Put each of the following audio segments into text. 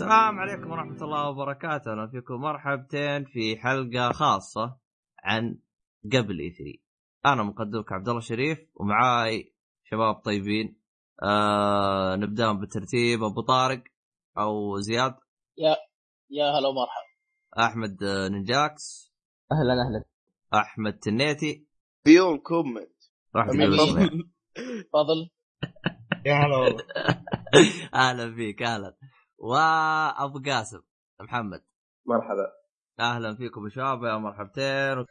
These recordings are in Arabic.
السلام عليكم ورحمة الله وبركاته، أهلا فيكم مرحبتين في حلقة خاصة عن قبل E3. أنا مقدمك عبد الله شريف ومعاي شباب طيبين. آه نبدأ بالترتيب أبو طارق أو زياد. يا يا هلا ومرحبا. أحمد نجاكس. أهلا أهلا. أحمد تنيتي. يوم كومنت. راح تفضل. يا هلا والله. أهلا فيك أهلا. وأبو قاسم. محمد. مرحبا. أهلا فيكم يا شباب يا مرحبتين.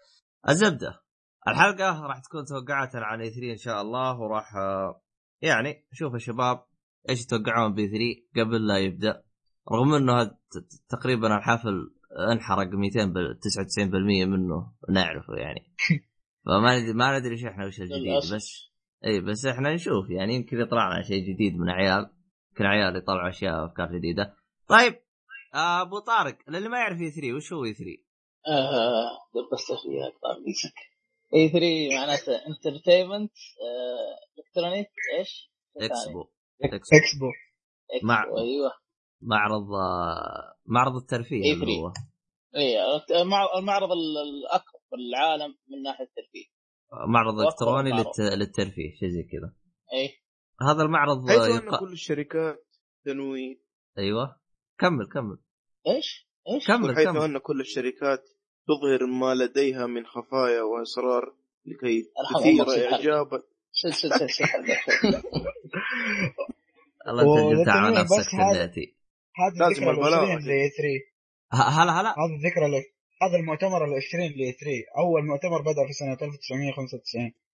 الزبدة. الحلقة راح تكون توقعات عن اي 3 إن شاء الله وراح يعني نشوف الشباب إيش يتوقعون بي 3 قبل لا يبدأ. رغم إنه تقريبا الحفل انحرق 200 بال 99% منه نعرفه يعني. فما ندري ما ندري إيش إحنا وش الجديد بس اي بس إحنا نشوف يعني يمكن يطلع لنا شيء جديد من عيال. يمكن عيال يطلعوا أشياء افكار جديده طيب آه، أبو طارق للي ما يعرف E3 وش هو E3؟ آه بس فيها أكثر E3 معناته entertainment electronic إيش؟ expo expo مع أيوه. معرض آه، معرض الترفيه E3 اي المعرض الاكبر في العالم من ناحية الترفيه. معرض إلكتروني للترفيه شيء زي كذا. اي هذا المعرض حيث يق... ان كل الشركات تنوي أيوه. كمل كمل. إيش؟ إيش؟ كمل حيث كمل. أن كل الشركات تظهر ما لديها من خفايا وأسرار لكي تثير اعجابا سل سل سل سل الله انت على نفسك تنيتي هذه الذكرى العشرين ل 3 هلا هلا. هذا الذكرى هذا المؤتمر العشرين ل E3 أول مؤتمر بدأ في سنة 1995 آه،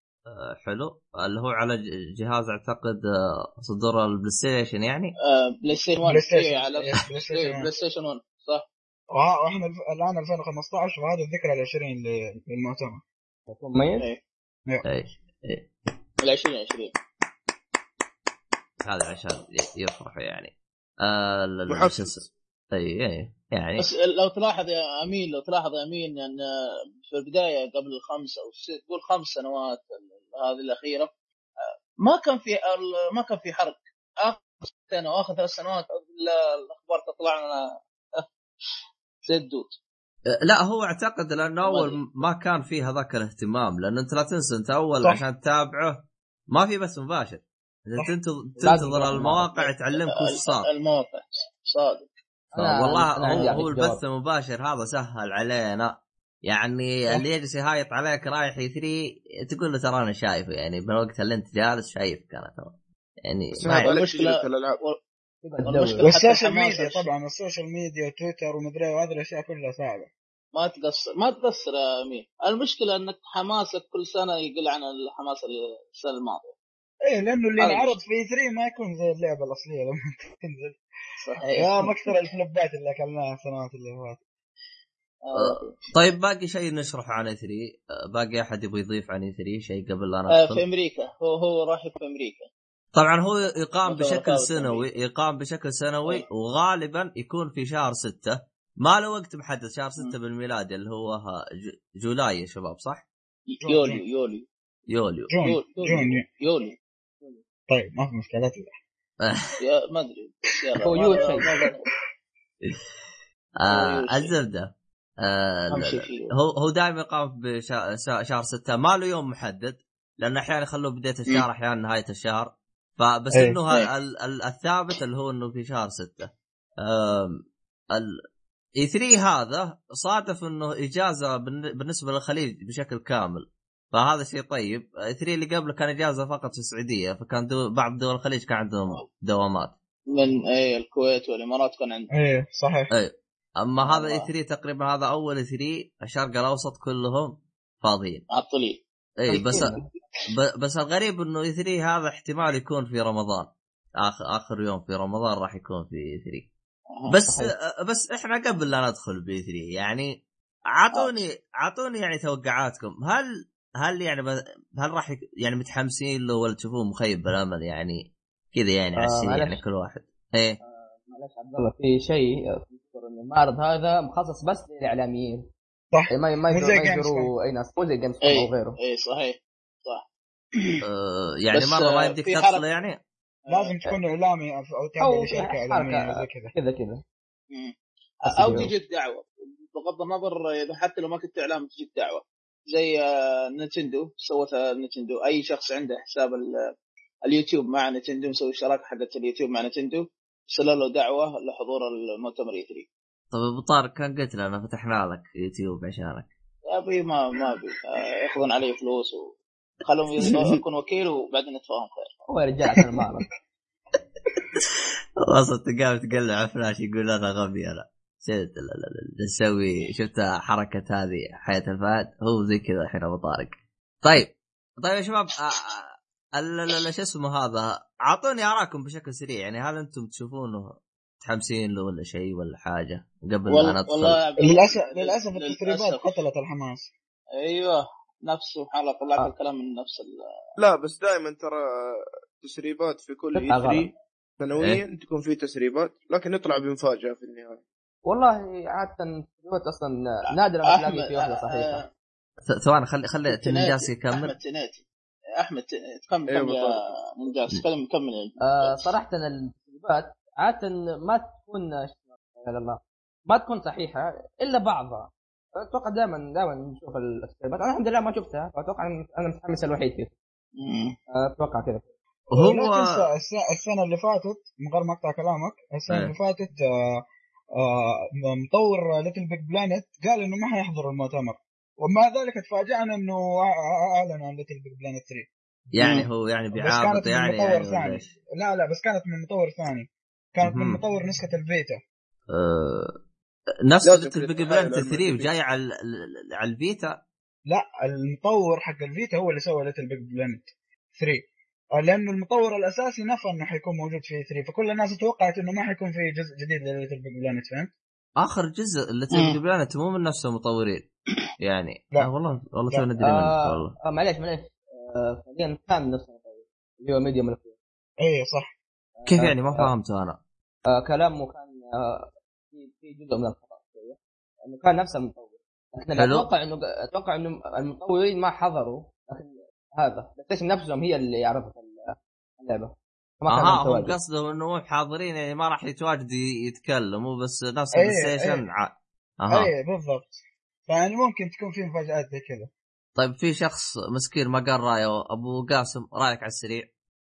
حلو. اللي هو على جهاز أعتقد آه، صدور ال PlayStation يعني؟ آه PlayStation 1 PlayStation إيه، على Play Station 1 صح. وإحنا الآن 2015 وهذه الذكرى العشرين للمؤتمر. مميز؟ إيه. ال 20 20 هذا عشان يفرحوا يعني. آه اي اي يعني. بس لو تلاحظ يا أمين لو تلاحظ يا أمين ان في البداية قبل الخمس أو تقول خمس سنوات هذه الأخيرة ما كان في ما كان في حرق. آخر سنة واخر ثلاث سنوات الأخبار تطلع لنا زي الدود. لا هو أعتقد لأنه أول ما كان في هذاك الاهتمام لأنه أنت لا تنسى أنت أول صح. عشان تتابعه ما في بث مباشر. انت تنتظر المواقع تعلمك وش صار. المواقع صادق. والله هو, هو البث المباشر هذا سهل علينا. يعني اللي يجلس يهايط عليك رايح E3 تقول له ترى أنا شايفه يعني من وقت اللي أنت جالس شايفك أنا ترى. يعني المشكلة الالعاب وال social media طبعا ال social media و Twitter ومدري وهذه الأشياء كلها صعبة. ما تقصر ما تقصر يا أمين. المشكلة إنك حماسك كل سنة يقل عن الحماس السنة الماضية. إيه لأنه اللي انعرض في 3 ما يكون زي اللعبة الأصلية لما تنزل. صحيح يا مكثر الفلوبات اللي أكلناها السنوات اللي فاتت. آه، طيب باقي شيء نشرح عن اي 3 باقي أحد يبغى يضيف عن اي 3 شيء قبل لا ندخل؟ في أمريكا. هو هو راح في أمريكا. طبعا هو يقام بشكل سنوي يقام بشكل سنوي وغالبا يكون في شهر ستة. ما له وقت محدد شهر ستة بالميلادي اللي هو July يا شباب صح؟ يوليو يوليو. يوليو. June يوليو طيب ما في مشكلة ما أدري. هو يو شيء الزبدة. آه هو هو دائما يقام بشهر ستة. ما له يوم محدد لأنه أحيانا يخلوه بداية الشهر أحيانا نهاية الشهر. فبس إيه. إنه إيه. الثابت اللي هو إنه في شهر ستة. E3 هذا صادف إنه إجازة بالنسبة للخليج بشكل كامل. فهذا شيء طيب. E3 اللي قبله كان اجازه فقط في السعودية فكان دول بعض دول الخليج كان عندهم دوامات. من اي الكويت والإمارات كان عندهم. إيه صحيح. اي أما هذا E3 تقريبا هذا أول E3 الشرق الأوسط كلهم فاضيين. معطلين اي بس ب- بس الغريب إنه E3 هذا احتمال يكون في رمضان. اخر آخر يوم في رمضان راح يكون في E3 بس بس إحنا قبل لا ندخل ب E3 يعني أعطوني أعطوني يعني توقعاتكم. هل هل يعني ب... هل راح. يعني متحمسين له ولا تشوفوه مخيب بالامل يعني كذا يعني آه، عشان. يعني كل واحد؟ إيه. معلش عبد الله في شيء أذكر ان المعرض هذا مخصص بس للإعلاميين. صح. ما ما. يقدروا أي ناس. مو زي Games اي أو غيره اي صحيح صح. آه يعني مره ما آه، يمديك في تدخل حركة. يعني؟ لازم تكون إعلامي أو تابع أو لشركه حركة إعلامية زي كذا. كذا كذا. أو تجيك دعوه بغض النظر إذا حتى لو ما كنت اعلام تجيك دعوه زي آه، Nintendo سوتها Nintendo. أي شخص عنده حساب اليوتيوب مع Nintendo مسوي شراكه حقت اليوتيوب مع Nintendo ارسلوا له دعوة لحضور المؤتمر E3 طيب أبو طارق كان قلت لنا فتحنا لك يوتيوب عشانك. يا أبي ما ما أبي. آه، ياخذون علي فلوس وخلهم يكون وكيل وبعدين نتفاهم خير. هو رجال عشان ما أصلا تقام تقلع فلاش يقول أنا غبي أنا. نسوي شفت حركة هذه حياة الفهد؟ هو زي كذا الحين أبو طارق. طيب طيب يا شباب شو اسمه هذا؟ أعطوني اراكم بشكل سريع يعني هل أنتم تشوفونه متحمسين له ولا شيء ولا حاجة؟ قبل ما ندخل والله للاسف للأسف التسريبات قتلت الحماس. أيوه نفس سبحان الله طلعت آه. الكلام من نفس لا بس دائما ترى تسريبات في كل اي 3 سنويا إيه؟ تكون في تسريبات لكن يطلع بمفاجأة في النهاية. والله عادة التسريبات أصلا نادر ما تلاقي في واحدة صحيحة. آه ثواني خلي خلي نجاس يكمل. أحمد تناتي أحمد كمل كمل يا نجاس كمل كمل آه صراحة التسريبات عادة ما تكون الله ما تكون صحيحة إلا بعضها. أتوقع دائما دائما نشوف التسريبات أنا الحمد لله ما شفتها فاتوقع أنا متحمس الوحيد فيه أتوقع كذا. هو السنة اللي فاتت من غير ما أقطع كلامك السنة اللي فاتت آه آه مطور LittleBigPlanet قال إنه ما حيحضر المؤتمر. ومع ذلك تفاجئنا إنه أعلن عن LittleBigPlanet 3 يعني هو يعني بيعابط يعني, مطور يعني ثاني. لا لا بس كانت من مطور ثاني. كانت من مطور نسخة ال Vita. أه نفس LittleBigPlanet 3 جاي على على ال Vita. لا المطور حق ال Vita هو اللي سوى LittleBigPlanet 3 لأنه المطور الأساسي نفى إنه حيكون موجود في E3 فكل الناس توقعت إنه ما حيكون في جزء جديد ل LittleBigPlanet فهمت؟ آخر جزء LittleBigPlanet مو من نفس المطورين يعني لا. آه والله والله تو ندري آه والله. آه معليش معليش. فعليا آه كان نفس المطور اللي هو ميديوم اي صح. كيف يعني؟ ما آه، فهمته أنا. آه كلامه كان آه في في جزء من الخطا شوية. إنه كان نفس المطور إحنا أتوقع إنه أتوقع إنه المطورين ما حضروا لكن هذا. Play نفسهم هي اللي عرفت اللعبة. أها هم قصدهم إنه مو حاضرين يعني ما راح يتواجدوا يتكلموا بس نفس ال PlayStation أها. اي بالضبط. فيعني ممكن تكون في مفاجآت زي كذا. طيب في شخص مسكين ما قال رأيه أبو قاسم رأيك على السريع؟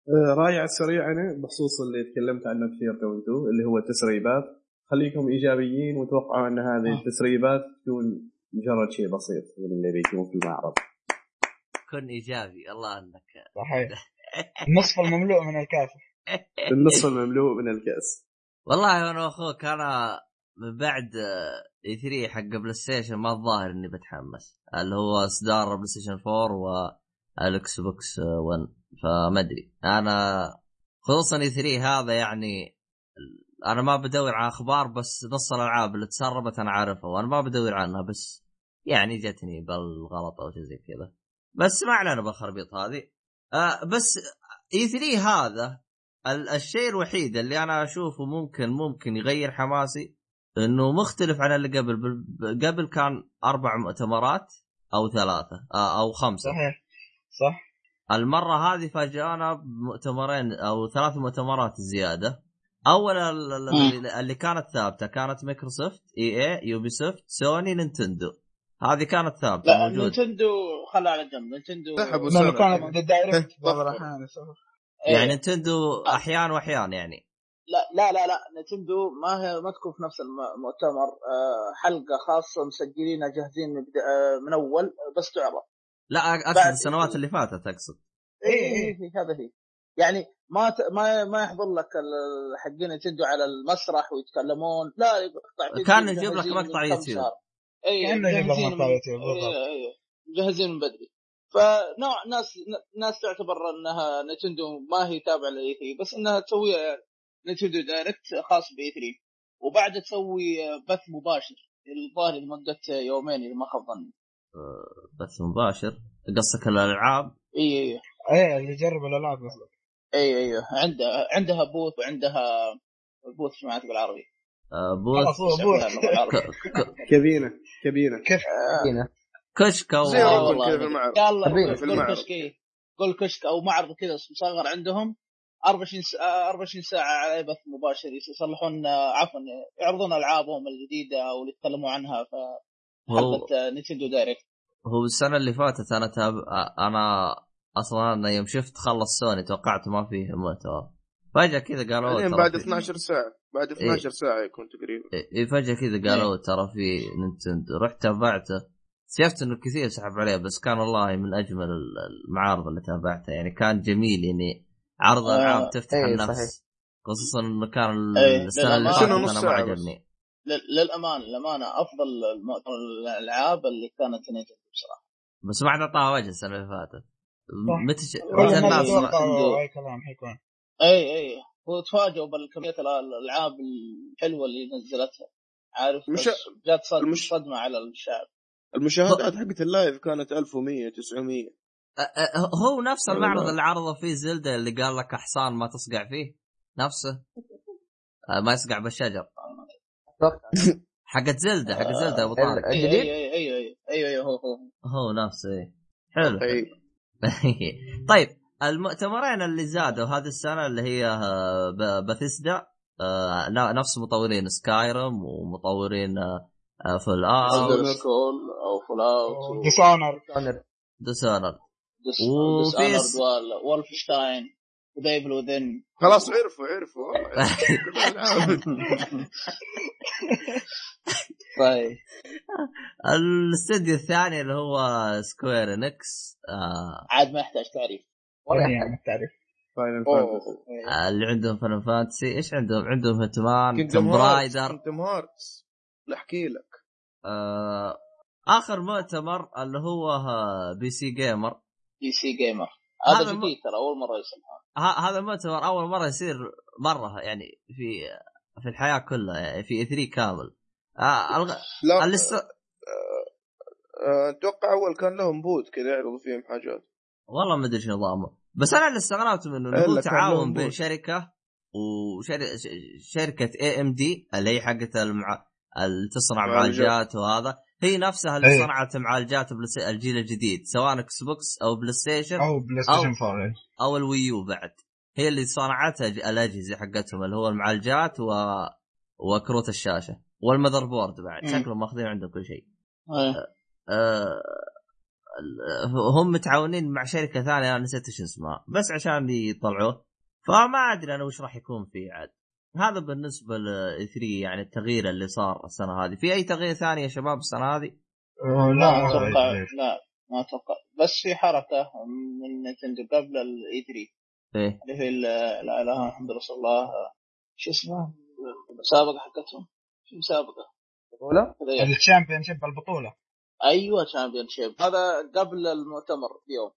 آه، رأيي على السريع أنا بخصوص اللي تكلمت عنه كثير تو اللي هو التسريبات. خليكم إيجابيين وتوقعوا إن هذه آه. التسريبات تكون مجرد شيء بسيط من اللي بيكون في المعرض. كن إيجابي الله أنك صحيح. النصف المملوء من الكاس. النصف المملوء من الكاس. والله أنا واخوك أنا من بعد E3 حق PlayStation ما الظاهر إني بتحمس. اللي هو اصدار PlayStation 4 وال Xbox 1 فما أدري. أنا خصوصا E3 هذا يعني أنا ما بدور على أخبار بس نص الألعاب اللي تسربت أنا عارفها وأنا ما بدور عنها بس يعني جتني بالغلط أو شيء زي كذا. بس ما علينا بالخربيط هذه. آه بس E3 هذا الشيء الوحيد اللي أنا أشوفه ممكن ممكن يغير حماسي إنه مختلف عن اللي قبل. قبل كان أربع مؤتمرات أو ثلاثة آه أو خمسة. صحيح. صح. المرة هذه فاجأنا بمؤتمرين أو ثلاث مؤتمرات زيادة. أول اللي كانت ثابتة كانت مايكروسوفت EA يوبي سوفت سوني نينتندو. هذه كانت ثابتة لا موجود. نينتندو خلها على جنب. نينتندو سحبوا لأنه كانت Direct بعض الاحيان يعني نينتندو أحيان وأحيان يعني. لا لا لا لا. نينتندو ما هي ما تكون في نفس المؤتمر آه، حلقة خاصة مسجلينها جاهزين من, آه، من أول. بس تعرض. لا أقصد السنوات اللي فاتت أقصد. اي اي اي هذا هي. يعني ما ت... ما ما يحضر لك حقين نينتندو على المسرح ويتكلمون. لا يقطع كان يجيب لك مقطع يوتيوب أي كأنه بالضبط مجهزين من بدري. فنوع ناس ناس تعتبر إنها نتندو ما هي تابعة ل E3 بس إنها تسوي نتندو Direct خاص ب E3 وبعد تسوي بث مباشر. الظاهر لمده يومين إذا ما خاب ظني. أه، بث مباشر. قصدك الألعاب؟ إي إي إي. اللي يجرب الألعاب قصدك. إي إي عندها عندها booth وعندها بوث سمعت بالعربي بوث كابينة كابينة. كيف؟ كابينة. كشك أو زي قول كشك قول كشك أو معرض كذا مصغر عندهم. 24 ساعه 24 ساعة على بث مباشر يصلحون عفوا يعرضون ألعابهم الجديدة واللي يتكلموا عنها. في حلقه نينتندو Direct. هو السنة اللي فاتت أنا تاب... أنا أصلا أنا يوم شفت خلص سوني توقعت ما فيه محتوى فجأة كذا قالوا يعني بعد 12 ساعة. بعد 12 إيه؟ ساعة يكون تقريبا. إيه فجأة كذا قالوا إيه؟ ترى في نينتندو رحت تابعته. شفت إنه كثير سحب عليه بس كان والله من أجمل المعارض اللي تابعتها يعني كان جميل يعني عرض آه ألعاب تفتح إيه النفس. صحيح. خصوصا إنه كان إيه السنة اللي فاتت أنا ما عجبني. للأمانة للأمانة أفضل الألعاب اللي كانت نينتندو بصراحة. بس ما عاد أعطاها وجه السنة اللي فاتت. متى. متى الناس أي كلام حيكون. اي اي هو تفاجئوا بالكميه الألعاب الحلوة اللي نزلتها. عارف مش... جات صدمة على الشعب. المشاهدات حقت اللايف كانت 1100 900 هو نفس المعرض اللي عرضه فيه زلدة اللي قال لك احصان ما تصقع فيه. نفسه. ما يصقع بالشجر. حقت زلدة حقت زلدة أبو طارق. الجديد أيوه أيوه أيوه أيوه هو هو. هو نفسه حلو. طيب المؤتمرين اللي زادوا هذه السنة اللي هي بيثيسدا نفس مطورين سكايرم ومطورين فول آوت. أو فول آوت. ديسونر ديسونر وفي وولفشتاين و Evil Within. خلاص عرفوا عرفوا. طيب. الاستديو الثاني اللي هو سكوير انكس آه عاد ما يحتاج تعريف. يعني تعريف فاينل فانتسي اللي عندهم فاينل فانتسي إيش عندهم؟ عندهم Hitman Tomb Raider Kingdom Hearts احكي لك. آه آخر مؤتمر اللي هو PC Gamer PC Gamer هذا جديد ترى أول مرة يصير. هذا المؤتمر أول مرة يصير مرة يعني في في الحياة كلها يعني في E3 كامل. آه الغ... لا الست... آه، آه، أتوقع أول كان لهم booth كذا يعرضوا فيهم حاجات. والله ما أدري شو نظامه. بس أنا اللي استغربت منه إنه هو تعاون بين شركة وشركه AMD اللي هي حقت المع... اللي تصنع معالجات وهذا. هي نفسها اللي أيه. صنعت معالجات الجيل الجديد سواء إكس بوكس أو بلاي ستيشن أو بلاي ستيشن 4 أو, أو ال Wii U بعد. هي اللي صنعتها الأجهزة حقتهم اللي هو المعالجات و... وكروت الشاشة وال motherboard بعد. شكلهم ماخذين عندهم كل شيء. أه. أه... هم متعاونين مع شركة ثانية أنا نسيت إيش اسمها بس عشان يطلعوه. فما أدري أنا وش راح يكون فيه عاد. هذا بالنسبة ل E3 يعني التغيير اللي صار السنة هذه. في أي تغيير ثاني يا شباب السنة هذه؟ أه، لا ما أتوقع لا ما أتوقع. بس في حركة من نتندو قبل ال E3 إيه. اللي هي لا إله الحمد لله الله. شو اسمه؟ المسابقة حقتهم؟ شو مسابقه؟ بطوله؟ الشامبيون شيب البطوله أيوه championship هذا قبل المؤتمر بيوم.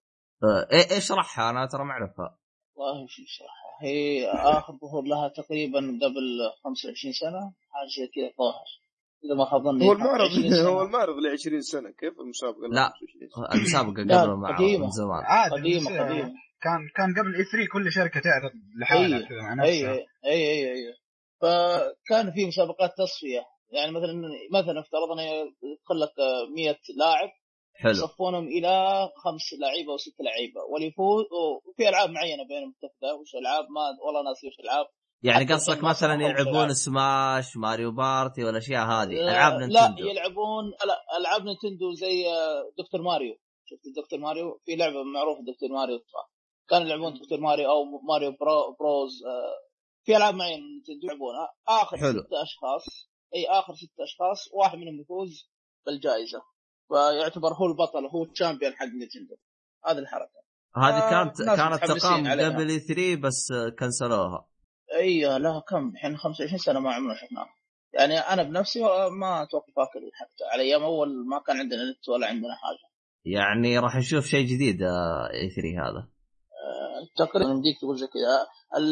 أه، إيه اشرحها أنا ترى ما اعرفها والله شو اشرحها؟ هي آخر ظهور لها تقريبا قبل 25 سنة حاجة زي كذا الظاهر. إذا ما خاب ظني هو المعرض هو المعرض ل 20 سنة. كيف المسابقة لا المسابقة قبل ما قديمة. زمان. عادي قديمة قديمة. كان كان قبل اي 3 كل شركة تعرض لحالها كذا مع نفسها. اي اي اي اي فكان في مسابقات تصفية. يعني مثلا مثلا افترضنا يدخل لك 100 لاعب حلو. يصفونهم إلى خمس لعيبة أو ست لعيبة واللي يفوز وفي ألعاب معينة بينهم متفقة وش العاب ما والله ناسي وش ألعاب. يعني قصدك مثلا يلعبون Smash Mario Party والاشياء هذه؟ ألعاب نينتندو. لا يلعبون لا ألعاب نينتندو زي دكتور ماريو. شفت دكتور ماريو؟ في لعبة معروفة دكتور ماريو كانوا يلعبون دكتور ماريو أو ماريو Bro Bros في ألعاب معينة نينتندو يلعبونها. آخر حلو. ست أشخاص اي اخر ست اشخاص واحد منهم يفوز بالجائزة. فيعتبر هو البطل هو ال champion حق نينتندو. هذه الحركة. هذه كانت كانت تقام قبل 3 بس كنسلوها. إي لا كم؟ الحين 25 سنة ما عمرنا شفناها. يعني أنا بنفسي ما أتوقع فاكر حتى على أيام أول ما كان عندنا نت ولا عندنا حاجة. يعني راح نشوف شيء جديد اي 3 هذا. آه، تقريبا يمديك تقول زي كذا.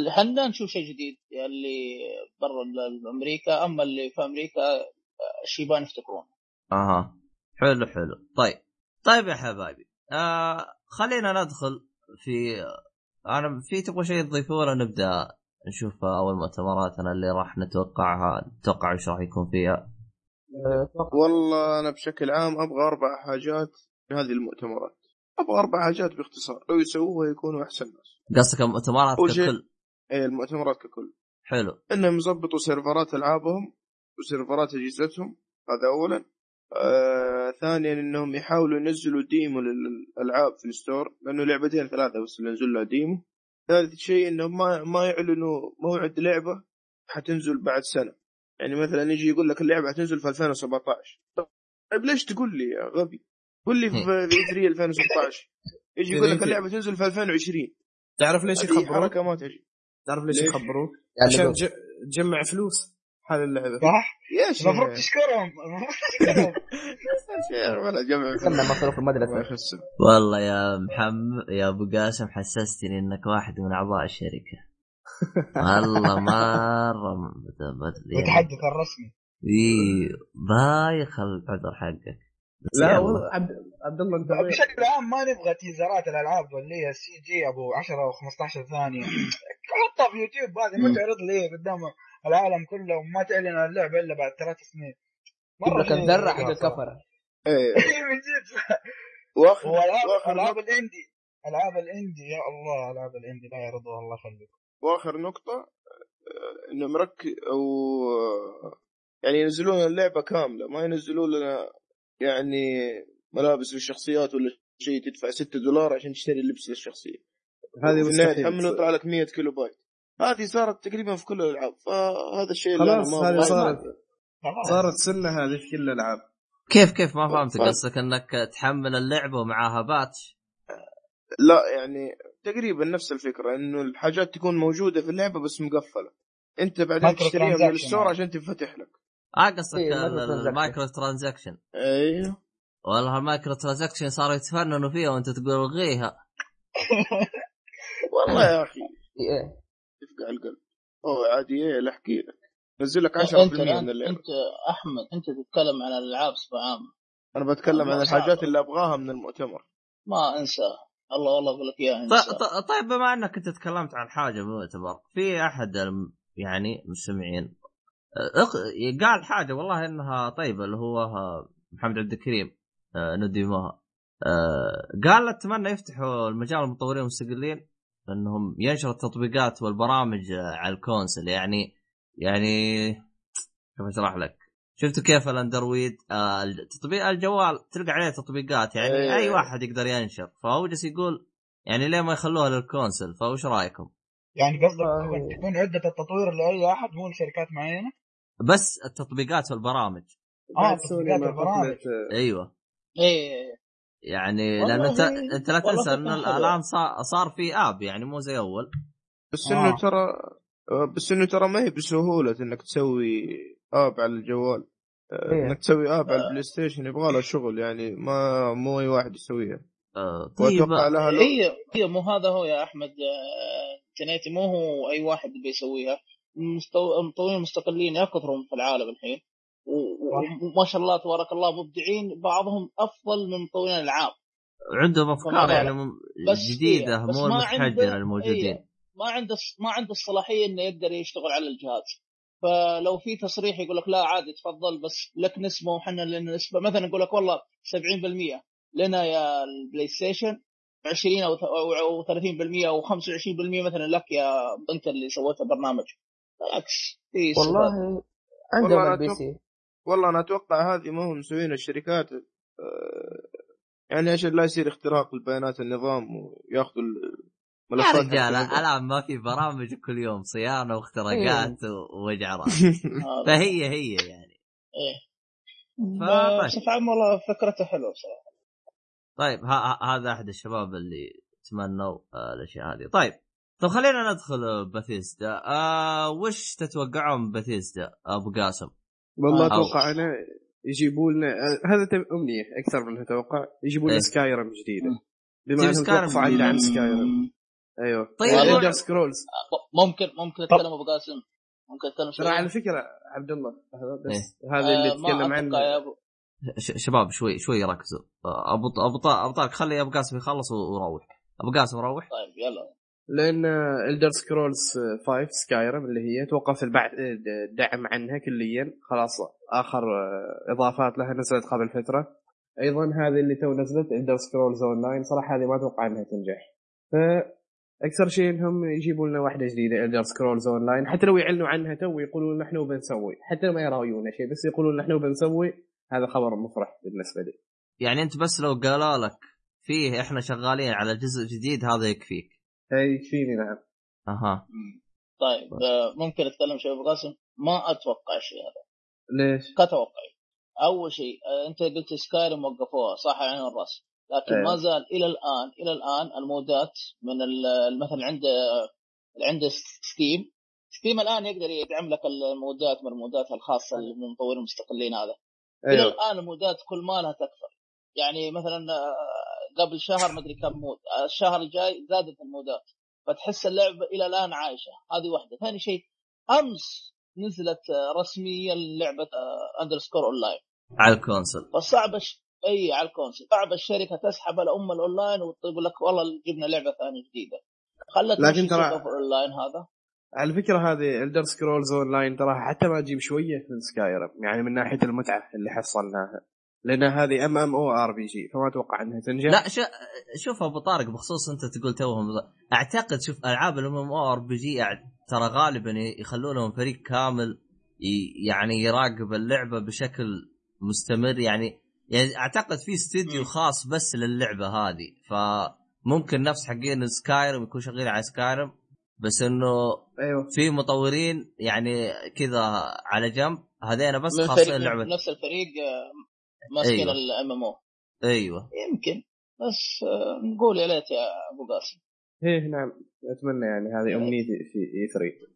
إحنا نشوف شيء جديد؟ اللي برا أمريكا أما اللي في أمريكا الشيبان يفتكرون. أها. حلو حلو. طيب. طيب يا حبايبي. آه خلينا ندخل في أنا في تبغى شيء تضيفوه نبدأ نشوف أول مؤتمراتنا اللي راح نتوقعها؟ نتوقع إيش راح يكون فيها؟ والله أنا بشكل عام أبغى أربع حاجات في هذه المؤتمرات. أبغى أربع حاجات باختصار لو يسووها يكونوا أحسن ناس. قصدك المؤتمرات ككل؟ اي المؤتمرات ككل. حلو. إنهم يظبطوا سيرفرات ألعابهم وسيرفرات أجهزتهم هذا اولا. آه ثانيا إنهم يحاولوا ينزلوا demo للألعاب في ال store لأنه لعبتين ثلاثة بس اللي نزل لها demo. ثالث شيء إنهم ما ما يعلنوا موعد لعبة حتنزل بعد سنة. يعني مثلا يجي يقول لك اللعبة حتنزل في 2017 طيب ليش تقول لي يا غبي؟ قول لي في E3 2016 يجي يقول لك اللعبة تنزل في 2020 تعرف ليش يخبروك؟ حركة ما تجي. تعرف ليش؟ يخبروك؟ يعني عشان تجمع فلوس. هذه اللعبة. صح؟ يا شيخ. المفروض تشكرهم. المفروض تشكرهم. يا شيخ ولا جمع كنا مصروف المدرسة. والله يا محمد يا أبو قاسم حسستني إنك واحد من أعضاء الشركة. والله مره المتحدث الرسمي. إيه، بايخ العذر حقك. لا يلا. والله عبد عبد الله انت؟ بشكل عام ما نبغى تيزرات الألعاب اللي هي السي جي أبو 10 أو 15 ثانية. حطها في يوتيوب هذه ما تعرض لي قدام العالم كله وما تعلن اللعبة إلا بعد ثلاث سنين. جيب لك الذره حق. الكفرة. إيه. من جد. واخر والعاب الإندي. ألعاب الإندي يا الله ألعاب الإندي. لا يرضوها الله يخليك واخر نقطة آه، إنه مركز أو آه، يعني ينزلون اللعبة كاملة ما ينزلون لنا يعني ملابس للشخصيات ولا شيء تدفع 6 دولار عشان تشتري لبس للشخصية. هذه مستحيل تحمله يطلع لك 100 كيلو بايت. هذه صارت تقريبا في كل الألعاب. فهذا الشيء اللي خلاص هذه صارت. صارت سنة هذه في كل الألعاب. كيف كيف؟ ما فهمت طيب. قصدك إنك تحمل اللعبة ومعاها patch؟ لا يعني تقريبا نفس الفكرة إنه الحاجات تكون موجودة في اللعبة بس مقفلة. أنت بعدين تشتريها من ال store. عشان تنفتح لك. آه قصدك إيه، ال- ال microtransaction. transaction أيوه. والله ال microtransaction صاروا يتفننوا فيها وانت تقول الغيها والله يا أخي. إيه. تفقع القلب. هو عادي إيه لا أحكي لك. نزل لك 10% أنت من اللعبه أنت أحمد أنت تتكلم عن الألعاب بصفه عامه أنا بتكلم عن الحاجات. اللي أبغاها من المؤتمر. ما أنسى. الله والله أقول لك إياها ط- أنسى. ط- طيب بما إنك أنت تكلمت عن حاجة معتبر في أحد الم- يعني المستمعين قال حاجة والله إنها طيبة اللي هو محمد عبد الكريم آه، نديموها آه، قال أتمنى يفتحوا المجال المطورين المستقلين إنهم ينشروا التطبيقات والبرامج آه، على ال console يعني يعني كيف أشرح لك؟ شفتوا كيف الأندرويد آه تطبيق الجوال تلقى عليه تطبيقات يعني إيه. أي واحد يقدر ينشر فهو جالس يقول يعني ليه ما يخلوها لل console فوش رأيكم؟ يعني قصدك. تكون- تكون عدة التطوير لأي أحد مو لشركات معينة بس التطبيقات والبرامج آه، سوني تطبيقات ما البرامج. فضلت- أيوه. إيه يعني لأن أنت أنت لا تنسى إنه. الآن صار, في app يعني مو زي أول. بس آه. انه ترى بس إنه ترى ما هي بسهولة إنك تسوي app على الجوال. آه، إيه. إنك تسوي app على البلاي ستيشن يبغى لها شغل يعني ما مو أي واحد يسويها. آه طيب. واتوقع لها هي هي مو هذا هو يا أحمد. آه، تنيتي مو هو أي واحد بيسويها. المستو- المطورين المستقلين يا كثرهم في العالم الحين. وما شاء الله تبارك الله مبدعين بعضهم أفضل من مطورين الالعاب عندهم أفكار يعني بس جديدة مو عنده- الموجودين. إيه، ما عنده ما عنده الصلاحية إنه يقدر يشتغل على الجهاز. فلو في تصريح يقول لك لا عادي تفضل بس لك نسبة وحنا لنا نسبة. مثلا يقول لك والله 70% لنا يا البلاي ستيشن 20 أو أو 30% أو 25% مثلا لك يا انت اللي سويت البرنامج بالعكس. والله والله عندهم أنا البي أتوقع- سي والله أنا أتوقع هذه ما هم مسوين الشركات آه، يعني عشان لا يصير اختراق لبيانات النظام وياخذوا يا الملفات رجال حق النظام. الآن ما في برامج كل يوم صيانة واختراقات و- ووجع رأس هذا. فهي هي يعني إيه. بصفة عامة والله فكرته حلوة بصراحة طيب هذا أحد الشباب اللي تمنوا آه، الأشياء هذه طيب طب خلينا ندخل بثيسدا آه وش تتوقعون بثيسدا أبو قاسم. والله آه. أتوقع أنا يجيبوا لنا آه، هذا أمنية أكثر من أتوقع. يجيبوا لنا إيه. سكايرم جديدة. بما إنهم سكايرم؟ توقفوا عن. عن سكايرم. أيوه. طيب، الدر سكرولز ممكن ممكن أتكلم أبو قاسم. ممكن أتكلم ترى على فكرة عبد الله بس إيه. هذا آه، اللي تكلم عنه. شباب شوي شوي ركزوا. آه، ابو أبو طارق خلي أبو قاسم يخلص وروح أبو قاسم روح. طيب يلا. لأن Elder Scrolls 5 سكايرم اللي هي توقف الدعم عنها كليا. خلاص آخر إضافات لها نزلت قبل فترة. أيضا هذه اللي تو نزلت Elder Scrolls Online صراحة هذه ما أتوقع إنها تنجح. ف أكثر شيء إنهم يجيبوا لنا واحدة جديدة Elder Scrolls Online حتى لو يعلنوا عنها تو يقولون نحن بنسوي. حتى لو ما يراويونا شيء بس يقولون نحن بنسوي. هذا خبر مفرح بالنسبة لي. يعني أنت بس لو قالوا لك فيه إحنا شغالين على جزء جديد هذا يكفيك. اي يكفيني نعم. أها. طيب آه، ممكن أتكلم شوي ابو قاسم ما أتوقع الشيء هذا. ليش؟ كتوقعي أول شيء آه، أنت قلت سكايرم وقفوها صح عين الراس. لكن أيوه. ما زال إلى الآن إلى الآن ال mod ات من ال- مثلا عند عنده ستيم ستيم الآن يقدر يدعم لك المودات من المودات الخاصة اللي من المطورين المستقلين هذا. إلى أيوه الآن ال mod ات كل ما لها تكثر يعني مثلا آه، قبل شهر مدري كم mod. الشهر الجاي زادت ال mod ات فتحس اللعبه إلى الآن عايشة. هذه واحدة. ثاني شيء أمس نزلت رسميا لعبة Elder Scrolls Online على الكونسل. فصعب الش... إي على ال console. صعب الشركة تسحب الأم الأونلاين وتقول لك والله جبنا لعبة ثانية جديدة. خلت لكن ترى- الاونلاين هذا. على فكرة هذه Elder Scrolls Online تراها حتى ما تجيب شوية من سكايرم يعني من ناحية المتعة اللي حصلناها. لأن هذه ام ام أو ار بي جي فما أتوقع إنها تنجح. لا شو شوف أبو طارق بخصوص أنت تقول توهم. أعتقد شوف ألعاب ال MMRPG ترى غالبا يخلون لهم فريق كامل ي- يعني يراقب اللعبة بشكل مستمر. يعني يعني أعتقد في استديو خاص بس للعبة هذه. فممكن نفس حقين سكايرم يكون شغال على سكايرم بس إنه أيوه. في مطورين يعني كذا على جنب. هذين بس خاصين لعبه نفس الفريق آه، ماسكين أيوة. ال MMO. أيوه. يمكن بس آه، نقول يا ليت يا أبو قاسم. إيه نعم. أتمنى يعني هذه امنيتي في E3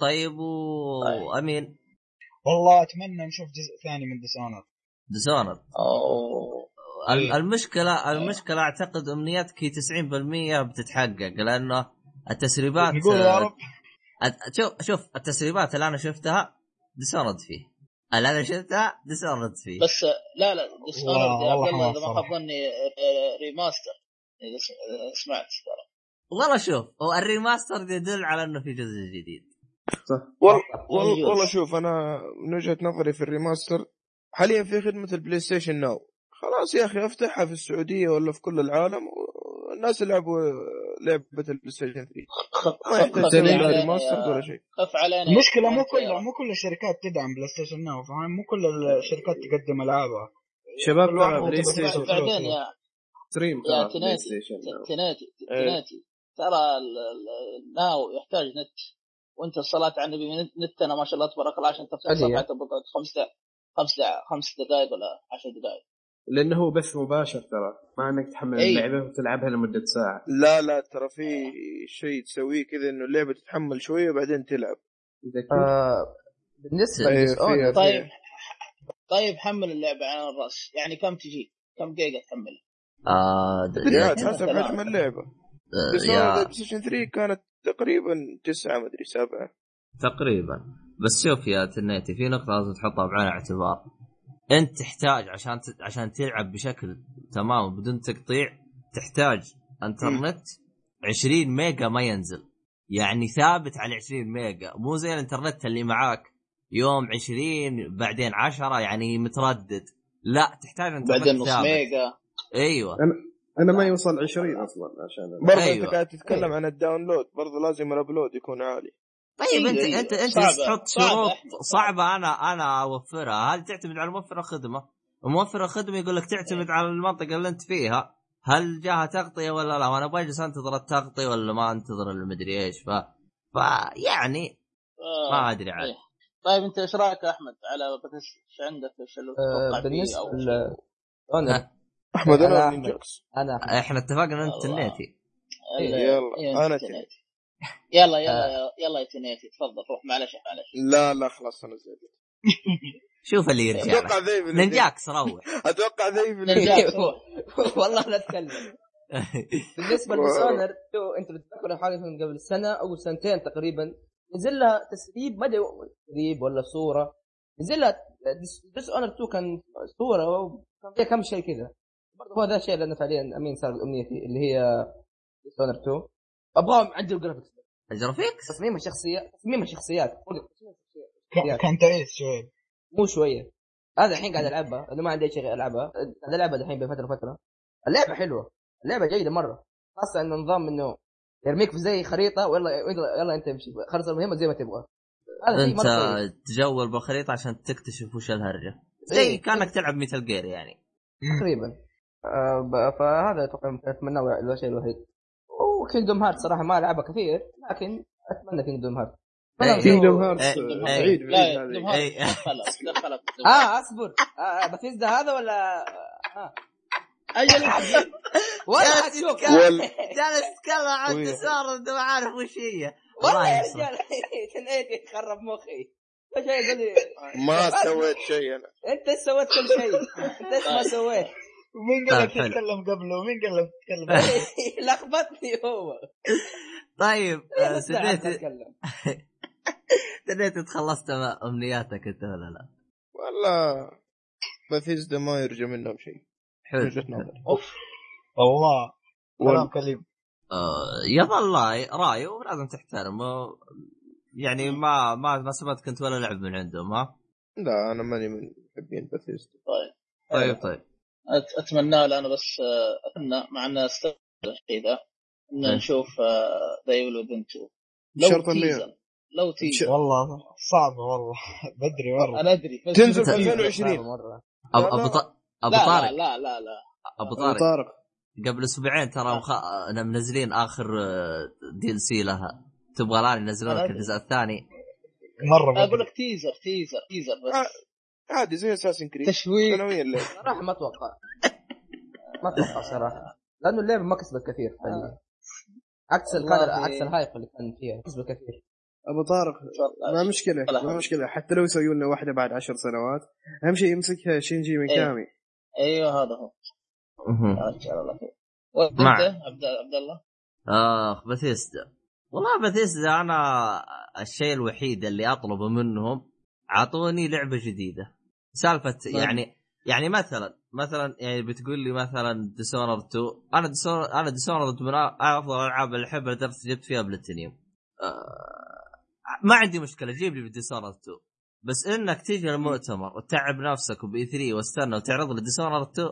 طيب طيب. وامين والله أتمنى نشوف جزء ثاني من Dishonored Dishonored إيه. المشكلة المشكلة أعتقد امنيتك هي 90% بتتحقق لأنه التسريبات نقول يا رب. شوف شوف التسريبات اللي أنا شفتها Dishonored فيه. اللي أنا شفتها Dishonored فيه. بس لا لا Dis والله- honored يا والله عبد الله اذا ما. خاب ظني ريماستر اذا س- سمعت ترى. والله شوف هو ال remaster يدل على إنه في جزء جديد. والله والله, يجوز. والله شوف أنا من وجهة نظري في ال remaster حاليا في خدمة البلاي ستيشن ناو خلاص يا أخي افتحها في السعودية ولا في كل العالم والناس يلعبوا لعبة البلاي ستيشن 3 خف ما يحتاج ريماستر ولا شيء. خف علينا المشكلة مو كل مو كل الشركات تدعم بلاي ستيشن ناو فاهم مو كل الشركات تقدم ألعابها. شباب ترى بلاي ستيشن بعدين. يا ستريم يا تناتي تناتي إيه. تناتي ترى ال- الناو يحتاج نت وانت الصلاة على النبي نت- نتنا ما شاء الله تبارك الله عشان تفتح تبقى خمس خمس دقائق خمس دقائق ولا عشر دقائق لأنه هو بث مباشر ترى ما إنك تحمل أي. اللعبة وتلعبها لمدة ساعة. لا لا ترى في شيء تسويه كذا إنه اللعبة تتحمل شوية بعدين تلعب؟ آه بالنسبة فيها- طيب طيب حمل اللعبة على الرأس. يعني كم تجي؟ كم جيجا تحمل آه حسب. حجم اللعبة. آه، بس Station 3 كانت تقريبا تسعة مدري سبعة. تقريبا. بس شوف يا تنيتي في نقطة لازم تحطها بعين الاعتبار أنت تحتاج عشان ت... عشان تلعب بشكل تمام بدون تقطيع تحتاج إنترنت 20 ميجا ما ينزل. يعني ثابت على 20 ميجا. مو زي الإنترنت اللي معاك يوم 20 بعدين 10 يعني متردد. لا تحتاج إنترنت بعدين نص ثابت. ميجا. أيوه. أنا ما يوصل 20 أصلا عشان برضه أيوة. انت قاعد تتكلم عن ال download برضه لازم ال upload يكون عالي. طيب انت أيوة، انت أنت صعبة- تحط شروط صعبة. صعبه أنا أنا أوفرها هل تعتمد على موفر الخدمه؟ موفر الخدمه يقول لك تعتمد على المنطقة اللي أنت فيها هل جاها تغطية ولا لا؟ وأنا بجلس أنتظر التغطية ولا ما أنتظر المدري إيش ف ف يعني آه. ما أدري عاد إيه. طيب أنت إيش رأيك يا أحمد على بس إيش عندك إيش فيه بالنسبة؟ ل أحمد أنا أنا أحمد. نينجاكس أنا إحنا اتفقنا إنت. تنيتي يلا، إيه، أنا تنيتي. يلا يلا يلا يا تنيتي تفضل روح معلش معلش. لا لا خلاص أنا زي شوف اللي يرجع أتوقع اللي ننجاكس روح أتوقع ذيب اللي نرجع. والله لا أتكلم. بالنسبة لديسونر تو أنت بتتذكر حاجة من قبل سنة أو سنتين تقريبا نزل لها تسريب ما أدري تسريب ولا صورة. نزل لها Dishonored 2 كان صورة وكان فيها كم شيء كذا. برضه هو ذا الشيء اللي أنا فعليا أمين صار امنيتي اللي هي Dishonored 2 أبغاهم يعدلوا ال graphics ال graphics تصميم الشخصيات تصميم الشخصيات. كان- تعيس شوي. مو شوية. هذا الحين قاعد ألعبها. أنا ما عندي شيء ألعبها. قاعد العبها الحين بين فترة وفترة. اللعبة حلوة. اللعبة جيدة مرة. خاصة انه نظام إنه يرميك في زي خريطة ويلا يلا, يلا أنت امشي. خلص المهمة زي ما تبغى. أنت. تجول بالخريطة عشان تكتشف وش الهرجة. زي إيه. كأنك تلعب Metal Gear يعني. تقريبا. آه فهذا أتوقع اتمنى الشيء الوحيد. و Kingdom Heart صراحة ما العبها كثير لكن أتمنى Kingdom Heart. Kingdom Hearts إيه. بعيد لا بعيد إيه. دخلت دخلت. آه أصبر. آه بثيزدا هذا ولا؟ آه. أجل ولا جالس يتكلم- وال- جالس يتكلم عن. تسار ما عارف وش هي. والله الله يا. رجال. تنيت خرب مخي. ما سويت شيء أنا. أنت سويت كل شيء. أنت ما سويت. مين قال طيب، لك. تتكلم قبله؟ مين قال لك تتكلم لخبطني هو. طيب سديت. سديت تخلصت أمنياتك أنت ولا لا؟ والله بثيزدا ما يرجى منهم شيء. حلو. أوف. والله كلام كليم آه، يظل رأي رايه ولازم تحترمه. يعني ما ما ما سمعت كنت ولا لعب من عندهم ها؟ لا أنا ماني من محبين بثيزدا طيب طيب طيب. أتمنى له أنا بس آه، أتمنى مع ان استغل الشيء ذا ان. نشوف ذا ايفل وذن 2 لو تيزر لو تيزر والله صعبة والله. بدري والله. أنا أدري بس تنزل في تيزر. 2020. مرة. أبو لا، ابو طارق. لا لا لا. أبو أبو طارق. طارق. قبل أسبوعين ترى مخ... أنا منزلين آخر DLC لها تبغى الآن ينزلون لك الجزء الثاني. مرة أقول لك teaser teaser teaser آه. بس عادي زي Assassin's Creed تشويق. سنويا اللعب صراحة ما أتوقع. ما أتوقع صراحة. لأنه اللعبة ما كسبت كثير فعليا. عكس الكادر عكس ال hype اللي كان فيها كسبت كثير. أبو طارق ما مشكلة ما. مشكلة. حتى لو يسوي لنا واحدة بعد عشر سنوات أهم شيء يمسكها شينجي ميكامي. أيوه هذا هو. وأنت؟ عبد عبد الله آخ بثيسدا والله بثيسدا أنا الشيء الوحيد اللي أطلبه منهم أعطوني لعبة جديدة. سالفة نعم. يعني يعني مثلا مثلا يعني بتقول لي مثلا Dishonored 2 أنا Dishonored أنا Dishonored من أفضل الالعاب اللي احبها لدرجه جبت فيها بلاتينيوم آه ما عندي مشكلة جيب لي Dishonored 2 بس إنك تيجي المؤتمر وتتعب نفسك وب E3 واستنى وتعرض لي Dishonored 2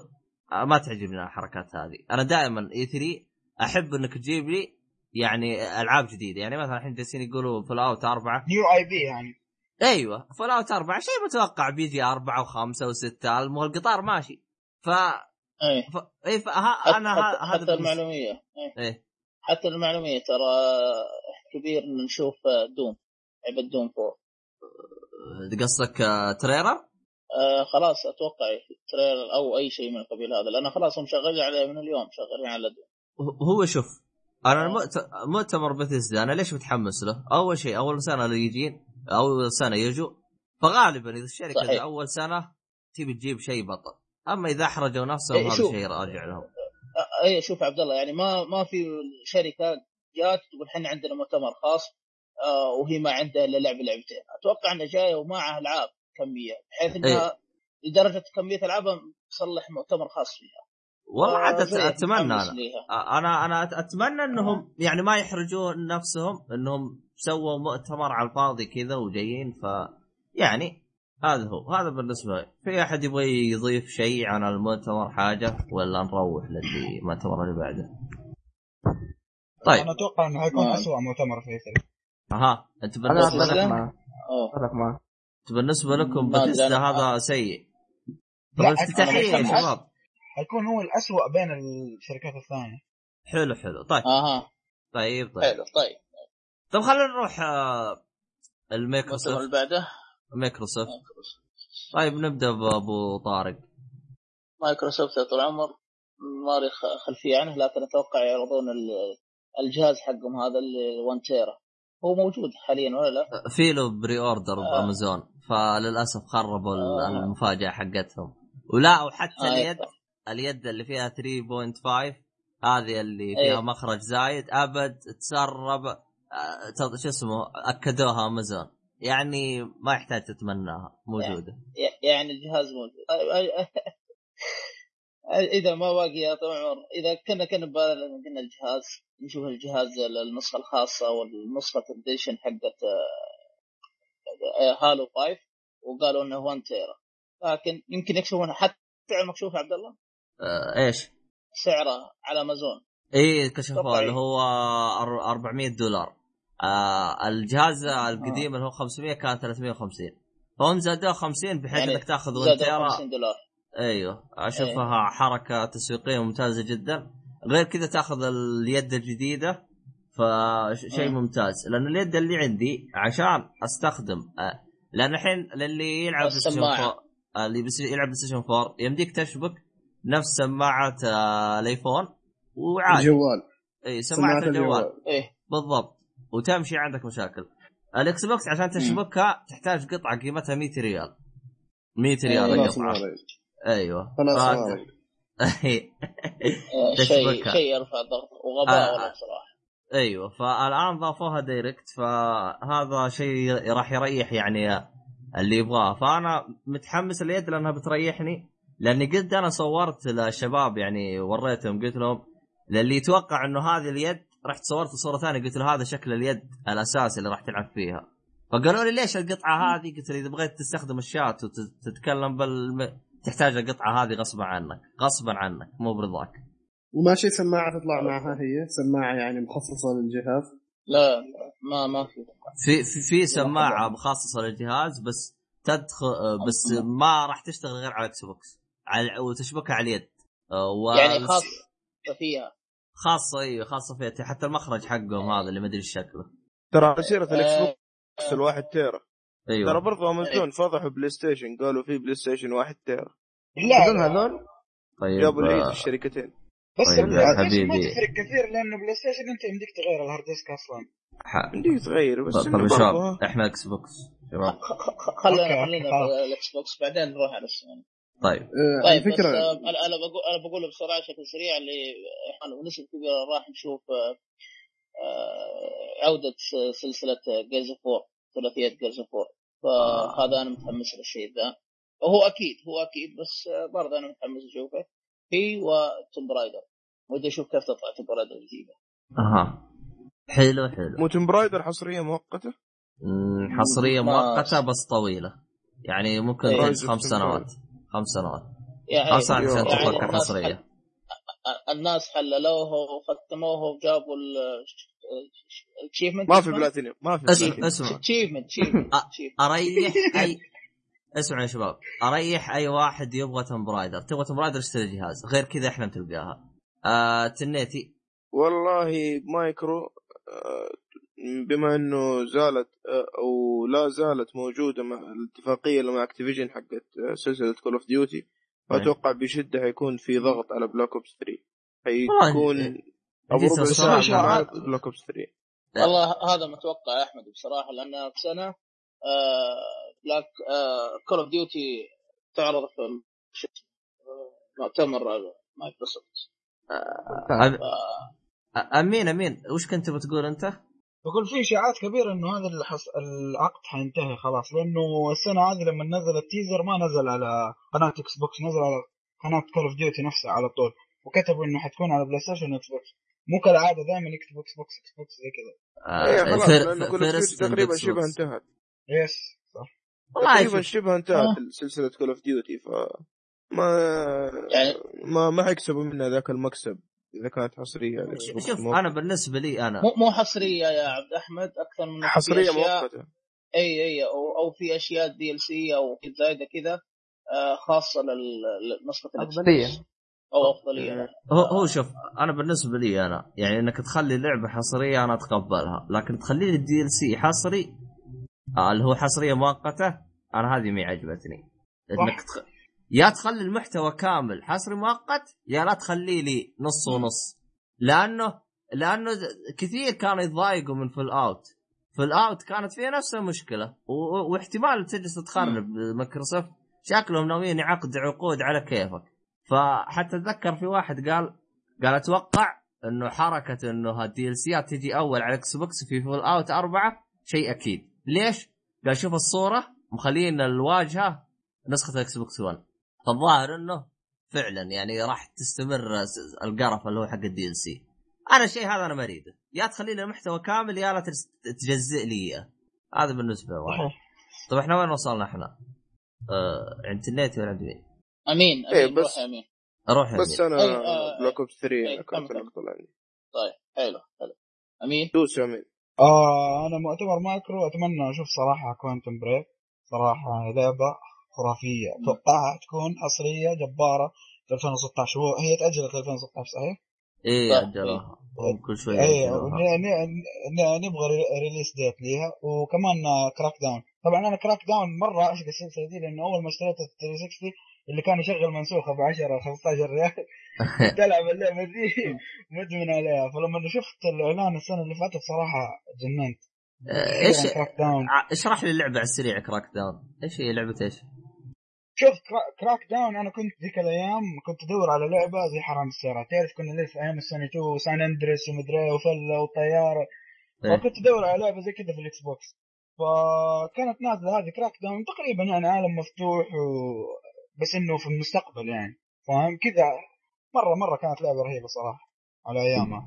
آه ما تعجبني الحركات هذه. أنا دائما E3 أحب إنك تجيب لي يعني ألعاب جديدة. يعني مثلا الحين جالسين يقولوا Fallout أربعة. new IP يعني. أيوه Fallout أربعة شيء متوقع بيجي أربعة وخمسة وستة المهم القطار ماشي ف, إيه ف... اي فها... أنا ه- حتى, هذا حتى المعلومية إيه. إيه حتى المعلومية ترى كبير ان نشوف Doom لعبه Doom 4 قصدك آه، trailer؟ آه خلاص أتوقع trailer أو أي شيء من القبيل هذا لأن خلاص هم شغالين عليه من اليوم شغالين على Doom هو شوف أنا آه. المؤت... مؤتمر بثيسدا أنا ليش متحمس له؟ أول شيء أول سنه اللي يجين أول سنة يجوا فغالبا إذا الشركة صحيح. اول سنة تبي تجيب شيء بطل أما إذا أحرجوا نفسهم إيه، هذا شوف. شيء راجع لهم آه اي شوف عبد الله يعني ما ما في شركة جات تقول إحنا عندنا مؤتمر خاص آه وهي ما عندها إلا لعبة لعبتين أتوقع إنها جاية ومعها ألعاب كمية بحيث إنها لدرجة كمية ألعابها تصلح مؤتمر خاص فيها والله آه، عاد زي أتمنى أنا. أنا أنا أتمنى إنهم يعني ما يحرجون نفسهم إنهم سووا مؤتمر على الفاضي كذا وجايين ف يعني هذا هو. هذا بالنسبة لي. في أحد يبغى يضيف شيء عن المؤتمر حاجة؟ ولا نروح للمؤتمر اللي بعده؟ طيب. أنا أتوقع إنه حيكون نعم. اسوء مؤتمر في اثري أها. أنت بالنسبة لك- معه أنت بالنسبة لكم ما أدري باتيستا. هذا سيء؟ يا حيكون شباب. حيكون هو الاسوء بين الشركات الثانية. حلو حلو. طيب. أها. طيب طيب. حلو طيب. طب خلينا نروح آه، الميكروسوفت اللي بعده مايكروسوفت طيب نبدأ بأبو طارق مايكروسوفت يا طول العمر ما لي خلفية عنه لكن أتوقع يعرضون ال- الجهاز حقهم هذا اللي 1 tera هو موجود حاليا ولا لا؟ في له pre-order آه. بأمازون فللأسف خربوا آه. المفاجأة حقتهم ولا وحتى آه، اليد اليد اللي فيها 3.5 هذه اللي فيها إيه. مخرج زايد أبد تسرب آه، شو اسمه أكدوها أمازون. يعني ما يحتاج تتمناها موجودة. ي- يعني الجهاز موجود. إذا ما باقي يا طول العمر إذا كنا كنا قلنا الجهاز نشوف الجهاز النسخة الخاصة والنسخة الديشن حقت آه، هالو 5 وقالوا إنه 1 تيرا لكن يمكن يكشفون حتى سعر مكشوف عبد الله؟ آه إيش؟ سعره على أمازون. اي كشفوه. اللي هو أر- 400 دولار. آه الجهاز القديم اللي هو 500 كان 350 فهم زادوه 50 بحيث يعني إنك تأخذ زادوا ونتيرا 50 دولار. أيوه أشوفها حركة تسويقية ممتازة جدا. غير كذا تأخذ اليد الجديدة فشيء مم. ممتاز. لأن اليد اللي عندي عشان أستخدم آه، لأن الحين للي يلعب PlayStation السماعة. 4 آه، اللي بس يلعب PlayStation 4 يمديك تشبك نفس سماعة آه، ال iPhone وعادي. الجوال. اي سماعة سماعة الجوال. إيه. بالضبط. وتمشي عندك مشاكل ال Xbox عشان تشبكها تحتاج قطعة قيمتها 100 ريال 100 ريال إيه. خلاص القطعه. أيوه مالي. آه، شيء تشبكها. شيء يرفع الضغط وغباء آه. ولا بصراحة أيوه فالآن ضافوها دايركت فهذا شيء راح يريح يعني اللي يبغاه فأنا متحمس اليد لأنها بتريحني لأني قد أنا صورت للشباب يعني وريتهم قلت لهم للي يتوقع إنه هذه اليد رحت صورت صورة ثانية قلت له هذا شكل اليد الاساسي اللي راح تلعب فيها. فقالوا لي ليش القطعة هذه؟ قلت له إذا بغيت تستخدم الشات وتتكلم بال تحتاج القطعة هذه غصبا عنك غصبا عنك مو برضاك. وماشي سماعة تطلع معها هي؟ سماعة يعني مخصصة للجهاز؟ لا ما ما في. في في, في سماعة مخصصة للجهاز بس تدخل بس ما راح تشتغل غير على Xbox على وتشبكها على اليد. و... يعني خاص فيها. خاصة أيوه خاصة فيها حتى المخرج حقهم هذا اللي ما أدري إيش شكله. ترى سيرة الإكس آه، بوكس الواحد تيرا ترى أيوه برضو امازون فضحوا PlayStation قالوا في PlayStation واحد tera هذول لا. هذول؟ طيب جابوا العيد آه، الشركتين. بس طيب Station ما حبيبي. تفرق كثير لأنه PlayStation أنت يمديك تغير ال hard disk أصلا. يمديك تغير بس طيب شباب. إحنا Xbox خلينا خلينا ال Xbox بعدين نروح على السوني. طيب. آه، طيب بس الفكرة آه، أنا أنا بقول أنا بقول بسرعة بشكل سريع اللي إحنا كبيره راح نشوف آه، آه، عودة سلسلة Gears of 4 ثلاثية Gears of 4 فهذا أنا متحمس للشيء ذا وهو أكيد هو أكيد بس آه، برضه أنا متحمس أشوفه. هي و Tomb Raider ودي أشوف كيف تطلع Tomb Raider الجديده أها. حلو حلو. مو Tomb Raider حصرية مؤقتة؟ حصرية مؤقتة بس طويلة. يعني ممكن إيه. خمس سنوات. خمس سنوات. يعني خمس سنوات عشان يعني تتوقع الناس حصريه الناس حللوه وختموه وجابوا ال achievement ما في بلاتينيوم ما في أسمع بلاتينيوم. أسمع. achievement أريح اي اسمعوا يا شباب. أريح أي واحد يبغى Tomb Raider تبغى Tomb Raider اشتري جهاز. غير كذا إحنا بتلقاها آه تنيتي. والله مايكرو آه، بما إنه زالت آه، أو لا زالت موجودة مع الاتفاقية اللي مع Activision حقت آه، سلسلة Call of Duty فاتوقع بشدة حيكون في ضغط على Black Ops 3 حيكون والله، أبو ربع ساعة Black Ops 3 لا. والله هذا متوقع يا أحمد بصراحة لانها بسنه آه Black آه Call of Duty تعرض في آه، مؤتمر مايكروسوفت. أب- أمين أمين. وش كنت بتقول أنت؟ بقول في إشاعات كبيرة إنه هذا الحص... العقد حينتهي خلاص لأنه السنة هذه لما نزل ال teaser ما نزل على قناة Xbox نزل على قناة Call of Duty نفسها على طول وكتبوا إنه حتكون على PlayStation و Xbox مو كالعادة دائما يكتبوا Xbox Xbox زي كذا. آه خلاص فير- لأنه Call of first Duty تقريبا شبه. انتهت. yes صح. تقريبا شبه انتهت آه. سلسلة كول اوف ديوتي ف ما يعني ما ما حيكسبوا منها ذاك المكسب. اذا كانت حصرية على شوف مو- أنا بالنسبة لي أنا. مو مو حصرية يا عبد أحمد أكثر من حصرية أشياء- مؤقتة. أي أي أو, أو في أشياء DLC أو زايده كذا آه خاصة لل- لنسخه ال X أفضلية. box. أو أفضلية. هو هو شوف أنا بالنسبة لي أنا يعني إنك تخلي لعبة حصرية أنا أتقبلها لكن تخلي لي ال DLC حصري آه اللي هو حصرية مؤقتة أنا هذه ما عجبتني. إنك تخ... يا تخلي المحتوى كامل حصري مؤقت يا لا تخلي لي نص ونص. لأنه لأنه كثير كانوا يتضايقوا من Fallout Fallout كانت فيها نفس المشكلة. و... واحتمال تجلس تخرب مايكروسوفت. شكلهم ناويين يعقد عقود على كيفك. فحتى أتذكر في واحد قال قال أتوقع إنه حركة إنه ال DLC ات تجي أول على Xbox في Fallout أربعة شيء أكيد. ليش؟ قال شوف الصورة مخلين الواجهة نسخة Xbox 1 فالظاهر انه فعلا يعني راح تستمر القرف اللي هو حق ال DLC أنا الشيء هذا أنا ما أريده. يا تخلي لي محتوى كامل يا لا تجزئ لي إياه. هذا بالنسبة لي طيب إحنا وين وصلنا إحنا؟ آه عند النت ولا عند مين؟ أمين إيه، امين بس- روح يا أمين. بس. أنا Black Ops 3 أي، أنا كانت كمل. النقطه اللي عندي طيب حلو حلو. أمين؟ دوس يا أمين. آه أنا مؤتمر مايكرو أتمنى أشوف صراحة Quantum Break. صراحة لعبة خرافية. اتوقعها تكون حصريه جبارة في 2016 هو هي تاجلت ل 2016 صحيح؟ إيه صح. اجلوها هم كل شوي اي يأجلوها. ن- ن- ن- نبغى re- release date ليها. وكمان Crackdown طبعا أنا Crackdown مرة اعشق السلسله دي لأنه أول ما اشتريت ال 360 اللي كان يشغل منسوخة ب 10 15 ريال. كنت العب اللعبة دي. مدمن عليها. فلما شفت الإعلان السنة اللي فاتت صراحة جننت. آه، إيش Crackdown ع- اشرح لي اللعبه على السريع Crackdown إيش هي لعبة إيش؟ شوف Crack- Crackdown أنا كنت ذيك الأيام كنت أدور على لعبة زي حرام السيارات. تعرف كنا لسه أيام السوني 2 و San Andreas ومدري إيه وفله وطياره إيه. فكنت أدور على لعبة زي كذا في ال Xbox. فكانت نازلة هذه Crackdown تقريبا يعني عالم مفتوح و... بس إنه في المستقبل يعني. فاهم؟ كذا. مرة مرة كانت لعبة رهيبة صراحة على أيامها.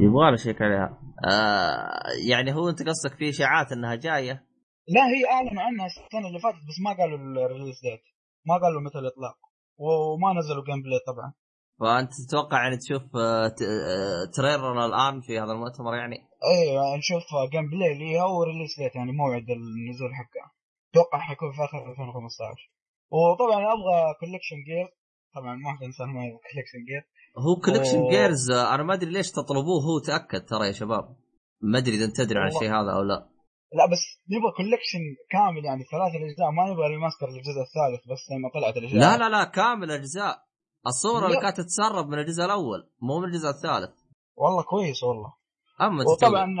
يبغى اشيك عليها. آه يعني هو أنت قصدك في إشاعات إنها جاية؟ لا هي أعلنوا عنها السنة اللي فاتت بس ما قالوا ال release date ما قالوا متى الإطلاق. وما نزلوا gameplay طبعا. فأنت تتوقع يعني تشوف آه، ت- آه، trailer الآن في هذا المؤتمر يعني؟ إيه نشوف gameplay ليها و release date يعني موعد النزول حقها أتوقع حيكون في آخر 2015 وطبعا أبغى collection Gears طبعا ما في إنسان ما يبغى collection Gears هو collection أوه. Gears أنا ما أدري ليش تطلبوه هو تأكد ترى يا شباب. ما أدري إذا أنت تدري عن. الشيء هذا أو لا. لا بس نبغى collection كامل يعني ثلاث الأجزاء ما نبغى remaster للجزء الثالث بس لما طلعت الأجزاء لا لا لا كامل اجزاء الصورة اللي. كانت تتسرب من الجزء الأول مو من الجزء الثالث والله كويس والله أما وطبعا تتكلم.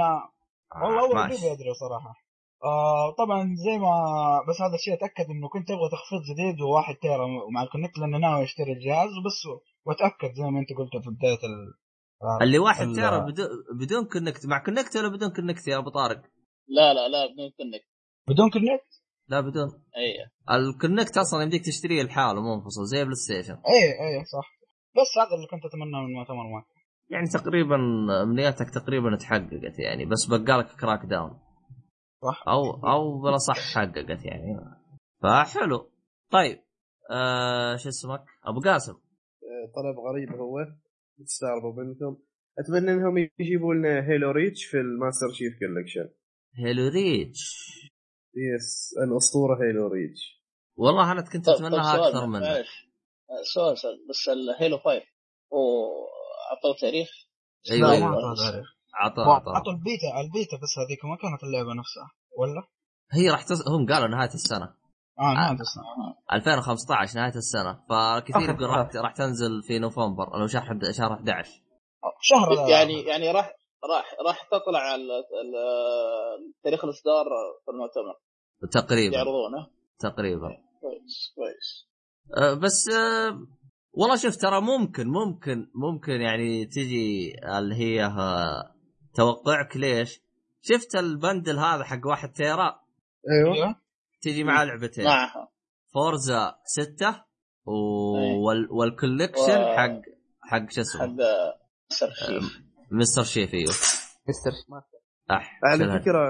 والله أول ماشي. دوبي أدري صراحة آه طبعا زي ما بس هذا الشيء أتأكد إنه كنت أبغى تخفيض جديد وواحد تيرا مع الكونكت لأنه ناوي أشتري الجهاز وبس وأتأكد زي ما أنت قلت في بداية ال آه، اللي واحد ال- بدون بدون كونكت مع كونكت ولا بدون كونكت يا أبو طارق؟ لا لا لا بدون كونكت بدون Kinect لا بدون. أي. ال Kinect أصلا يمديك تشتريه لحاله منفصل زي PlayStation أي أي صح. بس هذا اللي كنت اتمناه من مؤتمر ما يعني تقريبا أمنياتك تقريبا تحققت يعني بس بقالك Crackdown صح. أو أو بلا صح حققت يعني. فحلو. طيب آه شو اسمك؟ أبو قاسم. طلب غريب هو. تستغربوا منكم. أتمنى إنهم يجيبوا لنا Halo Reach في ال Master Chief Collection Halo Reach yes الأسطورة Halo Reach والله أنا كنت اتمناها أكثر. آه، سؤال سؤال. بس ال Halo 5 وعطوا تاريخ؟ أيوه ما أعطوا تاريخ. عطى عطوا عطى ال beta ال beta بس هذيك ما كانت اللعبة نفسها ولا؟ هي راح تس... هم قالوا نهاية السنة. آه نهاية السنة. 2015 نهاية السنة. فكثير يقول راح راح تنزل في نوفمبر أو شهر شهر 11 شهر يعني يعني راح راح راح تطلع ال- ال- تاريخ الإصدار في المؤتمر. تقريبا. يعرضونه. تقريبا. كويس كويس. أه، بس أه، والله شوف ترى ممكن ممكن ممكن يعني تجي اللي هي أه، توقعك ليش؟ شفت البندل هذا حق واحد تيرا؟ أيوه. أيوه. تجي معاه لعبتين. معها فورزا 6 و... أي. وال... والكوليكشن و- حق حق شو اسمه؟ حق مستر شيف أيوه مستر ماستر اح على. فكرة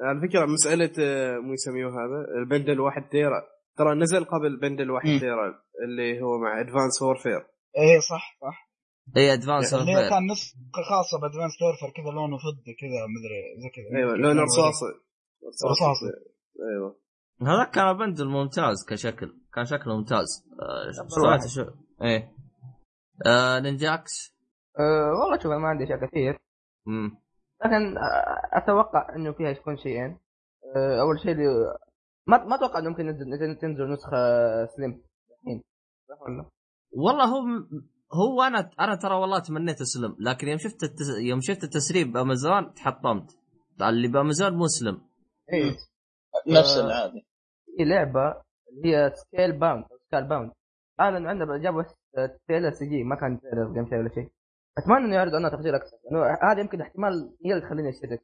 على فكرة مسألة آه، مو يسميوه هذا البندل واحد تيرا ترى نزل قبل بندل واحد مم. تيرا اللي هو مع ادفانس وورفير إيه صح صح. اي ادفانس اللي هي كان نسخه خاصة بادفانس تورفر كذا لونه فضي كذا مدري زي كذا. أيوه لونه رصاصي. رصاصي. أيوه. هذا كان بندل ممتاز كشكل كان شكله ممتاز. آه،. شو إيه. آه نينجاكس أه والله شوف أنا ما عندي أشياء كثير. مم. لكن آه، أتوقع إنه فيها يكون شيئين. أه أول شيء اللي ما ما أتوقع إنه ممكن تنزل نسخة سليم. الحين صح ولا؟ والله هو هو أنا أنا ترى والله تمنيت أسلم. لكن يوم شفت التس... يوم شفت التسريب بأمازون تحطمت. اللي بأمازون مسلم اي نفس آه. العادي في لعبة اللي هي سكيل باوند سكال باوند اعلن عندنا جابوا تريلر سي جي ما كان تريلر جيم شيء ولا شيء. أتمنى إنه يعرضوا عنها تفاصيل أكثر لأنه هذا يمكن احتمال هي اللي تخليني اشتري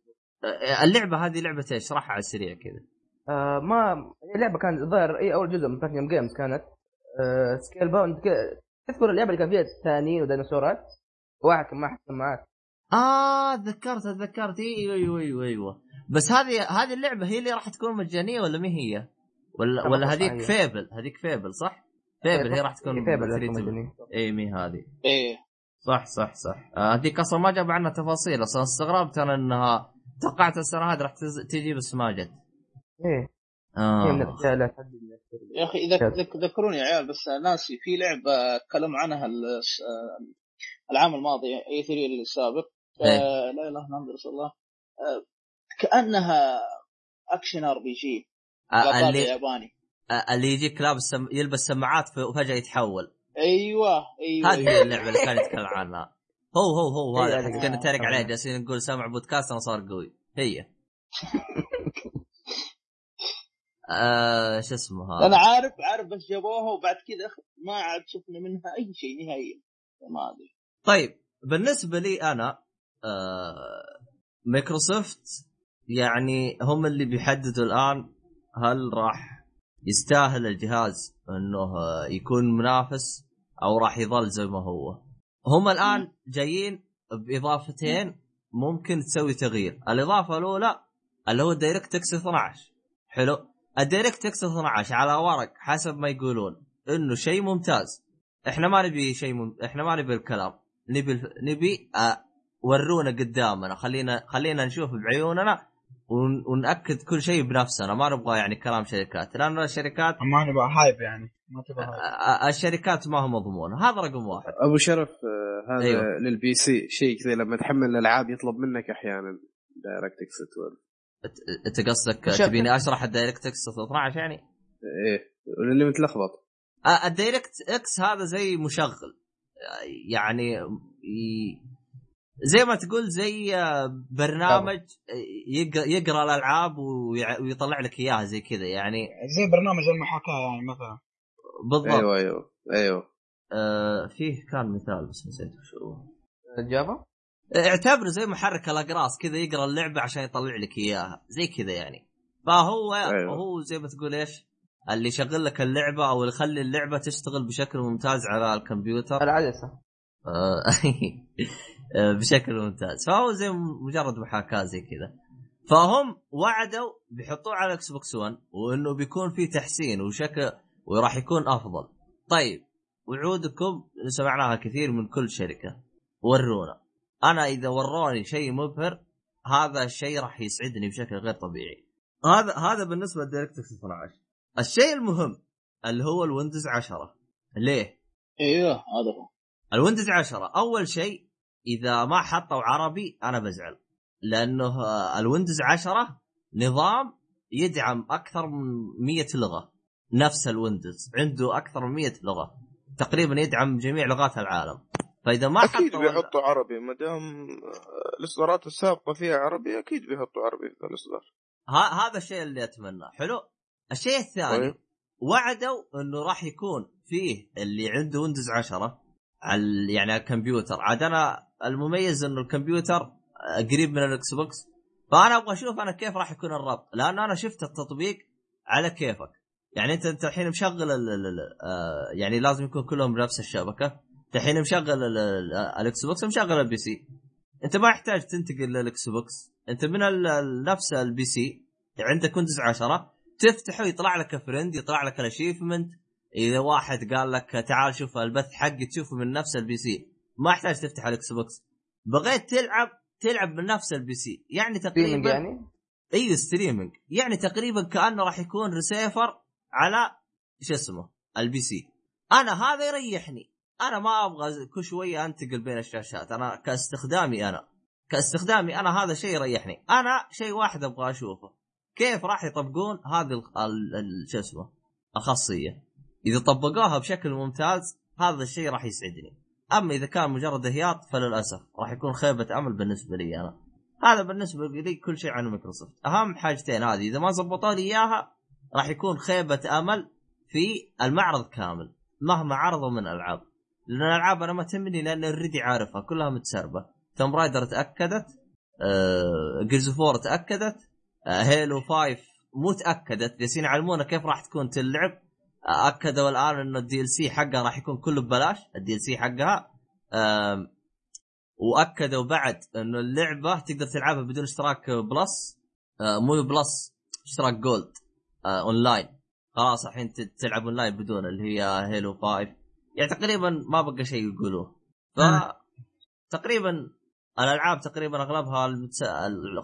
آه، اللعبة هذه لعبة إيش؟ اشرحها على السريع كذا آه ما هي لعبه كانت الظاهر إي أول جزء من بلاتينيوم جيمز كانت آه سكيل باوند ك- تذكر اللعبة اللي كان فيها تنانين وديناصورات واحد كان معه سماعات آه تذكرت تذكرت أيوه أيوه أيوه أيوه بس هذه هذه اللعبة هي اللي راح تكون مجانية ولا ما هي؟ ولا ولا هذيك. Fable هذيك Fable صح؟ Fable هي راح تكون Fable مجانية. إي مي هذه إيه صح صح صح. آه، هذيك أصلا ما جاب عنها تفاصيل أصلا استغربت أنا إنها توقعت السنة هذه راح تز- تجي بس ما جت. إيه. آه. يا أخي إذا ذك- ذكروني يا عيال بس ناسي في لعبة تكلم عنها ال- العام الماضي E3 السابق. إيه. آه لا إله إلا الله رسول الله. آه كأنها action RPG آه، اللي ياباني. آه، اللي يجيك لابس سم... يلبس سماعات ف- وفجأة يتحول. أيوه أيوه. هذه هي اللعبة اللي كان يتكلم عنها. هو هو هو هذا. هذه. حتى كنا نتريق آه. عليه جالسين نقول سامع بودكاست أنا صار قوي. هي. آه شو اسمه أنا هذا عارف عارف بس جابوها وبعد كذا ما عاد شفنا منها أي شيء نهائيا. ما أدري. طيب بالنسبة لي أنا آه مايكروسوفت يعني هم اللي بيحددوا الآن هل راح يستاهل الجهاز إنه يكون منافس أو راح يظل زي ما هو. هم الآن جايين بإضافتين ممكن تسوي تغيير. الإضافة الأولى اللي هو DirectX 12 حلو. ال DirectX 12 على ورق حسب ما يقولون إنه شيء ممتاز. إحنا ما نبي شيء مم... إحنا ما نبي الكلام. نبي. نبي أ... ورونا قدامنا. خلينا خلينا نشوف بعيوننا ون... ونأكد كل شيء بنفسنا ما نبغى يعني كلام شركات. لأن الشركات ما نبغى hype يعني. ما تبغى hype. الشركات ما هو مضمون. هذا رقم واحد. أبو شرف آه، هذا أيوه. لل PC شيء كذا لما تحمل الألعاب يطلب منك أحيانا DirectX 12 أت- أنت قصدك. تبيني أشرح ال DirectX 12 يعني؟ إيه. اللي متلخبط. ال DirectX هذا زي مشغل. يعني ي... زي ما تقول زي آه، برنامج يق- يقرا الألعاب ويع- ويطلع لك إياها زي كذا يعني. زي برنامج المحاكاة يعني مثلا. بالضبط. أيوه أيوه أيوه. آه فيه كان مثال بس نسيت وش هو. جافا اعتبره زي محرك الأقراص كذا يقرأ اللعبة عشان يطلع لك إياها. زي كذا يعني. فهو أيوه. هو زي ما تقول إيش اللي يشغل لك اللعبة أو اللي يخلي اللعبة تشتغل بشكل ممتاز على الكمبيوتر. العدسة. آه، آه، بشكل ممتاز. فهو زي مجرد محاكاة زي كذا. فهم وعدوا بيحطوه على Xbox 1 وإنه بيكون في تحسين وشكل وراح يكون أفضل. طيب وعودكم سمعناها كثير من كل شركة ورونا. أنا إذا وروني شيء مبهر هذا الشيء راح يسعدني بشكل غير طبيعي. هذا هذا بالنسبة ل DirectX 12 الشيء المهم اللي هو ال Windows 10 ليه؟ أيوه هذا هو. ال Windows 10 أول شيء إذا ما حطوا عربي أنا بزعل. لأنه ال Windows 10 نظام يدعم أكثر من 100 لغة نفس ال Windows. عنده أكثر من 100 لغة. تقريبا يدعم جميع لغات العالم. فإذا ما أكيد حطوا بيحطوا عربي. ما دام الإصدارات السابقة فيها عربي أكيد بيحطوا عربي في الإصدار. ه- هذا الشيء اللي اتمناه حلو؟ الشيء الثاني طيب. وعدوا إنه راح يكون فيه اللي عنده Windows 10 على يعني على الكمبيوتر. عاد أنا المميز إنه الكمبيوتر آه، قريب من ال Xbox. فأنا أبغى أشوف أنا كيف راح يكون الربط لأن أنا شفت التطبيق على كيفك. يعني أنت أنت الحين مشغل ال ال ال آه، يعني لازم يكون كلهم بنفس الشبكة. الحين مشغل ال- ال Xbox ومشغل ال PC. أنت ما يحتاج تنتقل لل Xbox. أنت من نفس ال PC عندك Windows 10 تفتحه يطلع لك friend يطلع لك ال achievement. إذا واحد قال لك تعال شوف البث حقي تشوفه من نفس ال PC ما يحتاج تفتح ال Xbox بغيت تلعب تلعب من نفس ال PC يعني تقريبا يعني؟ أيوه streaming يعني تقريبا كأنه راح يكون ريسيفر على شو اسمه؟ ال PC أنا هذا يريحني. أنا ما أبغى كل شوية أنتقل بين الشاشات. أنا كاستخدامي أنا. كاستخدامي أنا هذا شيء يريحني. أنا شيء واحد أبغى أشوفه. كيف راح يطبقون هذه ال- ال- ال- شو اسمه؟ الخاصية. إذا طبقوها بشكل ممتاز هذا الشيء راح يسعدني. أما إذا كان مجرد هياط فللأسف راح يكون خيبة أمل بالنسبة لي أنا. هذا بالنسبة لي كل شيء عن مايكروسوفت. أهم حاجتين هذه إذا ما زبطوا لي إياها راح يكون خيبة أمل في المعرض كامل مهما عرضوا من ألعاب. لأن الألعاب أنا ما تهمني لأن already عارفها كلها متسربة. Tomb Raider تأكدت آه Gears Four تأكدت آه Halo 5 مو تأكدت. جالسين يعلمونا كيف راح تكون تلعب. اكدوا الان إنه ال DLC حقها راح يكون كله ببلاش. ال DLC حقها وأكدوا بعد إنه اللعبة تقدر تلعبها بدون اشتراك Plus آه مو Plus اشتراك Gold آه أونلاين. خلاص الحين تلعب أونلاين بدون اللي هي Halo 5 يعني تقريبا ما بقى شيء يقولوه. ف مم. تقريبا الألعاب تقريبا أغلبها المتس...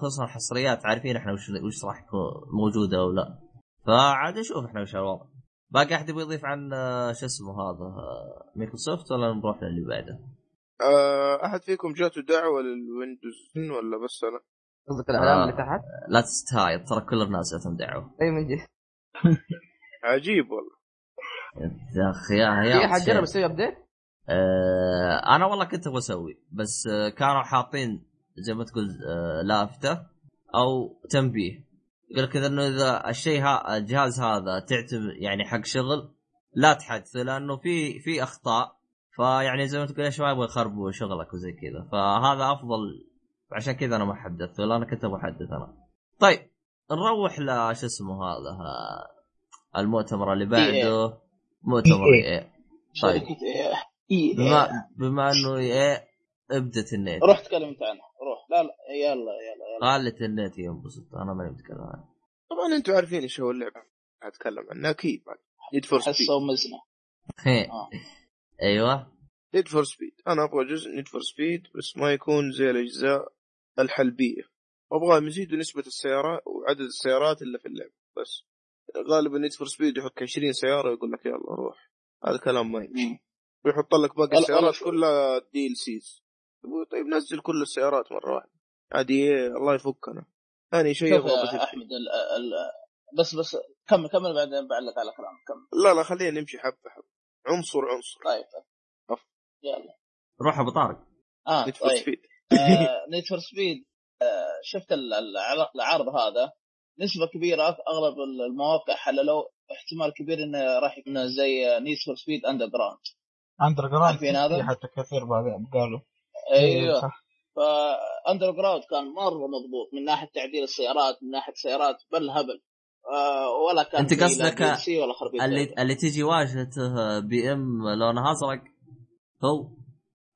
خصوصا الحصريات عارفين إحنا وش وش راح يكون موجودة أو لا. فعاد نشوف إحنا وش الوضع. باقي أحد يبغى يضيف عن آه، شو اسمه هذا آه، مايكروسوفت ولا نروح للي بعده؟ آه، أحد فيكم جاته دعوة لل Windows ولا بس أنا؟ قصدك الاعلام. اللي تحت؟ لا تستهايط ترى كل الناس جاتهم دعوة اي من جد عجيب والله يا أخي يا في يا احد جرب يسوي update؟ أنا والله كنت أبغى أسوي بس كانوا حاطين زي ما تقول لافتة أو تنبيه يقول لك إذا إنه إذا الشيء ها الجهاز هذا تعتمد يعني حق شغل لا تحدثه لأنه في في أخطاء. فيعني زي ما تقول إيش ما يبغى يخربوا شغلك وزي كذا. فهذا أفضل. عشان كذا أنا ما حدثته لا أنا كنت أبغى احدث أنا. طيب نروح لش اسمه هذا؟ المؤتمر اللي بعده. مؤتمر إيه. إيه. طيب. إيه. إيه. بما بما إنه إيه ابدت النت. روح تكلم انت عنها. روح. لا لا يلا يلا يلا. قالت النت ينبسط أنا ماني متكلم عنه طبعا أنتم عارفين إيش هو اللعبة. أتكلم عنها. أكيد. نيد فور سبيد حصه ومزنه آه. أيوه. نيد فور سبيد أنا أبغى جزء نيد فور سبيد بس ما يكون زي الأجزاء الحلبية. أبغى يزيدوا نسبة السيارات وعدد السيارات اللي في اللعبة. بس غالبا Need for Speed يحط 20 سيارة ويقول لك يلا روح. هذا كلام ما يمشي. ويحط لك باقي السيارات. كلها DLCs طيب نزل كل السيارات مرة واحدة. عادي إيه، الله يفكنا ثاني شيء Battle أحمد ال ال بس بس كمل كمل بعدين بعلق على كلامك كمل. لا لا خلينا نمشي حبة حبة. عنصر عنصر. طيب. طيب أف. يلا. روح أبو طارق. آه Need for طيب. Speed Need for Speed شفت ال- الع- العرض هذا؟ نسبة كبيرة أغلب المواقع حللوا احتمال كبير إنه راح يكون زي Need for Speed Underground Underground عارفين هذا؟ حتى كثير بعدين قالوا. أيوه. صح. ف Underground كان مرة مضبوط من ناحية تعديل السيارات من ناحية سيارات بل هبل. آه ولا كان لا قصدك ولا خربيط اللي اللي تجي واجهته BM لونها أزرق؟ هو.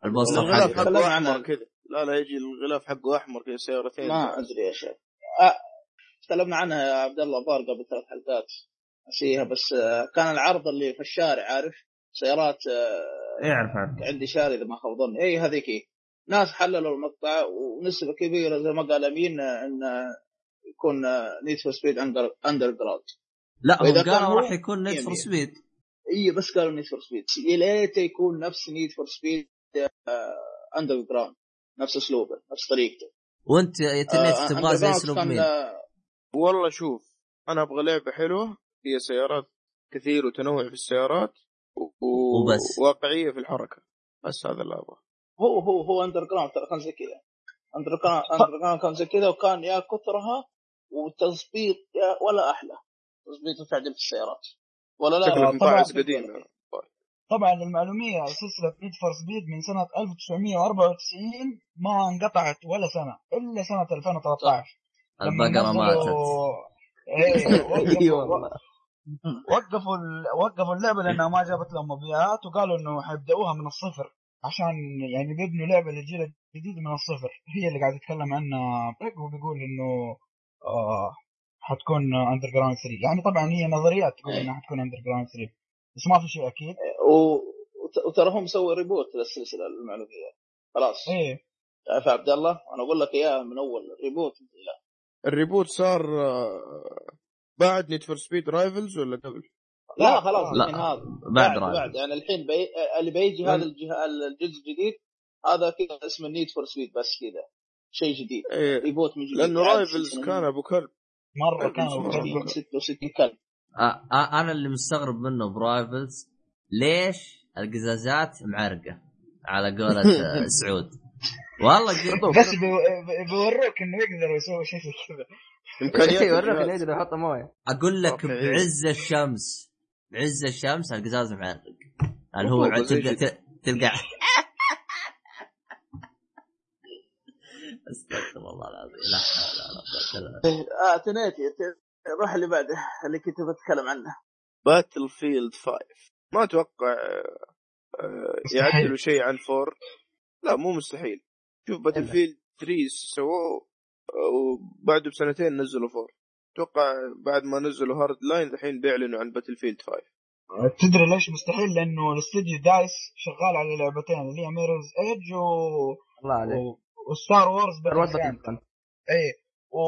ال poster الغلاف حقه. أحمر كذا لا لا يجي الغلاف حقه أحمر كذا سيارتين. ما أدري يا شيخ. آه تكلمنا عنها يا عبد الله الظاهر قبل ثلاث حلقات. نسيها بس آه كان العرض اللي في الشارع عارف؟ سيارات آه يعرف عندي شاري إذا ما خاب ظني. اي هذيك هي ناس حللوا المقطع ونسبة كبيرة زي ما قال أمين آه، إن آه، يكون Need for Speed Underground لا هم وإذا كان راح يكون Need for. Speed إي بس قالوا Need for Speed يا ليته يكون نفس Need for Speed Underground نفس أسلوبه نفس طريقته وأنت يا تنيت آه، تبغاه زي أسلوب مين؟ آه، والله شوف أنا أبغى لعبة حلوة فيها سيارات كثير وتنوع في السيارات. و- وبس. واقعيه في الحركة بس هذا اللي أبغاه هو هو هو Underground ترى كان زي كذا. Underground Underground كان زي كذا وكان يا كثرها وتظبيط يا ولا أحلى. تظبيط وتعديل في السيارات. ولا لا طبعاً. قديم طبعا المعلومية سلسلة Need for Speed من سنة 1994 ما انقطعت ولا سنة إلا سنة 2013 لما البقرة نزلوا- ماتت. إيه اي وقفوا, والله وقفوا ال- وقفوا اللعبة لأنها ما جابت لهم مبيعات وقالوا إنه حيبدأوها من الصفر. عشان يعني بيبنوا لعبة للجيل الجديد من الصفر. هي اللي قاعد يتكلم عنها بريك وبيقول إنه آه حتكون Underground 3 يعني طبعا هي نظريات تقول إنها حتكون Underground 3 بس ما في شيء أكيد. و- وت- وترى هم سووا reboot للسلسلة المعلومية. خلاص. إيه. تعرف يا عبد الله؟ أنا أقول لك إياها من أول reboot لا ال reboot صار آه، بعد Need for Speed Rivals ولا قبل؟ لا لا، خلاص لا، الحين هذا. بعد بعد, بعد. يعني الحين بي... اللي بيجي هذا الجه... الجزء الجديد هذا كذا اسمه Need for Speed بس كذا. شيء جديد. إيه reboot من جديد. لأنه Rivals كان أبو كلب. مرة كانوا اسمه بيحبوا- 66 كلب. أنا اللي مستغرب منه ب Rivals ليش القزازات معرقة؟ على قولة سعود. والله بس بي- بيوروك إنه يقدروا يسووا شيء. زي كذا امكانيات يوروك. اللي يقدر يحط موية. أقول لك. بعز الشمس. بعز الشمس القزاز معرق اللي هو تلقى تلقى. أستغفر الله العظيم. لا حول ولا قوة إلا بالله. آه تنيتي ت- روح اللي بعده اللي كنت بتكلم عنه. Battlefield 5 ما أتوقع آه، آه،. يعدلوا شيء عن four لا مو مستحيل. شوف Battlefield 3 سووه آه، وبعده بسنتين نزلوا four أتوقع بعد ما نزلوا Hardline الحين بيعلنوا عن Battlefield 5 تدري ليش مستحيل؟ لأنه الاستديو DICE شغال على لعبتين اللي هي Mirror's Edge و الله عليك. و Star Wars. اي و...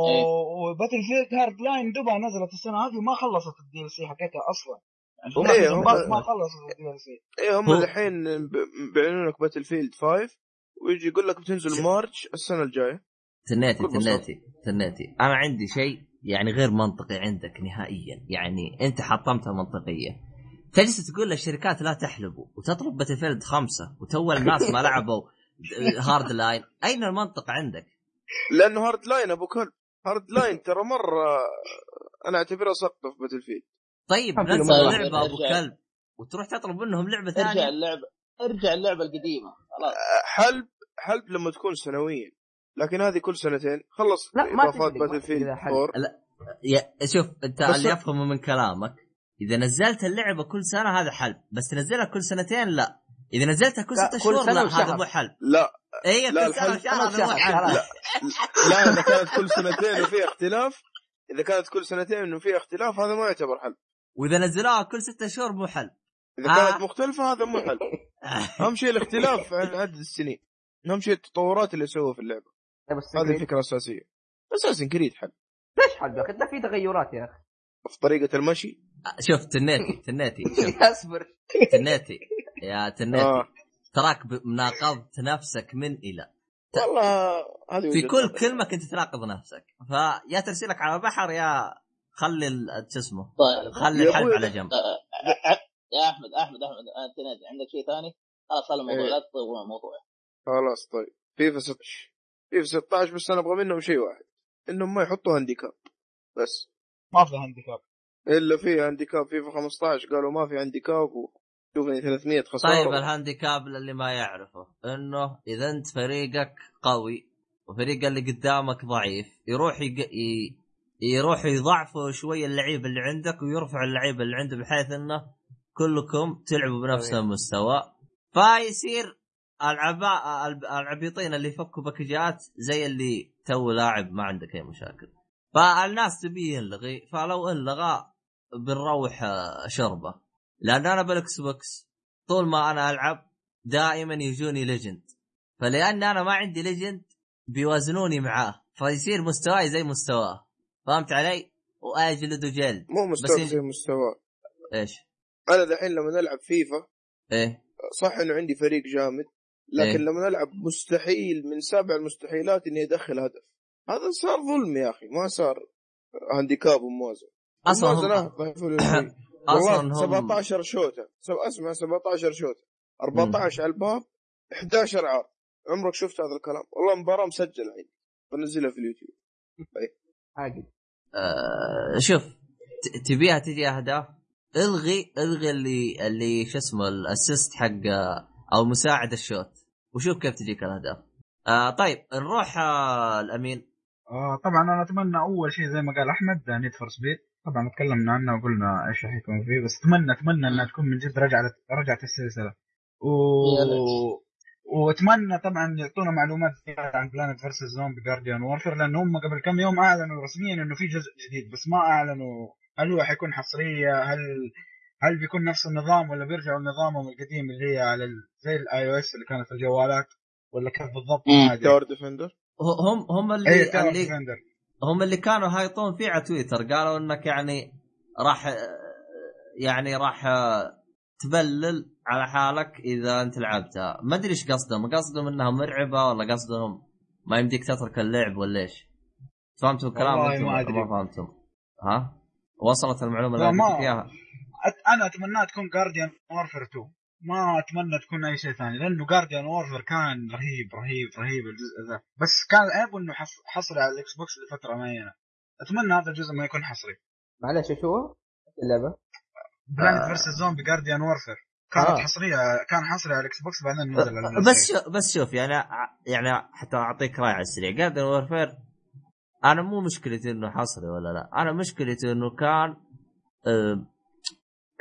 و Battlefield Hardline دوبها نزلت السنة هذه وما خلصت ال DLC حقتها أصلا. يعني هم- إيه، هم- ما- خلصت الدي ال سي إيه هم الحين ب- بيعلنون لك Battlefield 5 ويجي يقول لك بتنزل March السنة الجاية. تنيتي. تنيتي تنيتي. أنا عندي شيء يعني غير منطقي عندك نهائيا. يعني أنت حطمتها منطقيه تجلس تقول للشركات لا تحلبوا وتطلب Battlefield خمسة وتو الناس ما لعبوا Hardline أين المنطق عندك؟ لأنه Hardline أبو كلب Hardline ترى مرة أنا اعتبرها سقطة في باتل فيلد طيب نزل لعبه أبو ارجع. كلب. وتروح تطلب منهم لعبة ارجع ثانية؟ اللعبة. ارجع اللعبة القديمة. خلاص. حلب حلب لما تكون سنويا. لكن هذه كل سنتين. خلص. لا، ما إضافات Battlefield إذا حلب. 4 يا شوف أنت اللي افهمه من كلامك إذا نزلت اللعبة كل سنة هذا حلب بس تنزلها كل سنتين لا. إذا نزلتها كل لا، ست كل شهور سنة لا. هذا مو حلب. لا. اي لا، كل سنة الحلب- وشهر هذا مو شهر، حلب. خلاص. لا. إذا كانت كل سنتين وفيها اختلاف إذا كانت كل سنتين انه فيها اختلاف هذا ما يعتبر حلب وإذا نزلوها كل ستة شهور مو حل إذا آه. كانت مختلفة هذا مو حل أهم شيء الاختلاف عن عدد السنين. أهم شيء التطورات اللي سووها في اللعبة. هذه كريد. الفكرة الأساسية. أساسا كريد حل. ليش حلب يا أخي في تغيرات يا أخي. في طريقة المشي؟ شوف تنيتي تنيتي اصبر. تنيتي. يا تنيتي. آه. تراك ب- ناقضت نفسك من إلى. والله هذه في كل. كلمة كنت تناقض نفسك. فيا ترسلك على البحر يا خلي ال- شو اسمه طيب. خلي الحلب على جنب. آه، يا أحمد أحمد أحمد انت نادي عندك شيء ثاني؟ خلاص خلي الموضوع إيه. لا تطول الموضوع خلاص طيب. فيفا 16 فيفا 16 بس أنا أبغى منهم شيء واحد إنهم ما يحطوا handicap بس. ما في handicap إلا في handicap FIFA 15 قالوا ما في handicap وشوفني 300 خساره طيب ال handicap للي ما يعرفه إنه إذا أنت فريقك قوي وفريق اللي قدامك ضعيف يروح يق... ي... يروح يضعفوا شوية اللعيبه اللي عندك ويرفع اللعيبه اللي عنده بحيث إنه كلكم تلعبوا بنفس. المستوى. فيصير العباء العبيطين اللي يفكوا باكجات زي اللي تو لاعب ما عندك أي مشاكل. فالناس تبيه ينلغي فلو انلغى بنروح آه، شربة. لأن أنا بالاكس بوكس طول ما أنا ألعب دائما يجوني legend فلأن أنا ما عندي legend بيوازنوني معاه فيصير مستواي زي مستواه. فهمت علي؟ واجلد جلد. مو مستوى زي مستواه. إيش؟ أنا دحين لما نلعب فيفا إيه. صح إنه عندي فريق جامد. لكن إيه. لما نلعب مستحيل من سبع المستحيلات إني أدخل هدف. هذا صار ظلم يا أخي ما صار handicap وموازن أصلا هم. أصلا هم 17 شوطه سب... اسمع 17 شوطه 14 على الباب 11 عار. عمرك شفت هذا الكلام؟ والله مباراة مسجلة عندي بنزلها في اليوتيوب. عادي. آه شوف ت- تبيها تجي أهداف. إلغي إلغي اللي اللي شو اسمه ال assist حق أو مساعد ال shoot. وشوف كيف تجيك الأهداف. آه طيب نروح آه الأمين. آه طبعا أنا أتمنى أول شيء زي ما قال أحمد Need for Speed. طبعا تكلمنا عنها وقلنا إيش راح يكون فيه بس أتمنى أتمنى إنها تكون من جد رجعت رجعت السلسلة. و... وأتمنى طبعا يعطونا معلومات عن Plants vs Zombies Garden Warfare لأن هم قبل كم يوم أعلنوا رسميا إنه في جزء جديد بس ما أعلنوا هل هو حيكون حصرية هل هل بيكون نفس النظام ولا بيرجعوا لنظامهم القديم اللي هي على. زي ال iOS اللي كانت في الجوالات؟ ولا كيف بالضبط؟ tower defender هم هم اللي tower اللي defender هم اللي كانوا هايطون فيه على تويتر. قالوا إنك يعني راح يعني راح تبلل على حالك إذا أنت لعبتها. ما أدري إيش قصدهم. قصدهم انها مرعبة ولا قصدهم ما يمديك تترك اللعب ولا إيش؟ فهمتوا الكلام ما. ما فهمتم؟ ها؟ وصلت المعلومة اللي ما- قلت إياها. أت- أنا أتمنى تكون Garden Warfare 2 ما أتمنى تكون أي شيء ثاني لأنه Garden Warfare كان رهيب رهيب رهيب الجزء ذا. بس كان عيبه إنه حص- حصري على ال Xbox لفترة معينة. أتمنى هذا الجزء ما يكون حصري. معلش إيش هو؟ اللعبة؟ Plants vs Zombies Garden Warfare كانت آه. حصرية كان حصري على ال Xbox بعدين نزل على بس ال Play شو بس شوف يعني يعني حتى أعطيك رأي على السريع. Garden Warfare أنا مو مشكلتي إنه حصري ولا لا. أنا مشكلتي إنه كان آه،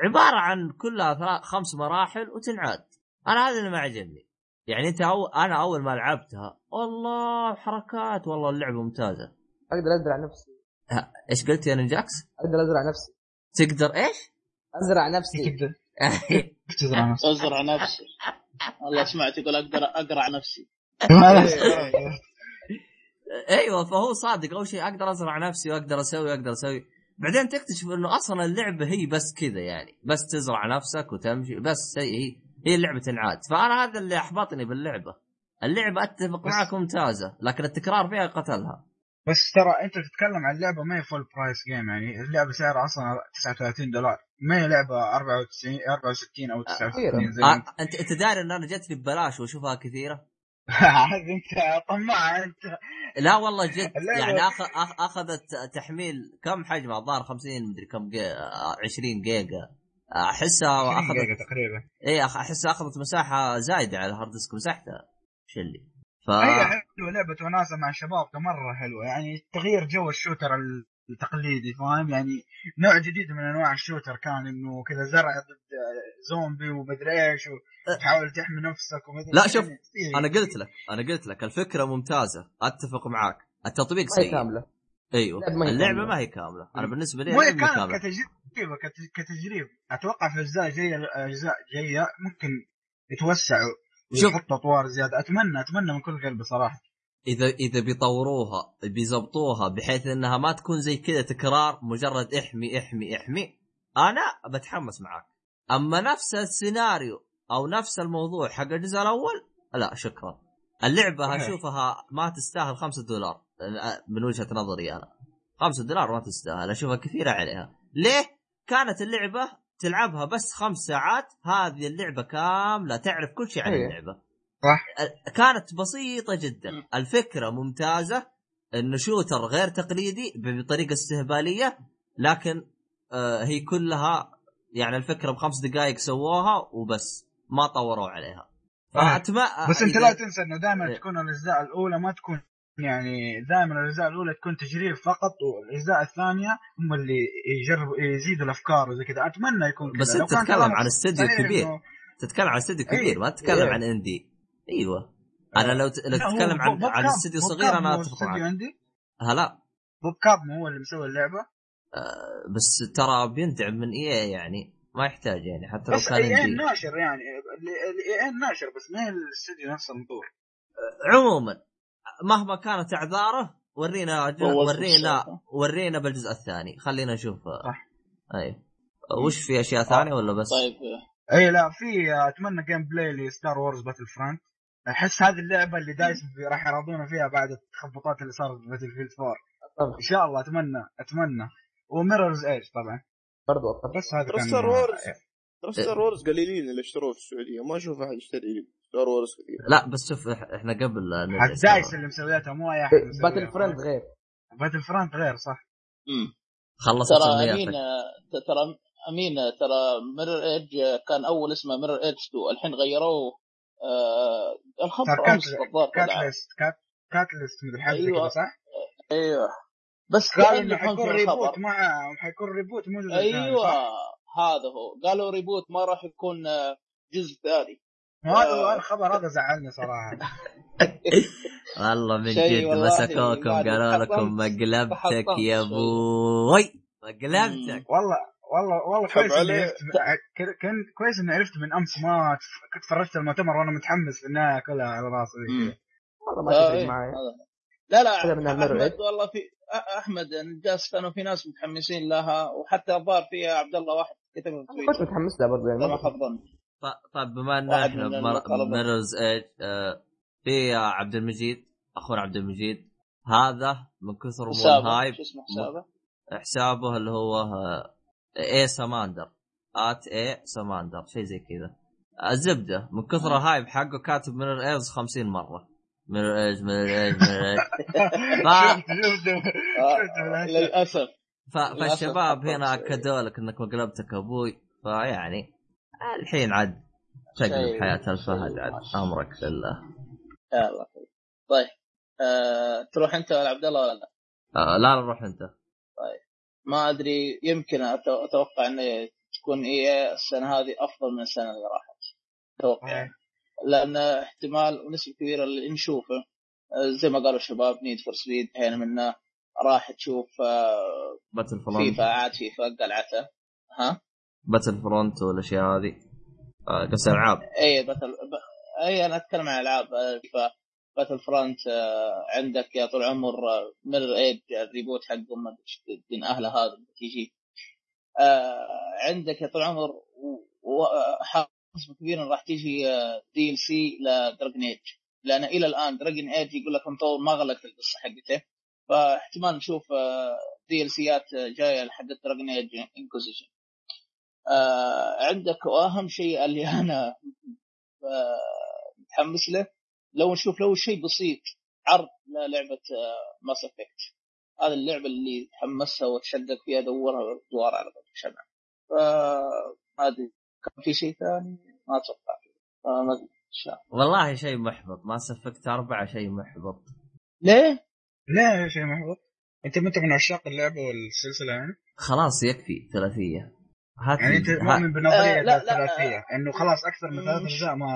عبارة عن كلها ثلاث خمس مراحل وتنعاد. أنا هذا اللي ما عجبني. يعني أنت أو أنا أول ما لعبتها والله حركات والله اللعبة ممتازة. أقدر أزرع نفسي. ها، إيش قلت يا نجاكس؟ أقدر أزرع نفسي. تقدر إيش؟ أزرع نفسي. تقدر. تزرع نفسك؟ أزرع نفسي. والله سمعت يقول أقدر أقرع نفسي. أيوه فهو صادق. أول شيء أقدر أزرع نفسي وأقدر أسوي وأقدر أسوي. بعدين تكتشف إنه أصلا اللعبة هي بس كذا يعني بس تزرع نفسك وتمشي بس هي هي, هي اللعبه تنعاد فأنا هذا اللي أحبطني باللعبة. اللعبة أتفق معك ممتازة لكن التكرار فيها قتلها. بس ترى أنت تتكلم عن لعبة ما هي full price game يعني اللعبة سعرها أصلا 39 دولار. ما هي لعبة 94 64 أو 69 زي ما انت آه أنت أنت داري إن أنا جتني ببلاش وأشوفها كثيرة؟ عاد انت طماع انت لا والله جد يعني أخ... أخ... أخذت تحميل كم حجمها الظاهر 50 مدري كم جي... 20 جيجا. أحسها 20 أخذت جيجا تقريبا. اي أخ- أحسها أخذت مساحة زايدة على ال hard disk مسحتها إيش اللي ف هي حلوة لعبة وناسة مع الشباب مرة حلوة. يعني تغيير جو ال shooter التقليدي فاهم؟ يعني نوع جديد من أنواع ال shooter كان إنه كذا زرع ضد زومبي ومدري إيش وتحاول تحمي نفسك ومدري لا، شوف، يعني فيه- أنا قلت لك أنا قلت لك الفكرة ممتازة أتفق معاك. التطبيق ما هي سيء. كاملة. أيوه اللعبة ما هي اللعبة كاملة. ما هي كاملة. أنا بالنسبة لي ما هي كاملة. كتجربه كت- كتجريب. أتوقع في أجزاء جاية أجزاء جاية ممكن يتوسعوا شوف. ويحطوا أطوار زيادة. أتمنى أتمنى من كل قلبي صراحة. إذا إذا بيطوروها بيزبطوها بحيث إنها ما تكون زي كذا تكرار مجرد إحمي إحمي إحمي. أنا بتحمس معاك أما نفس السيناريو أو نفس الموضوع حق الجزء الأول لا شكرا. اللعبة. أشوفها ما تستاهل خمسة دولار. من وجهة نظري أنا. خمسة دولار ما تستاهل أشوفها كثيرة عليها. ليه؟ كانت اللعبة تلعبها بس خمس ساعات هذه اللعبة كاملة تعرف كل شيء عن. اللعبة. صح؟ كانت بسيطة جدا. الفكرة ممتازة انه شوتر غير تقليدي بطريقة استهبالية لكن آه هي كلها يعني الفكرة بخمس دقائق سووها وبس ما طوروا عليها. فأتما بس أنت لا تنسى إنه دائما إيه. تكون الأجزاء الأولى ما تكون يعني دائما الأجزاء الأولى تكون تجريب فقط والأجزاء الثانية هم اللي يجربوا يزيدوا الأفكار وزي كذا. أتمنى يكون كذا. بس انت تتكلم عن استديو كبير. إنه- تتكلم عن استديو إيه. كبير ما تتكلم إيه. عن إندي. أيوه. أنا لو ت... لو تتكلم عن بوب عن استديو صغير أنا أتفق معك. عندي؟ هلا PopCap هو اللي مسوي اللعبة؟ بس ترى بيندعم من EA يعني ما يحتاج يعني حتى لو بس كان EA indie ناشر يعني ال EA ناشر بس ما هي الاستوديو نفسه المطور عموما مهما كانت إعذاره ورينا ورينا. ورينا بالجزء الثاني. خلينا نشوف صح. أي. وش في أشياء ثانية ولا بس؟ طيب. إي لا في أتمنى gameplay ل Star Wars Battlefront أحس هذه اللعبة اللي DICE راح يراضونا فيها بعد التخبطات اللي صارت في Battlefield 4 طبعا. إن شاء الله أتمنى أتمنى. و Mirror's Edge طبعا. برضو أتفق. بس هذا كان Star Wars ترى Star Wars قليلين اللي اشتروه في السعودية. ما أشوف أحد يشتري Star Wars كثير لا بس شوف إحنا قبل حق DICE اللي مسويتها مو أي أحد. Battlefront غير. Battlefront غير صح. مم. خلصت ترى امين ترى امين ترى Mirror's Edge كان أول اسمه Mirror's Edge 2 الحين غيروه. آه الخبر صار امس بالضبط الآن. Catalyst Cat Catalyst مدري حاجة زي أيوة. كذا صح؟ أيوه بس قالوا إنه حيكون reboot. مع حيكون reboot مو جزء أيوه؟ هذا هو قالوا reboot ما راح يكون آه، جزء ثاني هذا الخبر هذا زعلني صراحة والله من جد مسكوكم ما. قالوا لكم مقلبتك يا. أبوي مقلبتك والله والله والله كويس إني. عرفت كنت كويس إني عرفت من أمس ما كنت فرجت المؤتمر وأنا متحمس في النهايه كلها على راسي. والله ما آه، تفرق إيه، معي. لا لا أحمد. والله في أحمد جالس كانوا في ناس متحمسين لها وحتى الظاهر فيها عبد الله واحد كتب كنت تويتر متحمس لها برضو يعني ما ما خاب طيب بما إن إحنا. بميررز ايج آه، في عبد المجيد أخونا عبد المجيد هذا من كثر حسابه هايب شو اسمه حسابه؟ حسابه اللي هو اي سماندر ات اي سماندر شيء زي كذا. الزبدة. من كثر الهايب حقه كاتب من الايرز 50 مرة. من الايج من الايج من بالعكس. للأسف. فالشباب هنا. اكدوا لك إنك مقلبتك أبوي فيعني الحين عاد تقلب حياة الفهد عاد. أمرك لله. يلا. طيب. آه، تروح أنت ولا عبد الله ولا لا؟ آه لا لا روح أنت. ما أدري يمكن أتوقع ان تكون E3 السنة هذه أفضل من السنة اللي راحت. أتوقع يعني. لأن احتمال ونسبه كبيرة اللي نشوفه آه، زي ما قالوا الشباب Need for Speed هنا منه راح تشوف آه، Battlefront FIFA عاد فيفا قلعته. ها؟ Battlefront والأشياء هذه. آه قصة ألعاب. اي بطل ب... اي أنا أتكلم عن ألعاب آه، FIFA. Battlefront آه، عندك يا طول عمر آه، Mirror's Edge ال reboot حقهم ما أدري أهله هذا تيجي آه، عندك يا طول عمر قسم كبير راح تيجي DLC ل Dragon Age لأن إلى الآن Dragon Age يقول لك مطور ما غلقت القصة حقته. فاحتمال نشوف DLC ات جاية لحد Dragon Age Inquisition عندك واهم شيء اللي أنا متحمس له لو نشوف لو شيء بسيط عرض للعبه Mass Effect هذه اللعبة اللي تحمسها وتشدك فيها دورها دوار على الشمع ف هذه كان في شيء ثاني؟ ما أتوقع. ما أدري. والله شيء محبط. ما سفكت أربعة شيء محبط. ليه؟ ليه شيء محبط؟ أنت ما انت من عشاق اللعبة والسلسلة يعني؟ خلاص يكفي ثلاثية. هات يعني أنت مؤمن بنظرية آه الثلاثيه إنه خلاص أكثر من ثلاث اجزاء ما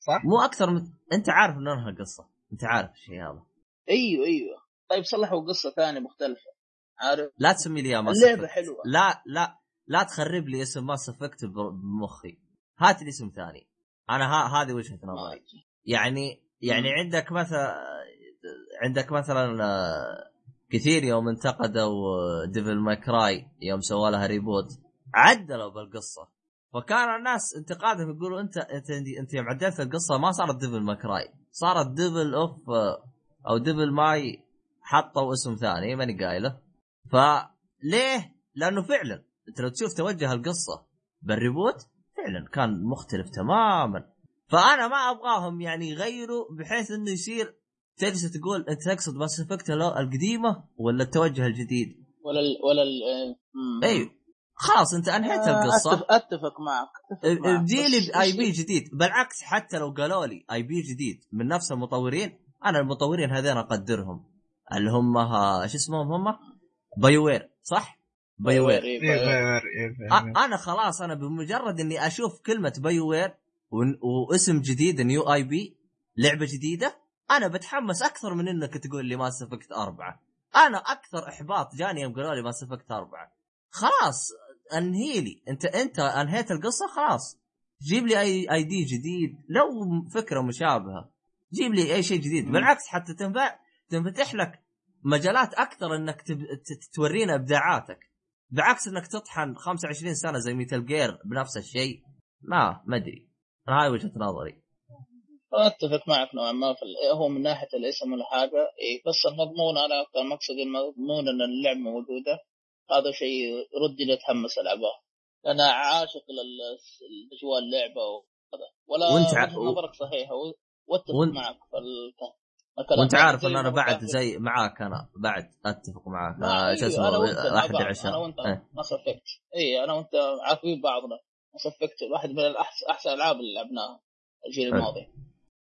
صح؟ مو أكثر من أنت عارف إنه انها قصة. أنت عارف الشيء هذا. أيوه أيوه. طيب صلحوا قصة ثانية مختلفة. عارف؟ لا تسمي لي إياها Mass اللعبة حلوة. لا لا لا تخرب لي اسم Mass Effect بمخي. هات لي اسم ثاني. أنا ها هذه وجهة نظري. يعني يعني عندك مثلا عندك مثلا آه، كثير يوم انتقدوا Devil May Cry يوم سووا لها reboot عدلوا بالقصة. فكان الناس انتقادهم يقولوا انت انت أنت يوم عدلت القصة ما صارت Devil May Cry صارت Devil of آه، أو Devil May حطوا اسم ثاني ماني قايله. فليه؟ لأنه فعلا أنت لو تشوف توجه القصة بال reboot فعلا كان مختلف تماما. فأنا ما أبغاهم يعني يغيروا بحيث إنه يصير تجلس تقول انت تقصد Mass Effect القديمة ولا التوجه الجديد؟ ولا ال ولا ال أيوه. خلاص انت انهيت آه القصة أتفق, أتفق معك. اديلي ب IP جديد. بالعكس حتى لو قالوا لي IP جديد من نفس المطورين أنا المطورين هذين أقدرهم. اللي هم شو اسمهم هم؟ BioWare صح؟ BioWare أنا خلاص أنا بمجرد إني أشوف كلمة BioWare واسم جديد new IP لعبة جديدة أنا بتحمس أكثر من إنك تقول لي Mass Effect أربعة. أنا أكثر إحباط جاني يوم قالوا لي Mass Effect أربعة. خلاص انهي لي انت أنت أنهيت القصة؟ خلاص. جيب لي أي IP جديد. لو فكرة مشابهة. جيب لي أي شيء جديد. بالعكس حتى تنفع تنفتح لك مجالات أكثر إنك تب... تورينا إبداعاتك. بعكس إنك تطحن 25 سنة زي Metal Gear بنفس الشيء. ما ما أدري. هاي وجهة نظري. أتفق معك نوعا ما في هو من ناحية الاسم ولا حاجة إيه بس المضمون أنا كان مقصدي المضمون إن اللعبه موجودة. هذا شيء يردني اتحمس العبها أنا عاشق لأجواء اللعبة وهذا ولا وأنت ع... نظرك صحيحه واتفق وانت... معك وأنت عارف إن أنا بعد زي معاك أنا. بعد أتفق معاك آه شو اسمه واحد العشاء أنا وأنت ما صفقت اي أنا وأنت عارفين بعضنا. ما صفقت واحد من أحسن الالعاب اللي لعبناها الجيل الماضي.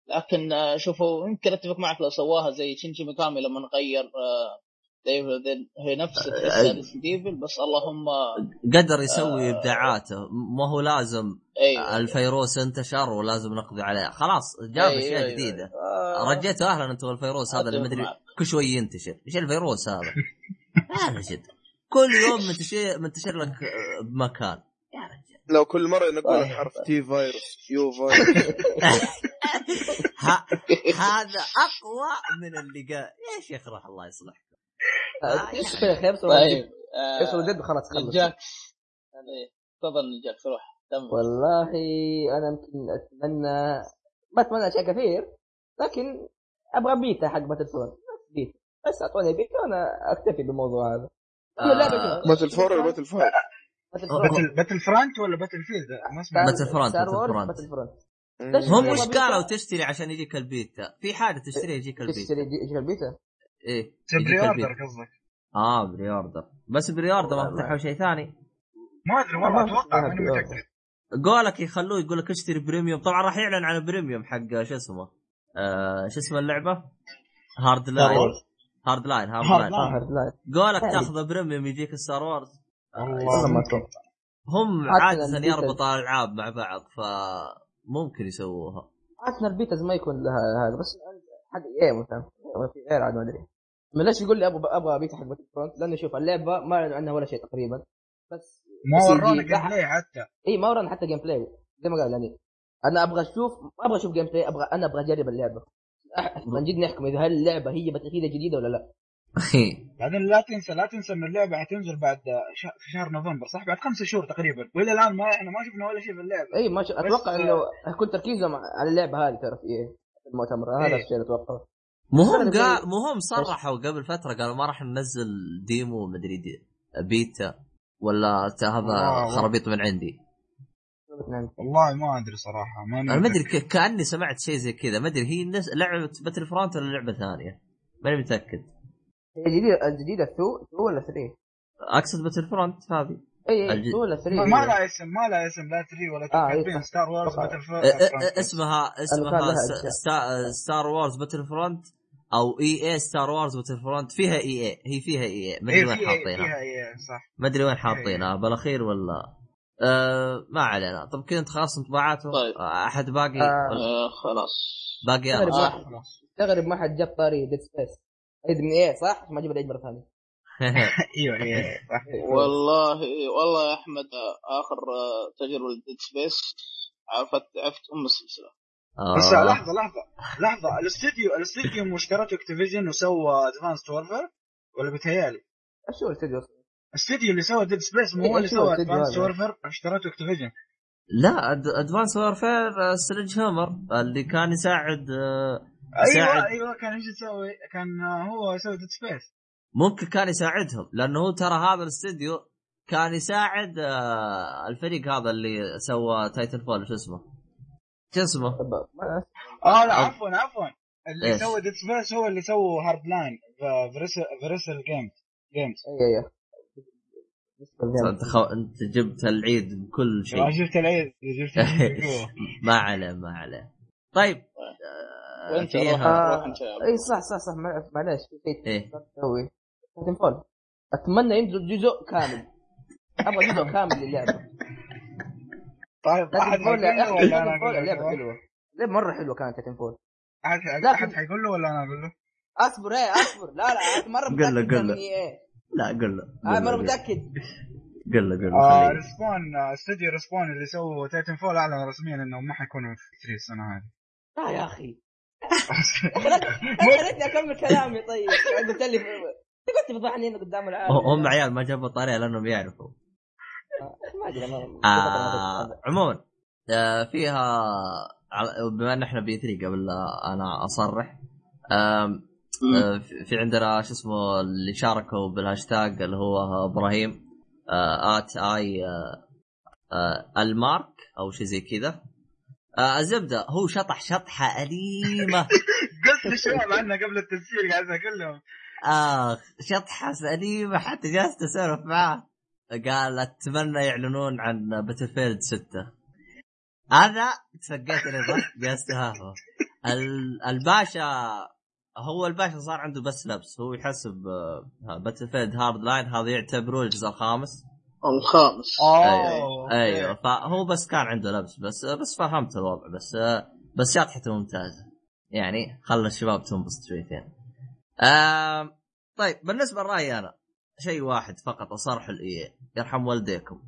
لكن آه، شوفوا يمكن أتفق معك لو سواها زي شينجي ميكامي لما نغير آه، هي نفس ديفل بس اللهم قدر يسوي آه ابداعاته. ما هو لازم أيوة الفيروس انتشر ولازم نقضي عليه. خلاص جاب أيوة أشياء أيوة جديدة. آه. رجيته أهلا انت والفيروس هذا اللي مدري كل شوي ينتشر. إيش الفيروس هذا؟ يا رجل كل يوم منتشر منتشر لك بمكان يا رجل. لو كل مرة نقول لك حرف تي فيروس يو فيروس هذا أقوى من اللي قال يا شيخ راح الله يصلحك إيش شيخ يبصر طيب يبصر جد خلاص خلص. جاكس تفضل جاكس روح. والله أنا يمكن أتمنى ما اتمنى أشياء كثير لكن أبغى بيتا حق Battlefront beta. بس أعطوني بيتا وأنا أكتفي بالموضوع هذا. Battle four ولا Battle five؟ Battlefront ولا Battlefield؟ Battlefront Battlefront هم وش قالوا تشتري عشان يجيك البيتا؟ في حاجة تشتري يجيك البيتا. تشتري يجيك البيتا؟ إيه pre-order قصدك. آه pre-order بس pre-order ما فتحوا شيء ثاني؟ ما أدري والله أتوقع ماني متأكد. قولك يخلوه يقول لك اشتري premium. طبعا راح يعلن عن premium حق شو اسمه؟ آه شو اسمه اللعبة؟ Hardline Hardline Hardline قولك تاخذ premium يجيك Star Wars والله ما أتوقع. هم عادة يربطوا الألعاب مع بعض فممكن يسووها. عادة ال betas ما يكون لها هذا بس حق إيه مثلا؟ في غير عاد ما أدري. من ليش يقول لي أبغى أبغى بيتا حق Battlefront لأنه شوف اللعبة ما اعلنوا عنها ولا شيء تقريبا. بس ما ورونا gameplay حتى. إي ما ورونا حتى gameplay زي ما قال يعني. أنا أبغى أشوف ما أبغى أشوف gameplay أبغى أنا أبغى أجرب اللعبة. من جد نحكم إذا هل اللعبة هي Battle جديدة ولا لا. بعدين لا تنسى لا تنسى إن اللعبة حتنزل بعد ش... في شهر نوفمبر صح؟ بعد خمسة شهور تقريبا. وإلى الآن ما إحنا ما شفنا ولا شيء في اللعبة. إي ما ش... أتوقع إنه حيكون تركيزهم على اللعبة هذه ترى في إيه؟ في المؤتمر هذا إيه. الشيء اللي اتوقعه مو هم أنا قال زي- مو هم صرحوا قبل فترة قالوا ما راح ننزل demo مدري دي بيتا ولا ت- هذا خرابيط من عندي. والله ما أدري صراحة ما أنا ما أدري ك- كأني سمعت شيء زي كذا ما أدري هي نس... لعبة Battlefront ولا لعبة ثانية؟ ماني متأكد. هي الجديده الجديده 2 2 ولا 3 أقصد Battlefront هذه. اي اي الج- 2 ولا 3 ما, لها اسم ما لها اسم لا 3 ولا 2 آه، إيه،. Star Wars. Battlefront اسمها اسمها. Sta- Star Wars Battlefront أو EA Star Wars Battlefront فيها EA هي فيها EA ما أدري إيه وين فيها حاطينها. فيها إيه صح. ما أدري وين إيه. حاطينها. بالأخير ولا؟ آه ما علينا. طب كذا انت خلاص انطباعاته طيب. آه، أحد باقي؟ آه. ولا- آه خلاص. باقي أنا؟ خلاص. استغرب ما حد جاب طاري Dead Space عيد من إيه صح؟ ما جيب العيد مرة ثانية. أيوه إيه صح والله والله يا أحمد آخر تجربه ل Dead Space عرفت عرفت أم السلسلة بس آه. لحظة لحظة لحظة الاستديو الاستديو مو اشترته Activision وسوى Advanced Warfare ولا بتهيالي إيش هو الاستديو أصلا؟ الاستديو اللي سوى Dead Space مو إيه، هو اللي سوى Advanced هذا؟ Warfare اشترته Activision لا Advanced Warfare Sledgehammer اللي كان يساعد آه، أيوه يساعد أيوه كان إيش يسوي؟ كان آه، هو يسوي Dead Space ممكن كان يساعدهم لأنه هو ترى هذا الاستديو كان يساعد آه، الفريق هذا اللي سوى Titanfall شو اسمه؟ شو اسمه؟ آه لا عفوا عفوا اللي إيش؟ سوى Dead Space هو اللي سوى Hardline Visceral Games Games EA أنت جبت العيد بكل شيء آه، العيد جبت العيد جوا. ما عليه ما عليه طيب آه، وأنت روح اي صح صح صح مع- معليش في شيء إيه. تسوي Titanfall أتمنى ينزل جزء كامل. أبغى جزء كامل للعبة. طيب احد Titanfall Titanfall له؟ حلوة. لعبة مرة حلوة كانت Titanfall. احد حيقول له ولا أنا أقول له؟ أصبر إيه أصبر. لا لا مرة قل متأكد قل له. من إيه. لا قل له. قل مرة قل. متأكد. قل له قل له آه. Respawn آه، استوديو Respawn اللي سووا Titanfall أعلن رسميا إنهم ما حيكونوا في 3 السنة هذه. لا يا أخي. خلتني اكمل كلامي طيب. قلت لي أنت قلت تفضحني هنا قدام العالم هم عيال ما جابوا طارية لأنهم يعرفوا ما أدري آه عموما آه فيها بما إن إحنا بي 3 قبل لا أنا أصرح آه في- عندنا شو اسمه اللي شاركوا بالهاشتاج اللي هو إبراهيم آه ات اي آه آه المارك أو شيء زي كذا. آه الزبدة هو شطح شطحة أليمة. قلت للشباب عنها قبل التسجيل قاعد اكلمهم أخ شطحة سليمه حتى جالس اسولف معاه قال أتمنى يعلنون عن Battlefield 6 أنا تفقيت رضا جالس تهافه الباشا هو الباشا صار عنده بس لبس هو يحسب Battlefield Hardline هذا يعتبروه الجزء الخامس. الخامس. أيوه أيوه فهو بس كان عنده لبس بس بس فهمت الوضع بس بس شطحته ممتازة. يعني خلى الشباب تنبسط شويتين. طيب بالنسبة لرأيي أنا شيء واحد فقط اصرح ال EA يرحم والديكم.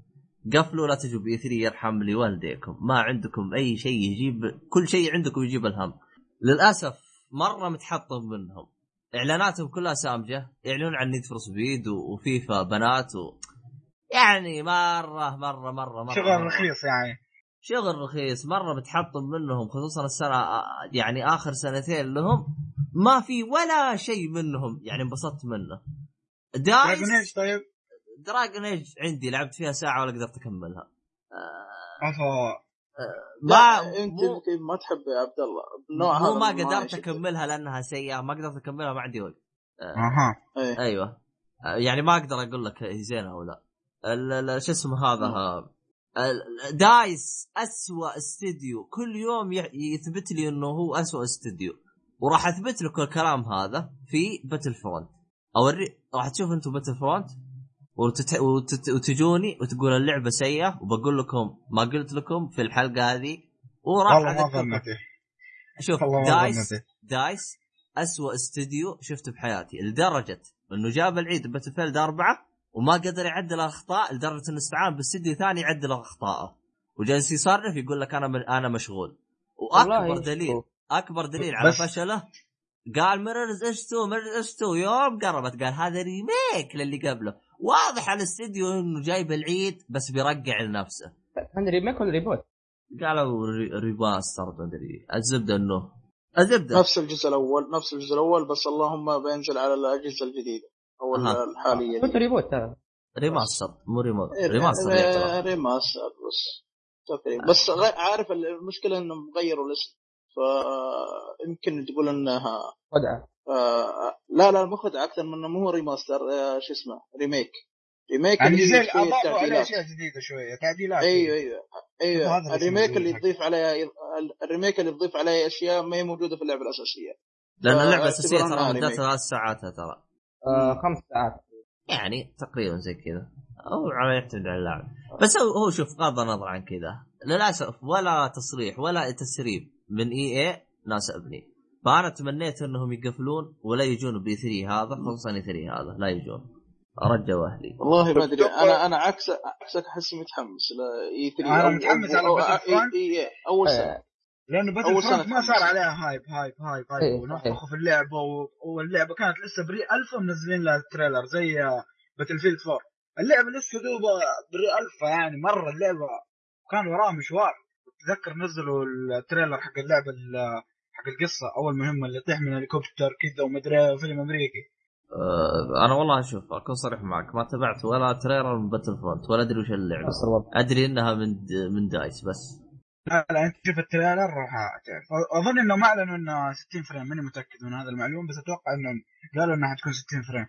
قفلوا لا تجوا ب E3 يرحم لي والديكم ما عندكم أي شيء يجيب كل شيء عندكم يجيب الهم. للأسف مرة متحطم منهم. إعلاناتهم كلها سامجة يعلنون عن Need for Speed و FIFA بنات و... يعني مرة مرة مرة مرة. شغل مرة. رخيص يعني. شغل رخيص مرة متحطم منهم خصوصا السنة يعني آخر سنتين لهم. ما في ولا شيء منهم. يعني انبسطت منه. DICE Dragon Age طيب. Dragon Age عندي لعبت فيها ساعة ولا قدرت أكملها. افا ما لا أنت يمكن ما تحب يا عبد الله. النوع هذا ما قدرت. أكملها لأنها سيئة. ما قدرت أكملها ما عندي وقت. أها. إيه. أيوه. يعني ما أقدر أقول لك هي زينة أو لا. ال- ال- شو اسمه هذا؟ ها ال- DICE اسوء استديو. كل يوم ي- يثبت لي إنه هو اسوء استديو. وراح اثبت لكم الكلام هذا في Battlefront اوري راح تشوف أنتم Battlefront وتت... وتت... وتجوني وتقول اللعبة سيئة وبقول لكم ما قلت لكم في الحلقة هذه. وراح والله ما. ظنتي شوف DICE DICE أسوأ استديو شفته بحياتي لدرجة إنه جاب العيد Battlefield أربعة وما قدر يعدل الأخطاء لدرجة إنه استعان باستديو ثاني يعدل اخطائه وجالس يصرف يقول لك أنا من أنا مشغول. وأكبر والله دليل. أكبر دليل على فشله؟ قال Mirror's Edge 2؟ Mirror's Edge 2؟ يوم قربت. قال هذا remake للي قبله. واضح على الاستديو إنه جايب العيد بس بيرجع لنفسه. هذا remake ولا reboot؟ قالوا re- remaster مدري الزبدة إنه الزبدة. نفس الجزء الأول نفس الجزء الأول بس اللهم بينزل على الأجهزة الجديدة أو أها. الحالية. قلت reboot ترى. remaster مو rema- إيه، remaster. remaster بس تقريبا. بس عارف المشكلة إنهم غيروا الاسم. فيمكن تقول إنها خدعة. آه لا لا مو خدعة أكثر من إنه مو remaster آه شو اسمه remake remake يعني اللي زي اضافوا عليه اشياء جديده شوية تعديلات أيوه أيوه أيوه. ال remake اللي. تضيف عليها ال remake اللي تضيف عليها أشياء ما هي موجودة في اللعبة الأساسية. لأن اللعبة الأساسية ترى مدتها. ثلاث ساعات ترى. آه خمس ساعات. يعني تقريبا زي كذا. أو على يعتمد على اللاعب بس هو هو شوف بغض النظر عن كذا. للاسف ولا تصريح ولا تسريب. من EA ناسبني فأنا تمنيت إنهم يقفلون ولا يجون ب E3 هذا خصوصا E3 هذا لا يجون. رجوا أهلي. والله ما أدري أنا أنا عكس عكسك أحس متحمس ل E3 أنا متحمس على. EA أول سنة. آه، لأنه Battle أول سنة front ما صار. عليها hype hype hype hype ونفخوا في اللعبة و... واللعبة كانت لسه pre-alpha منزلين لها ال trailer زي Battlefield 4 اللعبة لسه دوبا pre-alpha يعني مرة اللعبة كان وراها مشوار. تذكر نزلوا ال trailer حق اللعبة ال- حق القصة أول مهمه اللي يطيح من هليكوبتر كذا ومدري فيلم أمريكي. أه أنا والله شوف أكون صريح معك ما تابعت ولا trailer من Battlefront ولا أدري وش اللعبة. أدري إنها من من DICE بس. لا لا أنت شوف ال trailer راح تعرف أظن إنهم أعلنوا إنه 60 frame ماني متأكد من هذا المعلوم بس أتوقع إنهم قالوا إنها حتكون 60 frame.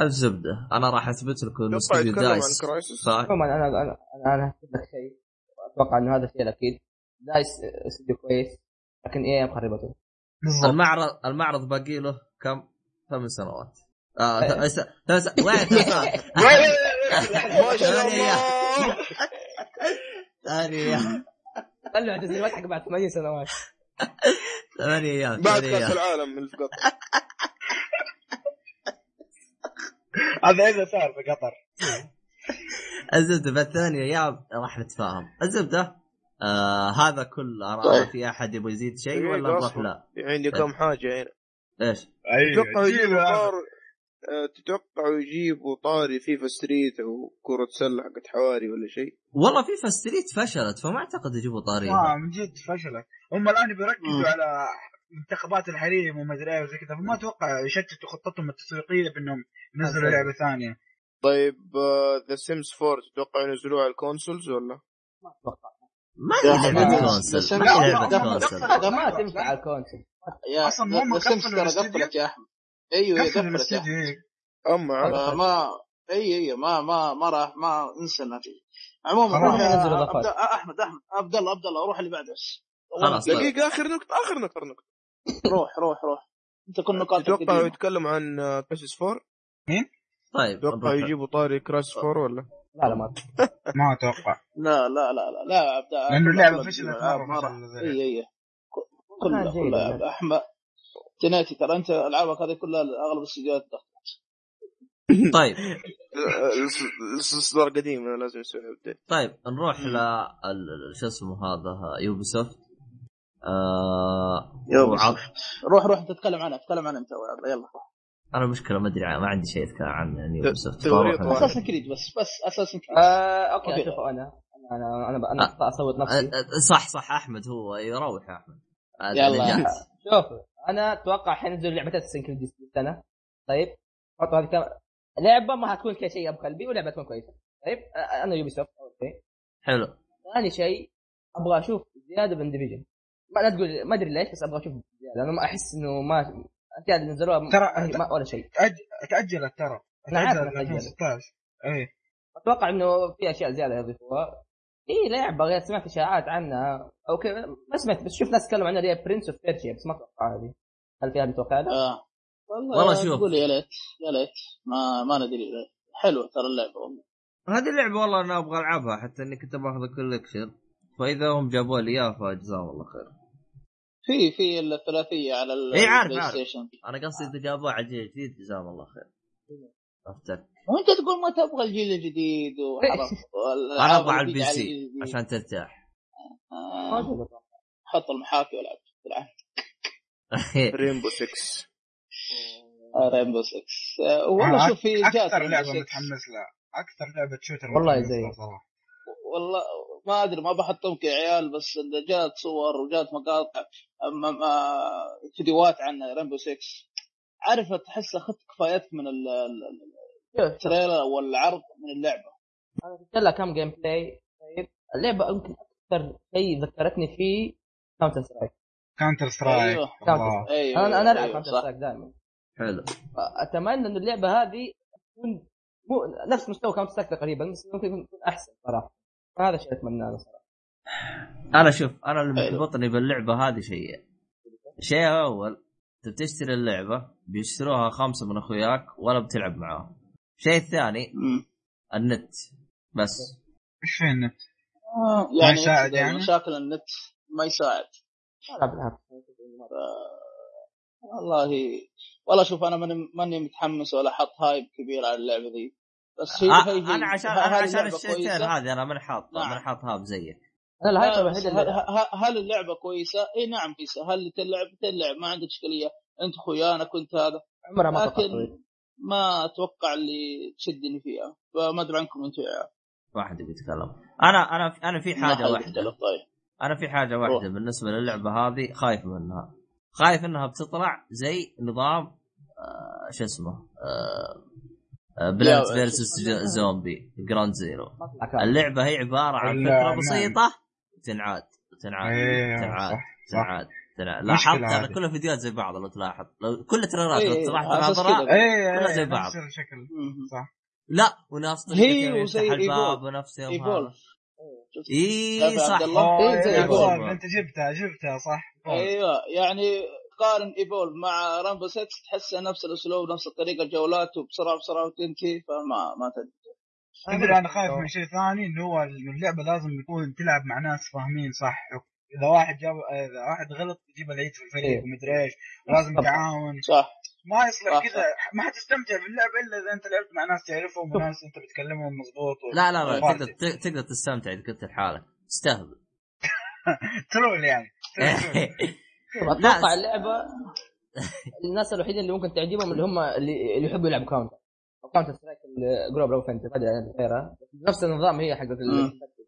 الزبدة. أنا راح أثبت لكم انه استوديو DICE. عموما أنا أنا أنا, أنا هكتب لك شيء أتوقع إنه هذا الشيء الأكيد. DICE استوديو كويس. لكن إيه مخربته بالضبط. المعرض المعرض باقي له كم؟ ثمان سنوات. ث- ث- ثمان سنوات؟ ما شاء الله. ثمانية طلع حق بعد 8 سنوات. ثمانية أيام بعد ثمانية كأس العالم اللي في قطر. هذا إذا صار في قطر. الزبدة بعد ثمانية أيام راح نتفاهم. الزبدة؟ آه هذا كل آراء طيب. في أحد يبغى يزيد شيء دقيقة ولا نروح. لا؟ عندي كم حاجة هنا إيش؟ تتوقعوا أيوه يجيبوا طار آه، تتوقعوا يجيبوا طاري FIFA Street أو كرة سلة حقت حواري ولا شيء والله FIFA Street فشلت فما أعتقد يجيبوا آه طاريها من جد فشلت هم الآن بيركزوا. على منتخبات الحريم وما أدري إيه وزي كذا فما أتوقع يشتتوا خطتهم التسويقية بأنهم ينزلوا. لعبة ثانية طيب The Sims 4 تتوقعوا ينزلوها على ال consoles ولا؟ ما أتوقع ما هي لا، console ما هي لا، console. ما تنفع على ال console يا Sims قفلوا ترى. قفلت يا أحمد أيوه قفلت يا أحمد إيه. أما. آه، ما اي اي ما ما ما راح ما انسى تجي عموما. روح آه، أحمد أحمد عبد الله عبد الله روح اللي بعده بس خلاص طيب. دقيقة آخر نقطة آخر نقطة آخر نقطة روح روح روح أنت كل نقاط القديمة. يتكلم عن Crysis 4 طيب تتوقعوا نروح. يجيبوا طاري Crysis 4 ولا؟ لا لا ما ما أتوقع. لا لا لا لا لا عبد لأنه اللعبة فشلت مرة إي إي كلها كلها. أحمد تناتي ترى أنت ألعابك هذه كلها أغلب الاستديوهات طيب. الاصدار قديم لازم يسوي update طيب نروح ل ال- شو اسمه هذا Ubisoft آه روح روح تتكلم عنها تتكلم عنها أنت يلا. روح أنا مشكلة ما أدري عن- ما عندي شيء اتكلم عنه يعني Ubisoft. Assassin's Creed بس بس Assassin's Creed آه okay okay. أشوف أنا أنا أنا أنا, أنا أصوت نفسي. صح صح أحمد هو. يروح يا أحمد. يلا. شوف أنا أتوقع حينزلوا لعبتين Assassin's Creed السنة. طيب حطوا هذه كم لعبة ما حتكون كذا شيء أبو قلبي ولعبة تكون كويسة. طيب أنا Ubisoft اول شيء حلو. ثاني شيء أبغى أشوف زيادة من Division ما لا تقول ما أدري ليش بس أبغى أشوف زيادة. أنا ما أحس إنه ما اللي نزلوها ترى- ما ولا شيء. تأجلت ترى. أنا عارف تأجلت إنها 2016 إيه. أتوقع إنه في أشياء زيادة يضيفوها. اي لعبه غير سمعت إشاعات عنها. أو كذا ما سمعت بس شفت ناس تكلموا عنها اللي هي Prince of Persia بس ما أتوقع هذه. هل في احد يتوقع هذا؟ آه. والله شوف. تقول يا ليت يا ليت. ما ما ندري. حلوة ترى اللعبة والله. هذه اللعبة والله أنا أبغى ألعبها حتى إني كنت باخذ ال collection فإذا هم جابوا لي اياه فجزاهم الله خير. في في الثلاثية على إيه، عارف، عارف. أنا قصدي إذا جابوه على جيل جديد جزاهم الله خير. افتك وانت تقول ما تبغى الجيل الجديد وحرام أنا أبغى على ال PC عشان ترتاح. آه. حط المحاكي والعب Rainbow 6 Rainbow 6 آه، والله شوف في جات أكثر لعبه. متحمس لها. أكثر لعبة shooter والله متحمس زي. والله ما أدري ما بحطهم كعيال بس جات صور وجات مقاطع أما فيديوهات عن Rainbow 6 عارف تحس أخذت كفايتك من ال trailer أو العرض من اللعبة. أنا قلت لها كم gameplay طيب اللعبة يمكن أكثر شيء ذكرتني فيه Counter-Strike Counter-Strike أيوه. أيوه أنا أنا ألعب أيوه Counter-Strike دائما. حلو. اتمنى انه اللعبة هذه تكون مو نفس مستوى Counter-Strike تقريبا بس ممكن يكون أحسن صراحة. فهذا الشيء اتمناه أنا صراحة. أنا شوف أنا اللي حلو. مرتبطني باللعبة هذه شيئين الشيء الأول أنت بتشتري اللعبة بيشتروها خمسة من أخوياك ولا بتلعب معاهم. الشيء الثاني. النت. بس. إيش في النت؟ آه، يعني يساعد يعني؟ مشاكل النت؟ ما يساعد. بالعكس. والله والله شوف أنا ماني ماني متحمس ولا حط هايب كبير على اللعبة ذي. بس هي آه، هي أنا عشان أنا عشان كويسة. هذه أنا من حاط نعم. من حاط هاب زيك هل, اللعبة. كويسة؟ إي نعم كويسة، هل تلعب تلعب ما عندك إشكالية، أنت خويا أنا كنت هذا، عمرها ما لكن ما أتوقع اللي تشدني فيها، فما أدري عنكم أنتم يا. واحد بيتكلم أنا أنا أنا في حاجة حد واحدة. طيب. أنا في حاجة واحدة. بالنسبة للعبة هذه خايف منها. خايف إنها بتطلع زي نظام آه شو اسمه آه Plant versus Zombie Ground Zero. اللعبة هي عبارة عن فكرة. بسيطة تنعاد تنعاد إيه تنعاد تنعاد لاحظت أنا هذه. كل الفيديوهات زي بعض لو تلاحظ لو كل التريلرات لو إيه، تلاحظ كذا. إيه كلها زي بعض. نفس الشكل مم. صح لا وناس هي كيف وزي يفتح الباب. ونفس يوم هذا. اي صح إيه، إيه،. Evolve. أنت جبتها جبتها صح. إيوه يعني قارن Evolve مع Rainbow 6 تحسها نفس الأسلوب نفس الطريقة الجولات وبسرعه بسرعة وتنتهي فما ما تدري تدري. أنا خايف من شيء ثاني إنه هو اللعبة لازم يكون تلعب مع ناس فاهمين صح. إذا واحد جاب إذا واحد غلط يجيب العيد في الفريق إيه. ومدري إيش. طبعاً. تعاون صح. ما يصلح كذا. ما حتستمتع باللعبة إلا إذا أنت لعبت مع ناس تعرفهم وناس أنت بتكلمهم مضبوط و... لا لا لا. تقدر تقدر تستمتع إذا كنت لحالك. تستهبل troll يعني. أتوقع اللعبة الناس الوحيدين اللي ممكن تعجبهم اللي هم اللي, اللي يحبوا يلعبوا كاونتر أو كاونتر سترايك جلوبال أوفنسيف هذه غيرها نفس النظام هي حقت.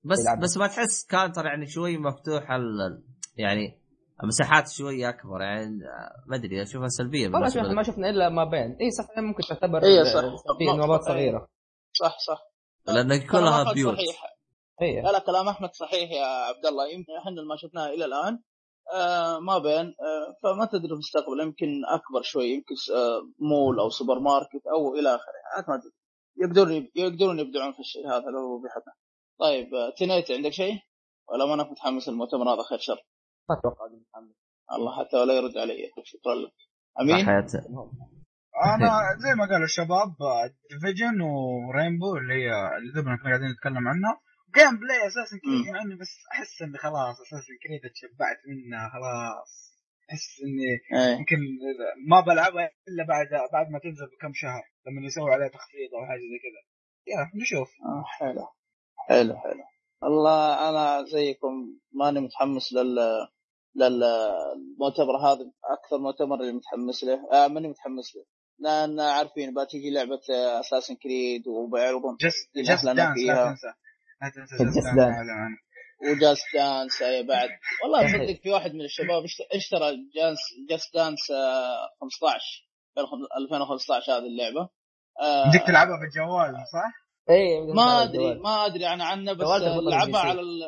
بس يلعبها. بس ما تحس كاونتر يعني شوي مفتوح ال- يعني مساحات شوي أكبر يعني ما أدري أشوفها سلبية والله شوف ما شفنا إلا ما بين. إي صح ممكن تعتبر إيه، صح. إيه. صغيرة. صح صح. لأن كلها بيوت صحيح إي. لا لا كلام أحمد صحيح يا عبد الله. يمكن إحنا اللي ما شفناها إلى الآن. آه ما بين آه فما تدري في المستقبل يمكن أكبر شوي يمكن س- آه مول أو سوبر ماركت أو إلى آخره ما تدري يقدرون يقدرون يبدعون في الشيء هذا لو بيحبنا طيب تنيتي عندك شيء؟ ولا ما أنا متحمس المؤتمر هذا؟ خير شر. ما أتوقع محمد. الله حتى ولا يرد علي. شكرا لك. أمين؟ أنا زي ما قالوا الشباب ديفيجن ورينبو اللي هي اللي دوبنا قاعدين نتكلم عنها. gameplay أساسنز كريد. مع اني بس أحس اني خلاص أساسنز كريد اتشبعت منها خلاص. أحس إني إيه. يمكن ما بلعبها إلا بعد بعد ما تنزل بكم شهر لما يسوي عليها تخفيض أو حاجة زي كذا. يا نشوف. آه حلو. حلو حلو. والله أنا زيكم ماني متحمس لل للمؤتمر هذا أكثر مؤتمر اللي متحمس له. آه ماني متحمس له. لأن عارفين بتيجي لعبة أساسنز كريد وبيعرضون جست دانس لا. تنسى. لا تنسى دانس. دانس وجاست دانس آه، بعد والله. صدق في واحد من الشباب اشت- اشترى جاست دانس آه، 15 2015 هذه اللعبة آه، بدك تلعبها بالجوال صح؟ اي ما أدري ما أدري أنا عنه بس لعبها. على ال...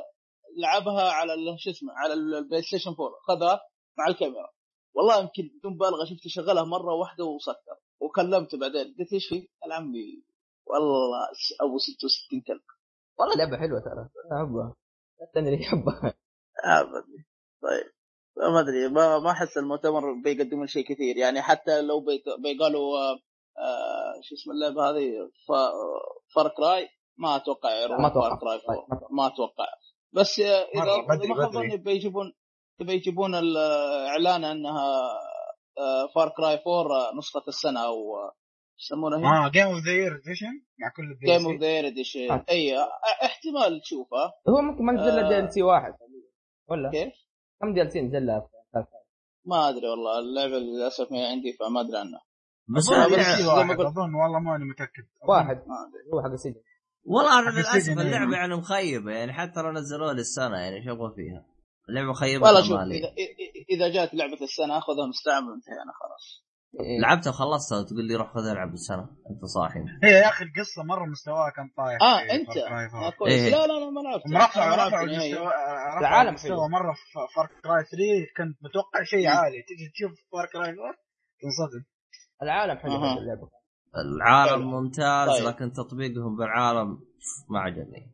لعبها على ال- شو اسمه على البلاي ستيشن 4 خذها مع الكاميرا والله يمكن بدون مبالغه شفت شغلها مرة واحدة وسكر وكلمته بعدين قلت إيش في؟ قال عمي والله س- أبو 66 كلب والله لعبة حلوة ترى. أحبها. الثاني اللي يحبها طيب. ما أدري. ما ما أحس المؤتمر بيقدمون شيء كثير. يعني حتى لو بيق- بيقالوا آه، شو اسم اللعبة هذه؟ فار كراي ما أتوقع ما أتوقع. فار كراي ما أتوقع. ما أتوقع. بس اذا ما خاب. ظني بيجيبون بيجيبون الإعلان أنها فار كراي 4 نسخة السنة أو آه، يسمونها هي؟ آه جيم اوف ذا يير اديشن مع كل الدي جيم اوف ذا اير اديشن آه. أي آه، احتمال تشوفها هو ممكن ما نزل له آه. DLC واحد. ولا؟ كيف؟ كم DLC نزل له؟ ما أدري والله اللعبه للأسف ما عندي فما أدري عنها بس قلت- أظن والله ماني متأكد. واحد. ما أدري. هو حق السجن. والله أنا للأسف اللعبة أيوة. يعني مخيبة يعني حتى لو نزلوها للسنة يعني شو أبغى فيها؟ اللعبة مخيبة والله شوف. اذا إذا جات لعبة السنة أخذها مستعمل وانتهينا خلاص. إيه. لعبتها وخلصتها وتقول لي روح خذ العب السنة أنت صاحي هي يا أخي القصة مرة مستواها كان طايح آه في أنت فار كراي آه 4. كويس إيه. لا لا لا ما لعبت النهائي. المستوى رفعوا العالم المستوى حلو. مرة في فار كراي 3 كنت متوقع شيء عالي تجي تشوف فار كراي 4 تنصدم العالم حلو. هذه اللعبة العالم حلو. ممتاز طيب. لكن تطبيقهم بالعالم ما عجبني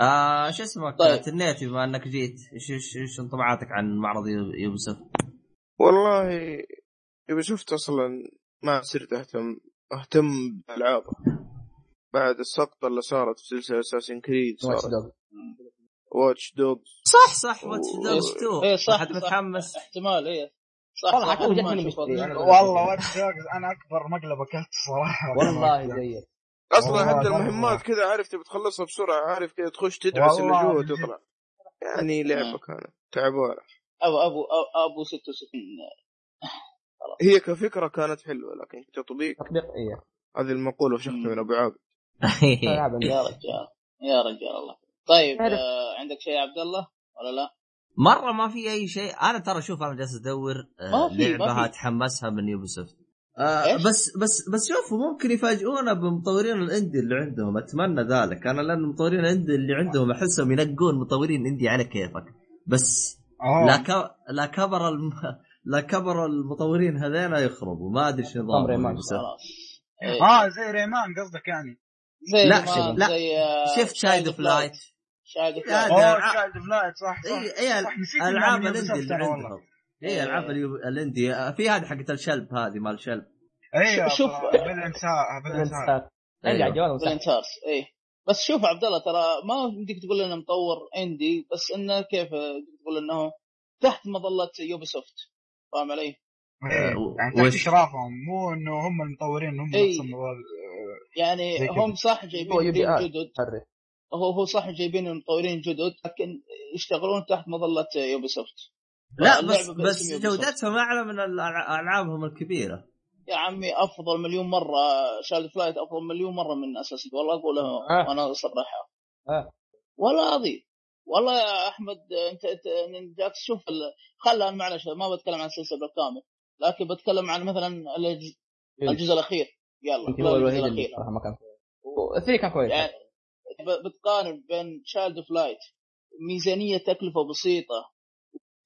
آه شو اسمك طيب. تنيتي بما إنك جيت إيش إيش انطباعاتك عن معرض يو- يوبيسوفت؟ والله يبي شفت أصلا ما صرت أهتم أهتم بالألعاب. بعد السقطة اللي صارت في سلسلة أساسنز كريد واتش صارت. واتش دوجز صح صح واتش. دوجز 2 إيه صح صح. متحمس. احتمال إيه. صح والله حتى جتني والله واتش دوجز أنا أكبر مقلب أكلت الصراحه والله زيك أصلا حتى. المهمات كذا عارف تبي تخلصها بسرعة عارف كذا تخش تدعس اللي جوا. وتطلع. يعني لعبه كانت تعبانه أبو أبو أبو 66 هي كفكرة كانت حلوة لكن كتطبيق تطبيق إيه. هذه المقولة وشفتها من أبو عابد. يا رجال يا رجال الله. طيب آه عندك شيء يا عبد الله ولا لا؟ مرة ما في أي شيء. أنا ترى شوف أنا جالس أدور آه، لعبة. اتحمسها من يوبيسوفت. آه؟ بس بس بس شوفوا ممكن يفاجئونا بمطورين الإندي اللي عندهم. أتمنى ذلك. أنا لأن المطورين الإندي اللي عندهم أحسهم ينقون مطورين إندي على كيفك. بس أوه. لا ك... لا كبر الم... لا كبر المطورين هذين يخربوا ما أدري إيش. نظامهم. خلاص. إيه. آه زي ريمان قصدك يعني. زي لا، ما- لا. زي آه، شفت شايد اوف لايت شايد اوف لا، لايت هذا أوه شايلد اوف لايت صح صح. اي اي إنها ألعاب من الاندي اللي. عندهم اي ألعاب الاندي آه، في هذه حقت الشلب هذه مال الشلب أيوه شوف- ومسحت. فلنتارس إيه بس شوف عبد الله ترى ما يمديك تقول إنه مطور indie بس إنه كيف تقول إنه تحت مظلة يوبي سوفت فاهم علي؟ إيه، و- يعني تحت وش- اشرافهم مو إنه هم المطورين هم إيه. نفس الموضوع يعني. هم صح جايبين آر. جدد. هو هو صح جايبين المطورين جدد لكن يشتغلون تحت مظلة يوبي سوفت لا بس بس. جودتهم أعلى من ألعابهم الكبيرة يا عمي أفضل مليون مرة شايلد اوف لايت أفضل مليون مرة من أساسنز والله اقولها آه. وأنا أصرحها آه. والله عظيم والله يا أحمد أنت انت أنت جالس تشوف. خلى معلش ما بتكلم عن السلسله بالكامل لكن بتكلم عن مثلا الجزء, الجزء الأخير. يلا هو الوحيد اللي صراحة ما كان كويس. كان كويس. يعني بتقارن بين شايلد اوف لايت ميزانية تكلفة بسيطة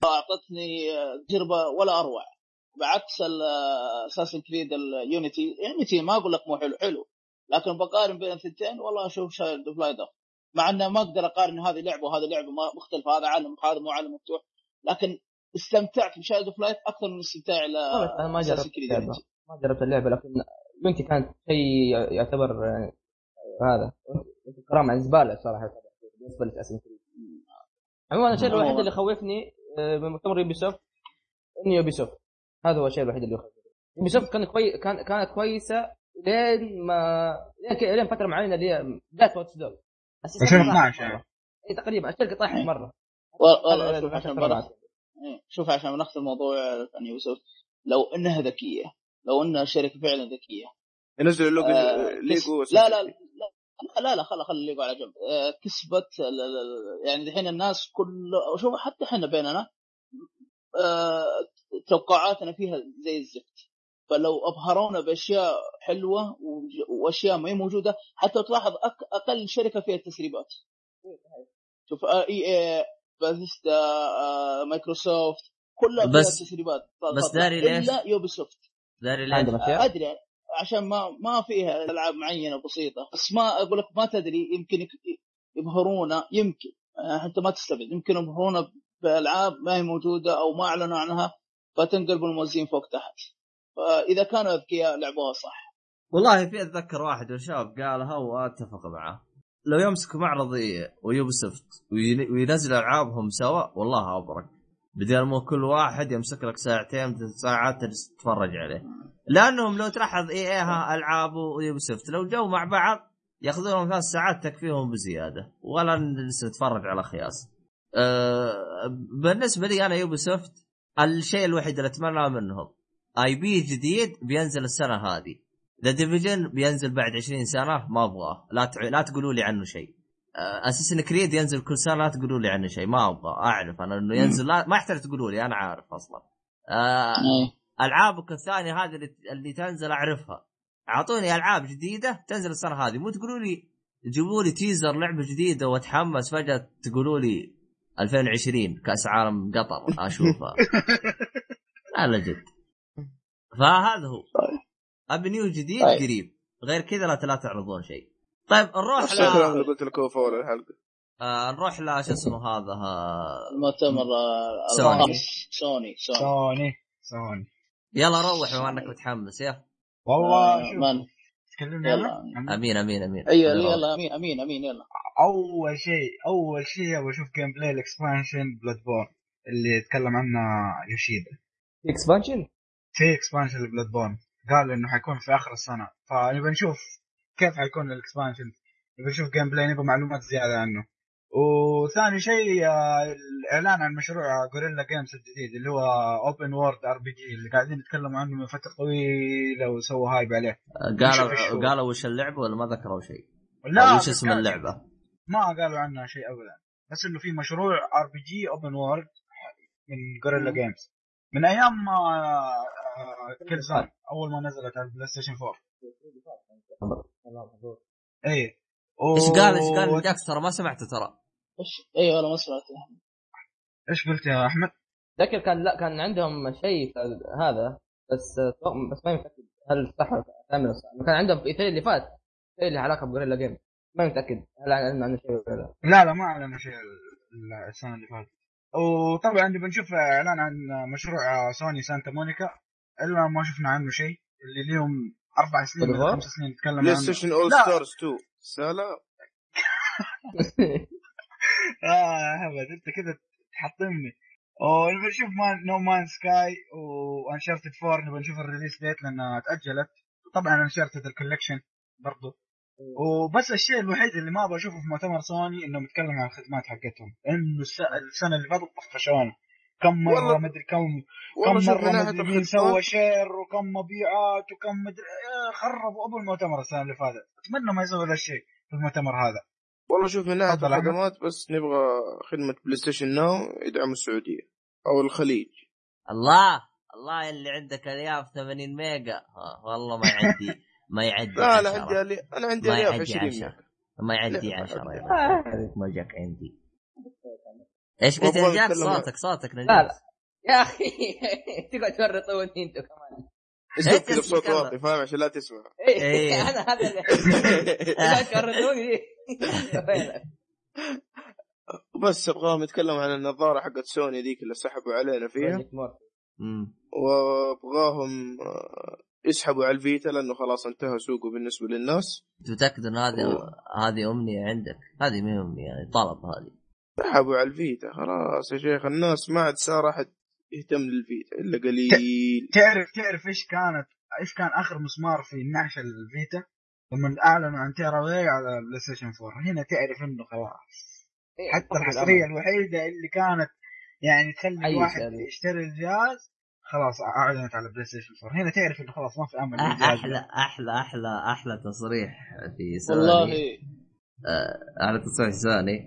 أعطتني تجربة ولا أروع بعكس Assassin's Creed ال Unity Unity ما أقول لك مو حلو حلو لكن بقارن بين الثنتين والله أشوف Child of Light أفضل. مع إنه ما أقدر أقارن هذه لعبة وهذه لعبة ما- مختلفة هذا عالم هذا مو عالم مفتوح. لكن استمتعت ب Child of Light أكثر من استمتاعي ل أنا ما جربت اللعبة. ما جربت اللعبة لكن Unity كانت شيء يعتبر هذا كرام عن زبالة صراحة بالنسبة ل Assassin's Creed عموما الشيء الوحيد. اللي خوفني آه، من مؤتمر Ubisoft انه Ubisoft هذا هو الشيء الوحيد اللي يخوفني. Ubisoft كانت كوي... كان... كانت كويسة لين ما لين, فترة معينة اللي هي بدايه Watch Dogs 2012 يعني. اي تقريبا الشركة طاحت مرة. والله هذا شوف عشان. إيه، شوف عشان نختم الموضوع عن Ubisoft. لو إنها ذكية لو إنها شركة فعلا ذكية ينزلوا لوجو آه، ليجو لا لا لا لا لا خلا خلي الليجو على جنب. آه، كسبت يعني الحين الناس كل شوف حتى إحنا بيننا آه، توقعاتنا فيها زي الزفت. فلو ابهرونا بأشياء حلوة وأشياء ما هي موجودة حتى تلاحظ أك أقل شركة فيها التسريبات. شوف آه، EA Bethesda آه، مايكروسوفت كلها فيها بس- تسريبات بس داري ليش؟ إلا Ubisoft داري ليش؟ أدري عشان ما ما فيها ألعاب معينة بسيطة. بس ما أقول لك ما تدري يمكن يبهرونا يمكن. آه، أنت ما تستبعد. يمكن يبهرونا بألعاب ما هي موجودة أو ما أعلنوا عنها فتنقلب الموزين فوق تحت. فإذا كانوا أذكياء لعبوها صح. والله في أتذكر واحد من الشباب قالها وأتفق معه. لو يمسكوا معرض ويوبي سوفت وين- وينزلوا ألعابهم سوا والله أبرك. بدل ما كل واحد يمسك لك ساعتين ثلاث ساعات تتفرج عليه. لأنهم لو تلاحظ EA ألعاب و Ubisoft لو جو مع بعض ياخذون ثلاث ساعات تكفيهم بزيادة. ولا نجلس نتفرج على خياس. أه بالنسبة لي أنا Ubisoft الشيء الوحيد اللي أتمناه منهم. IP جديد بينزل السنة هذه. The Division بينزل بعد 20 سنة ما أبغاه. لا تع... لا تقولوا لي عنه شيء. اساسن كريد ينزل كل سنة لا تقولوا لي عنه شيء. ما أبغى أعرف أنا إنه ينزل. لا ما يحتاج تقولوا لي أنا عارف أصلا. آه إيه. العابك الثانية هذه اللي, اللي تنزل أعرفها. أعطوني ألعاب جديدة تنزل السنة هذه. مو تقولوا لي جيبوا لي تيزر لعبة جديدة وأتحمس فجأة تقولوا لي 2020 كأس عالم قطر أشوفها. لا لا جد. فهذا هو. أبي نيو جديد طيب. قريب. غير كذا لا لا تعرضون شيء. طيب نروح ل اللي قلت لكم في اول الحلقة. آه نروح ل شو اسمه هذا المؤتمر آه، سوني. سوني سوني. سوني سوني. يلا روح بما إنك متحمس يا والله آه، شوف تكلمني يلا. أنا أمين. أمين أمين أيوه يلا. أمين أمين أمين يلا. أول شيء أول شيء أبغى أشوف gameplay ال expansion Bloodborne اللي يتكلم عنه يوشيدا expansion في expansion ل Bloodborne قال إنه حيكون في آخر السنة. فنبغى نشوف كيف حيكون ال expansion نبغى نشوف gameplay نبغى معلومات زيادة عنه. وثاني شيء الإعلان عن مشروع Guerrilla Games الجديد اللي هو open world RPG اللي قاعدين يتكلموا عنه من فترة طويلة وسووا hype عليه. قالوا قالوا وش اللعبة ولا ما ذكروا شيء؟ لا وش اسم اللعبة؟ ما قالوا عنها شيء ابدا. بس إنه في مشروع RPG open world من Guerrilla Games من أيام ما آه، Killzone أول ما نزلت على ال PlayStation 4 اي إيش قال إيش قال جاكس ترى ما سمعته ترى. إيش؟ أيوه والله ما سمعت إيش قلت يا أحمد؟ ذكر كان لا كان عندهم شيء هذا بس بس ما متاكد هل صح كامل كان عندهم في اللي فات شيء له علاقة ب Guerrilla Games. ما متاكد هل اعلن عنه شيء ولا لا؟ لا لا ما أعلنوا شيء ال- السنة اللي فاتت. وطبعا نبي نشوف إعلان عن مشروع سوني Santa Monica إلا ما شفنا عنه شيء اللي لهم أربع سنين of ولا؟ خمس سنين نتكلم Play عنه. Station All لا. Stars 2 سلام. آه يا حمد أنت كذا تحطمني. ونبي نشوف Man No Man's Sky و Uncharted 4 نبي نشوف ال release date لأنها تأجلت. طبعا Uncharted ال Collection برضو. وبس الشيء الوحيد اللي ما أبغى أشوفه في مؤتمر سوني إنهم يتكلموا عن الخدمات حقتهم. إنه الس- السنة اللي فاتت طفشونا كم مرة والله- مدري كم كم مرة مدري مين سوى share وكم مبيعات وكم مدري إيه، خربوا أبو المؤتمر السنة اللي فاتت. أتمنى ما يسوي ذا الشيء في المؤتمر هذا. والله شوف من ناحية. الخدمات بس نبغى خدمة PlayStation Now يدعموا السعودية أو الخليج. الله! الله اللي عندك الياف 80 ميجا. والله ما يعدي. ما يعدي لا أنا 10. عندي ألي... أنا عندي ما يعدي 20 10 ميجا. ما يعدي لا، 10 ما يا آه. ما جاك عندي إيش قلت يا صوتك صوتك لا نجاح لا يا أخي تقعد تفرطوني أنتم كمان إيش كذا بصوت؟ واطي فاهم عشان لا تسمع إيه، إيه. أنا هذا اللي وينك؟ بس أبغاهم يتكلموا عن النظارة حقت سوني ذيك اللي سحبوا علينا فيها. وأبغاهم يسحبوا على ال Vita لأنه خلاص انتهى سوقه بالنسبة للناس متاكد إن هذه أوه. هذه أمنية عندك؟ هذه ما هي أمنية يعني طلب هذه سحبوا على ال Vita خلاص يا شيخ الناس ما عاد صار احد يهتم لل Vita إلا قليل تعرف تعرف إيش كانت إيش كان آخر مسمار في نعش ال Vita لما أعلنوا عن Tearaway على PlayStation 4 هنا تعرف إنه خلاص إيه، حتى الحصرية. الوحيدة اللي كانت يعني تخلي الواحد. يشتري الجهاز خلاص أعلنت على PlayStation 4 هنا تعرف إنه خلاص ما في أمل أحلى أحلى أحلى أحلى تصريح في سوني. والله. آه على تصريح سوني.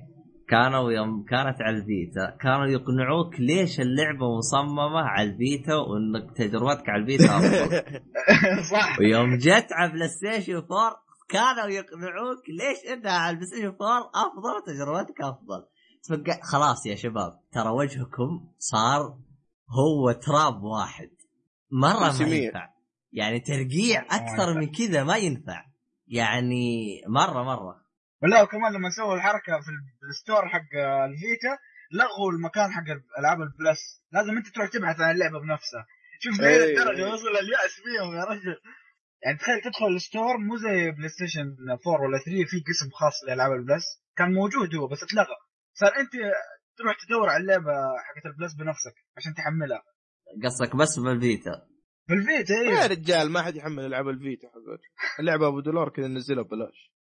كانوا يوم كانت على ال Vita. كانوا يقنعوك ليش اللعبة مصممة على ال Vita وإنك تجربتك على ال Vita أفضل. صح. ويوم جت على PlayStation 4 كانوا يقنعوك ليش إنها على ال PlayStation 4 أفضل وتجربتك أفضل. خلاص يا شباب ترى وجهكم صار هو تراب واحد. مرة ما. ينفع. يعني ترقيع أكثر من كذا ما ينفع. يعني مرة مرة. ولا وكمان لما سووا الحركة في ال store حق ال Vita لغوا المكان حق ألعاب ال Plus. لازم أنت تروح تبحث عن اللعبة بنفسها. شوف إيه. الدرجه وصل اليأس فيهم يا رجل. يعني تخيل تدخل ال store مو زي PlayStation 4 ولا 3 في قسم خاص لألعاب ال Plus. كان موجود هو بس اتلغى. صار أنت تروح تدور على اللعبة حقت ال Plus بنفسك عشان تحملها. قصدك بس بال Vita. بال Vita يا إيه رجال ما حد يحمل ألعاب ال Vita حقته اللعبة أبو دولار كذا ننزلها ببلاش.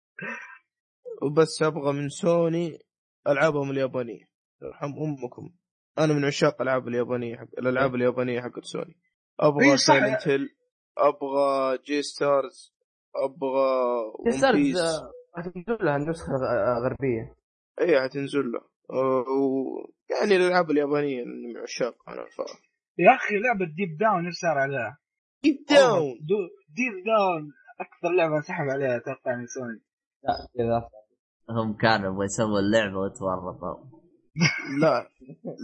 وبس أبغى من سوني ألعابهم اليابانية. يرحم أمكم. أنا من عشاق الالعاب اليابانية حق الألعاب اليابانية حقت سوني. أبغى إيه،. Silent Hill أبغى J-Stars أبغى ون ستارز آه، هتنزل لها نسخه غ- غربية. اي حتنزل له. و- يعني الألعاب اليابانية من عشاق أنا ف يا أخي لعبة Deep Down نفسي صار عليها؟ Deep Down دو- Deep Down أكثر لعبة انسحب عليها أتوقع من سوني. لا كذا هم كانوا يبغوا يسووا اللعبه وتورطوا. لا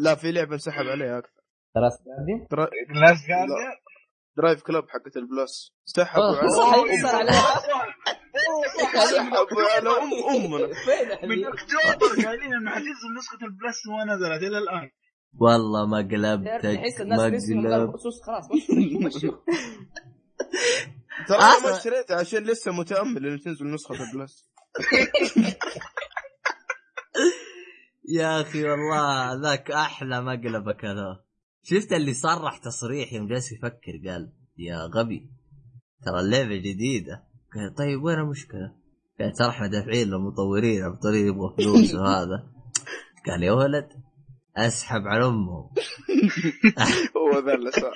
لا في لعبة انسحب عليها أكثر. دراسه قاعدين درا... لاست جارديان درايف كلاب حقت البلس سحبوا صح، صار عليها. على ام أمنا. من أكتوبر. قايلين انه حتنزل نسخه البلس وما نزلت إلى الآن. والله ما قلبتك تحس الناس ما قلبت. خصوص خلاص ترى أنا. ما اشتريتها عشان لسه متأمل إنه تنزل نسخة البلس يا أخي والله ذاك أحلى مقلبك هذا. شفت اللي صرح تصريح يوم جالس يفكر قال يا غبي ترى اللعبة جديدة. قال طيب وين المشكلة؟ قال ترى إحنا دافعين للمطورين المطورين يبغوا فلوس وهذا. قال يا ولد أسحب على امهم هو ذا اللي صار.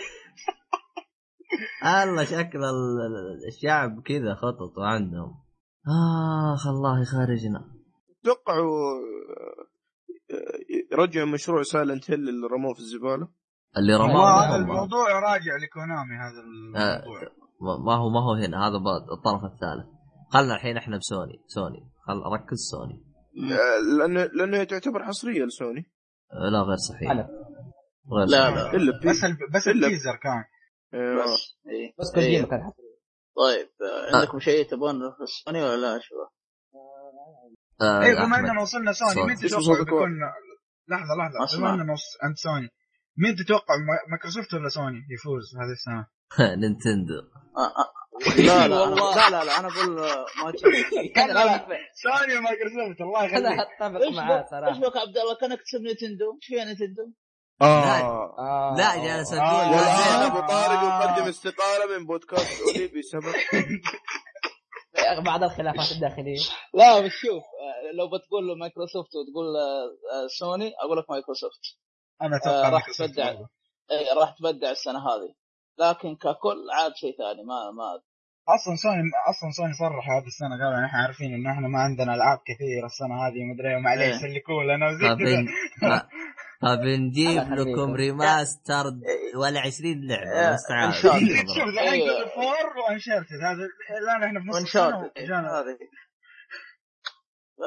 الله شكل ال- ال- الشعب كذا خطط عندهم آخ الله يخرجنا. توقعوا آه، رجعوا مشروع Silent Hill اللي رموه في الزبالة؟ اللي هو رماه هذا هم. الموضوع راجع لكونامي هذا آه، الموضوع ما ما هو ما هو هنا هذا الطرف الثالث خلنا الحين إحنا بسوني سوني خل ركز سوني آه، لأنه لأنه تعتبر حصريه لسوني آه، لا غير صحيح. غير لا، صحيح. لا. إلا بي بس ال... بس ال teaser كان آه، بس إيه. بس إيه. كوجيما كان حصري طيب آه، عندكم شيء تبون في السوني ولا لا شباب؟ آه، اي بما. إننا وصلنا سوني. مين تتوقع بيكون لحظة لحظة. بما إننا وص- عند سوني مين تتوقع ما- مايكروسوفت ولا سوني يفوز هذه السنة؟ نينتندو. لا لا لا لا لا أنا أقول آه، ما أنا لا سوني ومايكروسوفت الله أنا يخليك اتفق إيش معاه صراحة إيش بك عبد الله؟ كانك تسب نتندو؟ إيش فيها نتندو؟ آه. آه. لا جالس آه. أقول والان آه. أبو طارق يقدم استقالة من بودكاست Oly بسبب بعض الخلافات الداخلية. لا بس شوف آه، لو بتقول له مايكروسوفت وتقول آه، آه، سوني أقول لك مايكروسوفت. أنا آه، أتوقع راح مايكروسوفت تبدع. إيه، راح تبدع السنة هذه. لكن ككل عاد شيء ثاني ما ما أصلا سوني أصلا سوني صرح هذه السنة قالوا إحنا عارفين إنه إحنا ما عندنا ألعاب كثير السنة هذه مدري ومعليش إيه. سلكوا لنا وزي فبن... كذا. فبنجيب. لكم remaster ولا 20 لعبة إيه، بس تعال إن شاء الله. شوف الحين four و Uncharted. هذا الآن إحنا في نص هذه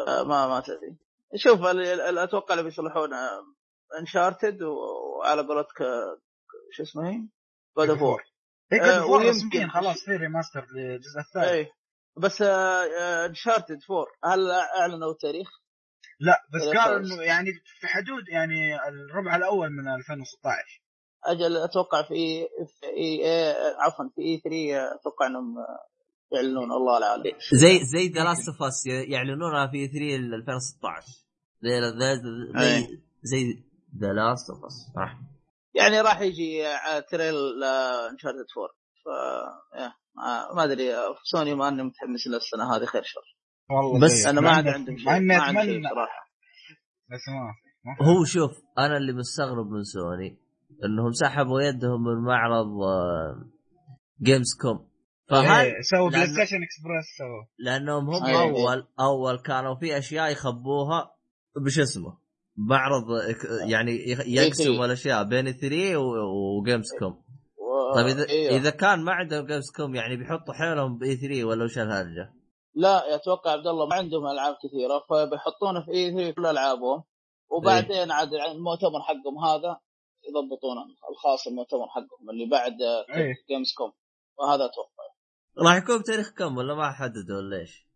آه، ما ما تدري. شوف ال- ال- أتوقع اللي بيصلحون Uncharted وعلى قولتك آه، شو اسمه هي؟ God of War اي آه، ويمكن- خلاص في remaster للجزء الثالث اي بس Uncharted 4 هل أعلنوا التاريخ؟ لا بس قالوا. إنه يعني في حدود يعني الربع الأول من 2016 أجل أتوقع في اي في اي إيه، عفوا في E3 أتوقع إنهم يعلنون الله العالم زي زي The Last of Us يعلنونها في E3 2016 زي زي زي, زي The Last of Us صح يعني راح يجي trailer Uncharted 4 ف ما- أدري سوني ما أني متحمس للسنه هذه خير شر. والله بس. أنا ما عاد عندي شيء ما عندي صراحة. بس ما في. هو شوف أنا اللي مستغرب من سوني إنهم سحبوا يدهم من معرض Gamescom فهل إيه، سووا PlayStation Experience سووا. لأنهم هم أيوة. أول أول كانوا في أشياء يخبوها بش اسمه. معرض يعني يخ- يقسموا الأشياء بين E3 و Gamescom. طيب اذا إيه. إذا كان ما عندهم Gamescom يعني بيحطوا حيلهم ب E3 ولا وش الهرجة؟ لا أتوقع عبد الله ما عندهم ألعاب كثيرة فبيحطونه في E3 كل ألعابهم وبعدين عاد المؤتمر حقهم هذا يضبطونه الخاص المؤتمر حقهم اللي بعد إيه. Gamescom وهذا أتوقع راح يكون بتاريخ كم ولا ما حددوا ولا إيش؟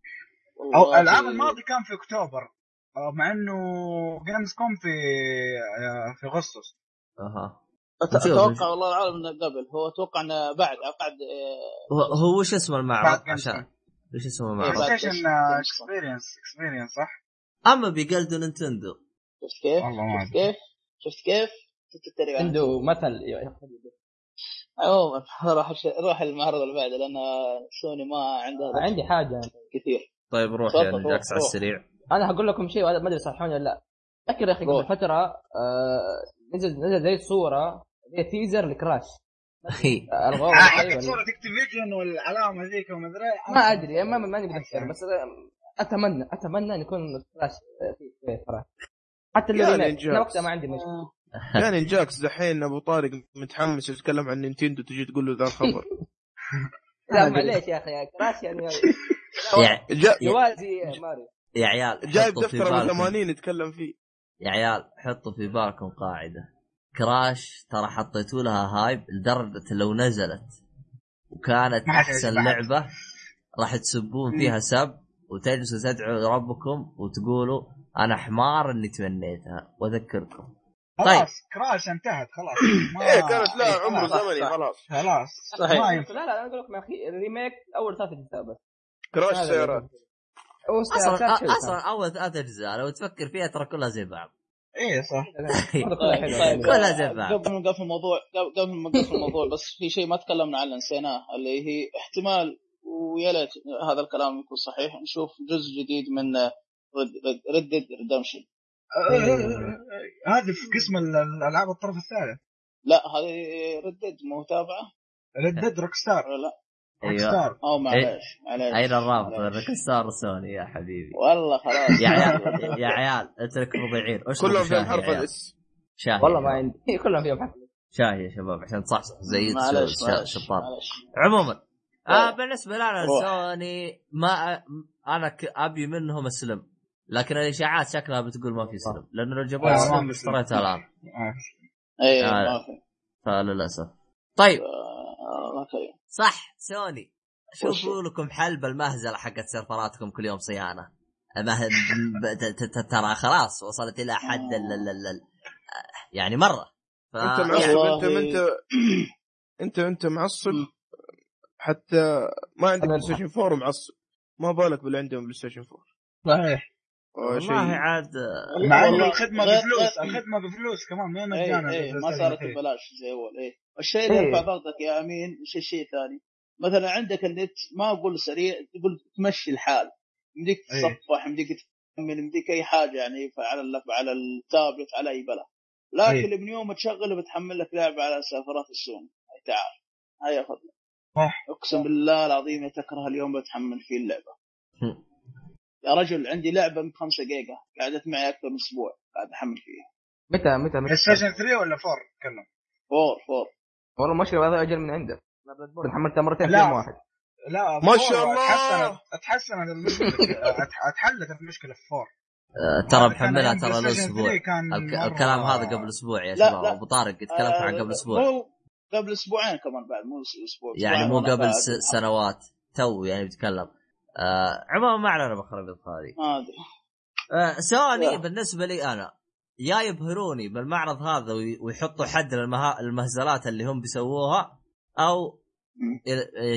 أو العام الماضي كان في أكتوبر مع إنه جيمز كوم في آه، في أغسطس أها أتوقع. والله العالم إنه قبل هو أتوقع إنه بعد بعد آه، هو, هو وش اسم المعرض عشان وش اسم إيه، المعرض؟ بعد ستيشن. اكسبيرينس اكسبيرينس صح؟ أما بيقلدوا نينتندو شفت كيف؟ شفت كيف؟ شفت كيف؟ شفت التريقة عنده مثل عموما راح روح المعرض اللي بعده لأن سوني ما عندها عندي حاجة كثير طيب روح يعني جاكس على. السريع أنا هقول لكم شيء ما أدري صحوني ولا لا. فاكر يا أخي. قبل فترة آه نزل نزل زي صوره زي teaser ل Crash. ألغوه آه، حقت أيوة. صورة Activision والعلامة ذيك وما أدري. ما أدري ما ماني متذكر بس اتمنى أتمنى أن يكون Crash فيه شوية Crash حتى اللي. أنا وقتها ما عندي مشكلة. يعني جاكس دحين أبو طارق متحمس يتكلم عن نينتندو تجي تقول له ذا الخبر. لا معليش يا أخي Crash يعني. يوازي ماريو. يا عيال جايب دفتر أبو بالكم. 80 يتكلم فيه. يا عيال حطوا في بالكم قاعدة. Crash ترى حطيتوا لها hype لدرجة لو نزلت وكانت أحسن. لعبة راح تسبون فيها سب وتجلسوا تدعوا ربكم وتقولوا أنا حمار إني تمنيتها. وأذكركم. طيب. خلاص كراش انتهت خلاص. ما- إيه كانت لها إيه، عمر خلاص، زمني. خلاص. خلاص. صحيح. ما لا لا أنا أقول لكم يا أخي الريميك أول ثلاث اجزاء بس. كراش سيارات. أصلا أصلا أول ثلاث أجزاء لو تفكر فيها ترى كلها زي بعض. إيه صح. طيب طيب. كلها زي بعض. قبل ما نقفل الموضوع قبل- ما نقفل الموضوع بس في شيء ما تكلمنا عنه نسيناه اللي هي احتمال ويا ليت هذا الكلام يكون صحيح نشوف جزء جديد من ريد ديد ريدمشن هذه في قسم ال- الألعاب الطرف الثالث. لا هذه ريد ديد مو تابعة. ريد ديد روك ستار لا. أيوه. ستار أو معليش معليش. أين الرابط. بين ستار وسوني يا حبيبي. والله خلاص. يا عيال يا عيال اترك ربيعين اشربوا كلهم فيهم حرف. الإس. شاي والله ما شباب. عندي. كلهم فيهم حق شاي يا شباب عشان تصحصح زي الشطار عموما آه. بالنسبة لنا. سوني ما أنا ك- أبي منهم اسلم لكن الإشاعات شكلها بتقول ما في سلم. لأنه لو جابوا ما سلم اشتريتها الآن. آه. اي آه. ما في. فللأسف. طيب. آه، الله صح سوني. شوفوا؟ لكم حل بالمهزله حقت سيرفراتكم كل يوم صيانة. مه- ب- ت- ت- ت- ترى خلاص وصلت إلى حد ال- ال- ال- ال- يعني مرة. ف... أنت يعني معصب والله. انت انت أنت انت معصب حتى ما عندك بلاي ستيشن 4 معصب ما بالك باللي عندهم بلاي ستيشن 4 صحيح. والله عاد مع إنه الخدمة بفلوس الخدمة بفلوس كمان ما اي مجانا اي البلاي ما صارت. ببلاش زي اول اي الشيء اللي إيه. يرفع ضغطك يا أمين شيء شيء ثاني. مثلا عندك النت ما أقول سريع تقول تمشي الحال. يمديك إيه. تصفح يمديك تكمل يمديك أي حاجة يعني على على التابلت على أي بلا لكن إيه. من يوم تشغله بتحمل لك لعبة على سيرفرات السوني هاي تعال. هاي خذ صح. أقسم بالله العظيم تكره اليوم بتحمل فيه اللعبة. يا رجل عندي لعبة ب 5 جيجا قعدت معي أكثر من أسبوع قاعد أحمل فيها. متى متى متى؟ ستيشن 3 ولا 4 تكلم four four والله المشكلة هذا أجل من Bloodborne حملتها مرتين في. يوم واحد؟ لا ما 4 شاء الله. تحسنت تحسنت المشكلة. أتح- أتحلت المشكلة في 4 آه، ترى محملها ترى بلاي له ستيشن أسبوع 3 كان الك... مرة- الكلام هذا قبل أسبوع يا شباب. أبو طارق تكلمت عن قبل أسبوع. قبل أسبوعين كمان بعد مو أسبوع يعني مو قبل. سنوات. تو يعني بتكلم. آه عموما ما علينا بخربط هذه ما أدري. آه سوني. بالنسبة لي أنا يا يبهروني بالمعرض هذا وي- ويحطوا حد للمها... المهزلات اللي هم بيسووها أو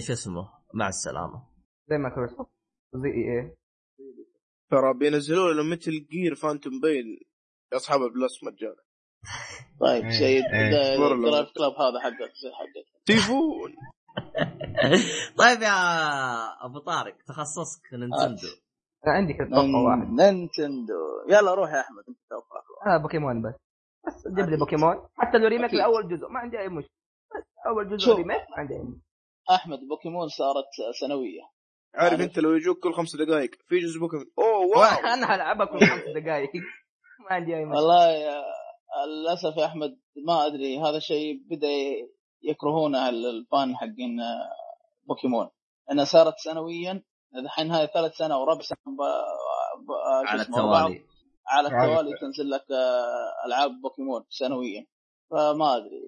شو اسمه مع السلامة. زي ما كروسوفت زي إي إي. ترى بينزلوا لهم مثل جير فانتوم بين لاصحاب البلس مجانا. طيب سيد إيه. أخبار الله. درايف كلاب هذا حقك زي حقك. تيفون. طيب يا أبو طارق تخصصك نينتندو. أنا عندي كذا توقع واحد نينتندو. يلا روح يا أحمد أنت توقعك أنا بوكيمون بس. بس جيب لي بوكيمون. حتى لو remake. لأول جزء ما عندي أي مشكلة. بس أول جزء. remake ما عندي أي مشكلة. أحمد بوكيمون صارت سنوية. عارف. أنت لو يجوك كل خمس دقائق في جزء بوكيمون. أوه wow! أنا هلعبها كل خمس دقائق ما عندي أي مشكلة. والله يا للأسف يا أحمد ما أدري هذا الشيء بدأ يكرهونه ال fan حقين بوكيمون. انها صارت سنويا الحين هاي ثالث سنة وربع سنة ب... ب... شو على التوالي. على التوالي تنزل لك آه، ألعاب بوكيمون سنويا. فما أدري.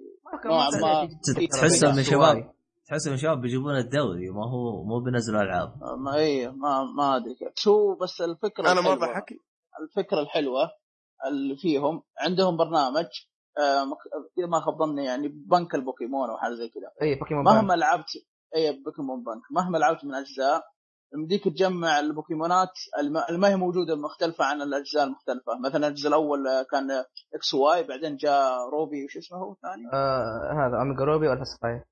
نوعا ما تحسهم من. شباب تحسهم من شباب بيجيبون الدوري ما هو مو بينزلوا ألعاب. ما إيه ما ما أدري كيف. شو بس الفكرة أنا ما ضحك الفكرة الحلوة اللي فيهم عندهم برنامج آه، إذا ما خاب ظني يعني بنك البوكيمون أو حاجة زي كذا. اي Pokémon Bank. مهما لعبت اي بوكيمون بنك. مهما لعبت من أجزاء يمديك تجمع البوكيمونات اللي ما هي موجودة مختلفة عن الأجزاء المختلفة. مثلا الجزء الأول آه، كان X Y بعدين جاء Ruby وش اسمه هو الثاني؟ آه هذا Omega Ruby ولا صحيح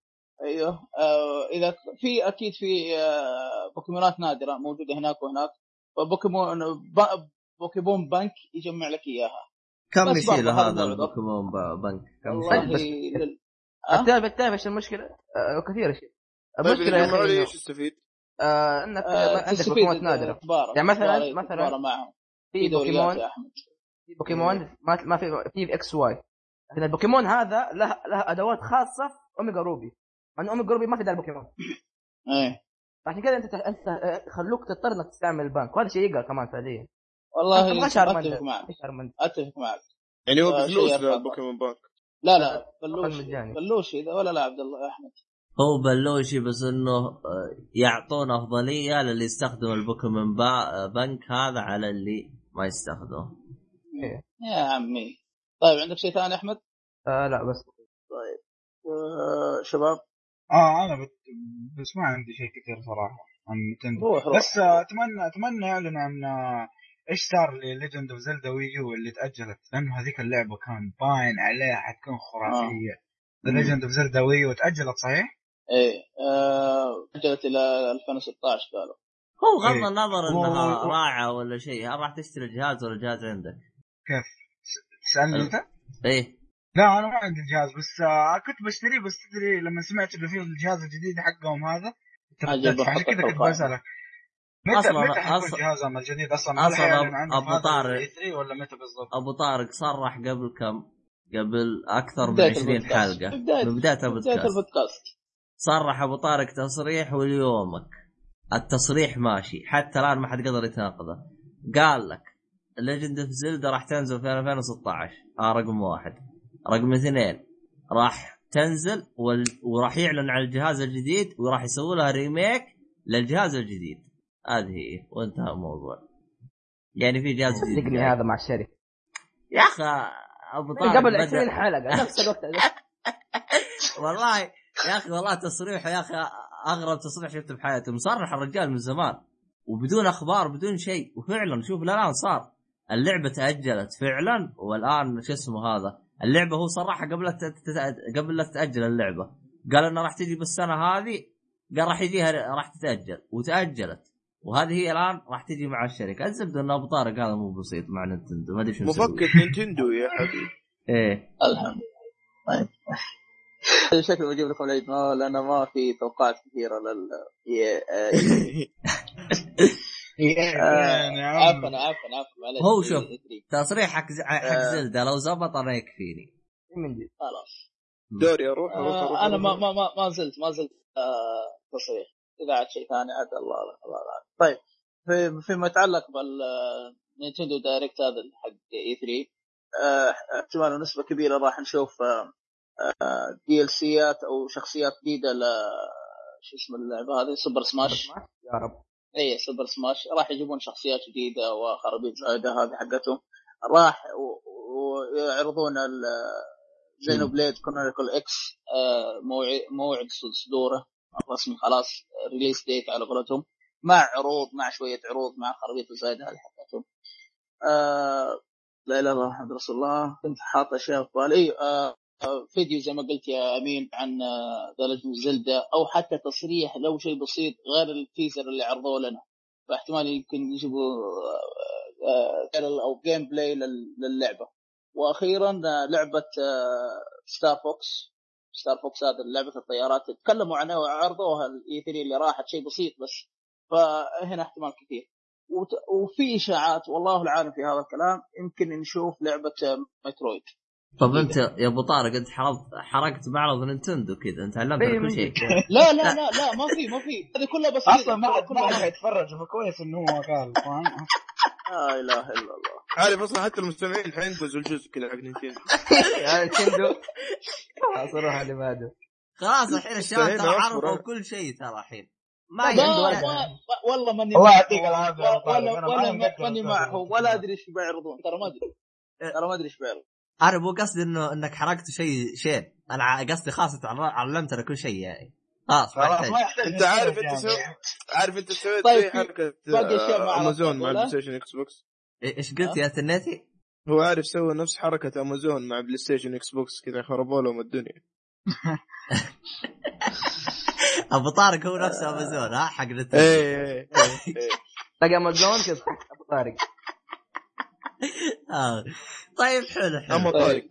أيوه. آه إذا في أكيد في آه بوكيمونات نادرة موجودة هناك وهناك. فبوكيمون ب- بوكيمون بنك يجمع لك إياها. كم برضه هذا. البوكيمون بنك؟ كم يشيل؟ لل... أه؟ تعرف تعرف إيش المشكلة؟ آه كثير شيء طيب المشكلة يا أخي إيش إنه- استفيد؟ آه إنك آه، عندك تستفيد بوكيمونات نادرة. يعني مثلاً- مثلاً في بوكيمون في بوكيمون ما ما في في X Y لكن البوكيمون هذا له له أدوات خاصة في Omega Ruby مع إنه Omega Ruby ما في ذا البوكيمون إيه عشان كذا أنت أنت خلوك تضطر إنك تستعمل البنك وهذا شيء يقهر كمان فعليا والله ما أتفق معك. أتفق معك. يعني هو آه، بفلوس ال Pokémon Bank. لا لا بلوش. مجاني. بلوش إذا ولا لا عبد الله يا أحمد؟ هو بلوشي بس إنه آه، يعطون أفضلية للي يستخدم البوكيمون با- بنك هذا على اللي ما يستخدمه إيه. يا عمي. طيب عندك شيء ثاني أحمد؟ آه لا بس. آه شباب؟ آه أنا بت... بس ما عندي شيء كثير صراحة عن نينتندو روح روح. بس آه، أتمنى أتمنى يعلنوا عن آه، إيش صار ل Legend of Zelda Wii U اللي تأجلت لأنه هذيك اللعبة كان باين عليها حتكون خرافية The Legend of Zelda Wii U تأجلت صحيح؟ إيه آه، اجلت إلى 2016 قالوا هو غض إيه. النظر إنها و- راعه ولا شيء هل راح تشتري الجهاز ولا الجهاز عندك؟ كيف؟ تسألني أنت؟ إيه لا أنا ما عندي الجهاز بس آه كنت بشتريه بس تدري لما سمعت إنه في الجهاز الجديد حقهم هذا عشان كذا كنت. بسألك متى أصلاً- متى حيكون أصلاً- جهازهم الجديد أصلا في هذا طارق- E3 ولا متى بالضبط؟ أبو طارق صرح قبل كم؟ قبل أكثر من بداية 20 البودكاست. حلقة. بدايه البودكاست. البودكاست. صرح أبو طارق تصريح وليومك. التصريح ماشي. حتى الآن ما حد قدر يتناقضه. قال لك Legend of Zelda راح تنزل في 2016 ها رقم واحد. رقم اثنين راح تنزل وال... وراح يعلن عن الجهاز الجديد وراح يسوي لها ريميك للجهاز الجديد. هذه هي وانتهى الموضوع. يعني في جهاز صدقني. هذا مع الشركة. يا أخي أبو طارق قبل بدأ- 20 حلقة نفس الوقت. والله يا أخي والله تصريحه يا أخي أغرب تصريح شفته بحياتي مصرح الرجال من زمان وبدون أخبار بدون شيء. وفعلا شوف الان صار. اللعبة تأجلت. فعلا والآن شو اسمه هذا؟ اللعبة هو صرحها قبل قبل لا تتأجل اللعبة. قال انها راح تجي بالسنة هذه قال راح يجيها راح تتأجل. وتأجلت. وهذه هي الآن راح تجي مع الشركة. الزبدة ان ابو طارق هذا مو بسيط مع نينتندو ما أدري شو. مفكك نينتندو يا حبيبي. إيه. الحمد طيب شكله بجيب لكم العيد ما لأن ما في توقعات كثيرة لل آه، عفوا عفوا عفوا معلش هو شوف. تصريح حق ز- حق آه. Zelda لو زبط أنا يكفيني. من جد. خلاص. دوري أروح أروح آه، أنا ما. ما ما, زلت ما زلت آه تصريح. إذا عاد شيء ثاني عاد الله الله اعلم طيب في فيما يتعلق بال Nintendo Direct هذا حق E3 آه، احتمال ونسبه كبيرة راح نشوف DLC يات أو شخصيات جديدة ل شو اسم اللعبة هذه؟ Super Smash يا رب. اي Super Smash راح يجيبون شخصيات جديدة وخرابيط زايدة هذه حقتهم. راح ويعرضون Xenoblade Chronicles X موعد صدوره. رسمي خلاص release date على قولتهم مع عروض مع شوية عروض مع خرابيط زايدة هذه حقتهم آه، لا إله إلا الله محمد رسول الله. كنت حاط أشياء في بالي. آه، آه، فيديو زي ما قلت يا أمين عن The Zelda أو حتى تصريح لو شيء بسيط غير ال teaser اللي عرضوه لنا. فاحتمال يمكن يجيبوا أو gameplay لل- للعبة. وأخيرا لعبة Star Fox Star Fox هذا لعبة الطيارات تكلموا عنها وعرضوها ال E3 اللي راحت شيء بسيط بس فهنا احتمال كثير. وت- وفي إشاعات والله العالم في هذا الكلام يمكن نشوف لعبة Metroid. طب انت يا أبو طارق انت حرقت حرقت معرض نينتندو كذا انت علمت إيه، كل شيء. لا لا لا لا ما في ما في. هذه كلها بس أصلا ما حد كلها ما حد حيتفرج فكويس إنه هو قال فاهم؟ لا إله إلا الله. عارف أصلا حتى المستمعين حينقزوا الجزء كذا حق نينتندو. يا نتندو خلاص على اللي بعده. خلاص الحين الشباب ترى. عرفوا كل شيء ترى الحين. ما والله ماني الله معهم. يعطيك ما- جدا ماني. معهم ولا أدري إيش بيعرضون. ترى ما أدري. ترى ما أدري إيش بيعرضون. أنا مو قصدي إنه إنك حرقت شيء شيء. أنا قصدي خلاص علمتنا كل شيء يعني. خلاص أنت عارف أنت يعني. سو... عارف أنت سويت طيب في- حركة آه، امازون عرفت مع؟ البلاي ستيشن إكس بوكس إيش قلت يا تنتي؟ هو عارف سوى نفس حركة أمازون مع بلاي ستيشن إكس بوكس كذا خربوا لهم الدنيا. أبو طارق هو نفسه أمازون ها حق إيه. تلاقي أمازون كذا أبو طارق. آه. طيب حلو حلو. طيب. طارق.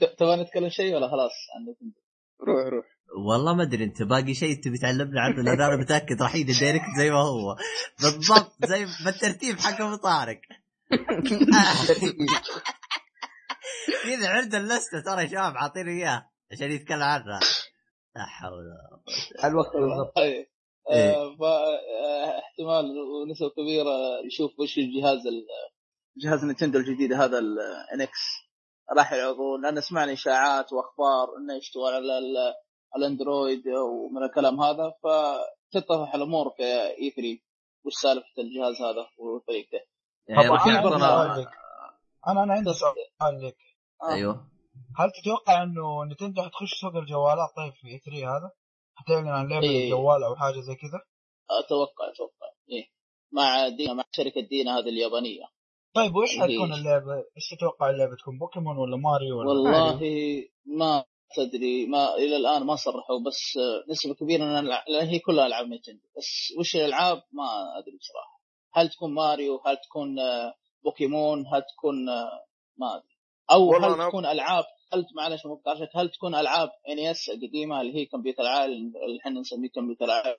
ت- تبغى نتكلم شيء ولا خلاص؟ عندك روح روح. والله ما أدري أنت باقي شيء تبي تعلمنا عنه؟ لأن أنا متأكد راح يجي دايركت زي ما هو. بالضبط زي بالترتيب حق أبو طارق. كذا عند اللستة ترى يا شباب عاطيني اياه عشان يتكلم عنها. لا حول ولا الوقت بالضبط طيب إيه. آه، فاحتمال ونسبة كبيرة يشوف وش الجهاز ال- جهاز نينتندو الجديد هذا ال NX راح يعرضون لأن سمعنا إشاعات وأخبار إنه يشتغل على ال- الأندرويد ومن الكلام هذا فتتضح الأمور في E3 وش سالفة الجهاز هذا وطريقته؟ يعني راح يعطونا. أنا أنا عندي سؤال لك آه. أيوه هل تتوقع إنه نتندو حتخش سوق الجوالات طيب في E3 هذا؟ حتعلن عن لعبة إيه. الجوال أو حاجة زي كذا؟ أتوقع أتوقع إيه مع دينا مع شركة دينا هذه اليابانية طيب وش إيه. حتكون اللعبة؟ إيش تتوقع اللعبة تكون بوكيمون ولا ماريو ولا والله ما تدري ما إلى الآن ما صرحوا بس نسبة كبيرة إن الع- لأن هي كلها ألعاب نينتندو بس وش الألعاب ما أدري بصراحة هل تكون ماريو هل تكون آه، بوكيمون هل تكون آه، ما أدري. أو هل أنا- تكون ألعاب هل معلش مقطع هل تكون ألعاب NES القديمه اللي هي كمبيوتر عائلي اللي إحنا نسميه كمبيوتر عائلي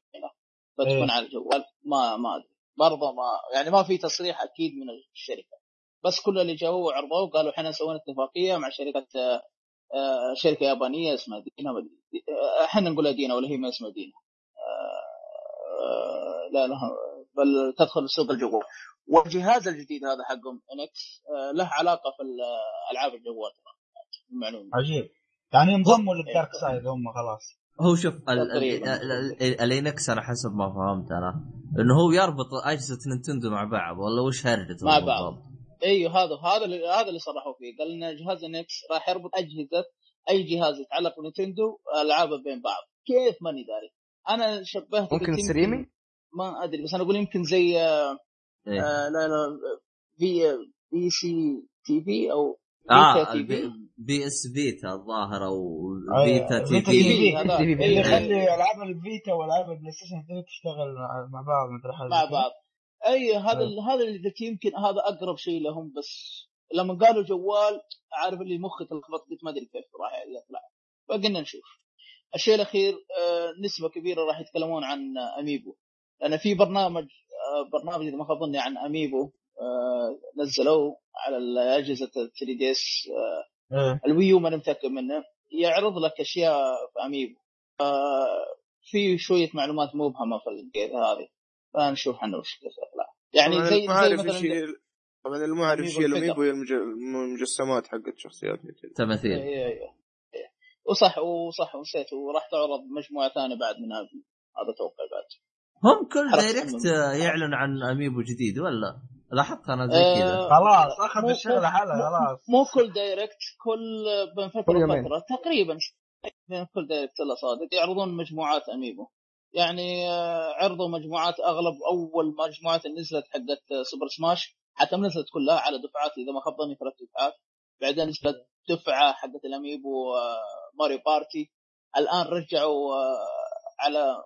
فتكون إيه. على الجوال ما ما أدري. برضه ما يعني ما في تصريح أكيد من الشركة. بس كل اللي جاوا وعرضوه قالوا إحنا سوينا اتفاقية مع شركة آه، شركة يابانية اسمها دينا إحنا نقولها دينا ولا هي ما اسمها دينا. آه، لا لا بل تدخل سوق الجوال. والجهاز الجديد هذا حقهم NX لا علاقة في ال- ألعاب الجوال. ترى المعلومه عجيب. يعني انضموا لل dark side هم خلاص. هو شوف ال- ال- تقريباً. ال- ال- ال NX أنا حسب ما فهمت أنا. إنه هو يربط أجهزة نينتندو مع بعض ولا وش هرجته مع؟ بعض. إيوه هذا هذا اللي هذا اللي صرحوا فيه. قال إن جهاز NX راح يربط أجهزة أي جهاز يتعلق بنينتندو ألعابه بين بعض. كيف؟ ماني داري. أنا شبهت ممكن streaming؟ ما أدري بس أنا أقول يمكن زي آه إيه. آه لا لا في PS TV أو آه PS Vita الظاهر أو Vita TV Vita في اللي اللي يخلي ألعاب ال Vita وألعاب البلاي ستيشن 3 تشتغل مع- بعض حاجة مع. بعض. أي هذا. ال- هذا اللي قلت يمكن هذا أقرب شيء لهم بس لما قالوا جوال عارف اللي مخي تلخبط قلت ما أدري كيف راح يطلع. فقلنا نشوف. الشيء الأخير آه، نسبة كبيرة راح يتكلمون عن آه، amiibo لأن في برنامج آه، برنامج إذا ما خاب ظني عن amiibo آه، نزلوه على اجهزه 3 DS ال Wii U ماني متأكد منه يعرض لك أشياء في amiibo آه، في شوية معلومات مبهمه في ال game هذه. فنشوف إحنا وش يعني زي زي مثلا طبعا اللي ما يعرف إيش هي amiibo ال amiibo هي المج- المجسمات حقت شخصيات تماثيل. اي اي اي وصح وصح ونسيت وراح تعرض مجموعة ثانية بعد من هذه هذا توقع بعد. هم كل Direct. يعلن عن amiibo جديد ولا؟ لاحظت أنا زي آه، كذا خلاص أخذ الشغله حالها خلاص مو كل Direct كل بين فترة. وفتره تقريبا بين كل Direct الله صادق يعرضون مجموعات amiibo يعني آه، عرضوا مجموعات أغلب أول مجموعات اللي نزلت حقت آه، Super Smash حتى ما نزلت كلها على دفعات إذا ما خاب ظني ثلاث دفعات بعدين نزلت دفعة حقت ال amiibo Mario Party الآن رجعوا على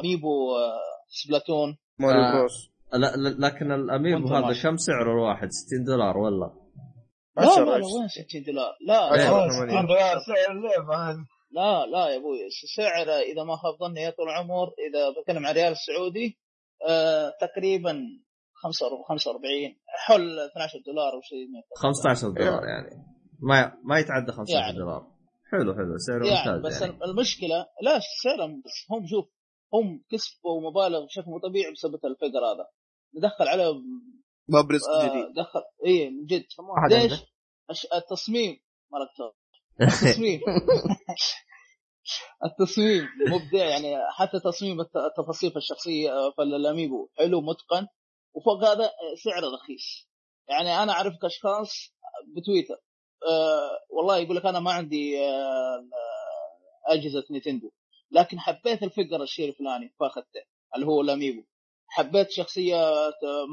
amiibo آه، Splatoon Mario آه. Bros لا لا لكن ال amiibo هذا. كم سعره الواحد 60 دولار ولا؟ لا لا. وين 60 دولار لا. لا والله ثمانية. 60 ريال سعر اللعبه هذه لا لا يا أبوي سعر إذا ما خاب ظني يا طول العمر إذا بتكلم عن ريال السعودي آه تقريبا 45 حول 12 دولار أو شيء من هذا. 15 دولار يعني ما ما يتعدى 15 يعني. دولار حلو حلو سعره يعني ممتاز بس يعني المشكلة لا سعرهم بس هم شوف هم كسبوا مبالغ بشكل مو طبيعي بسبب الفقر هذا. ندخل عليه باب رزق آه جديد. دخل اي من جد. ليش؟ الش- التصميم. مالك التصميم. التصميم. مبدع يعني حتى تصميم الت- التفاصيل في الشخصية في الاميبو حلو متقن. وفوق هذا سعره رخيص. يعني أنا اعرف أشخاص بتويتر. أه والله يقول لك أنا ما عندي أه أجهزة Nintendo. لكن حبيت ال figure الشيء الفلاني فأخذته. اللي هو ال amiibo. حبيت شخصية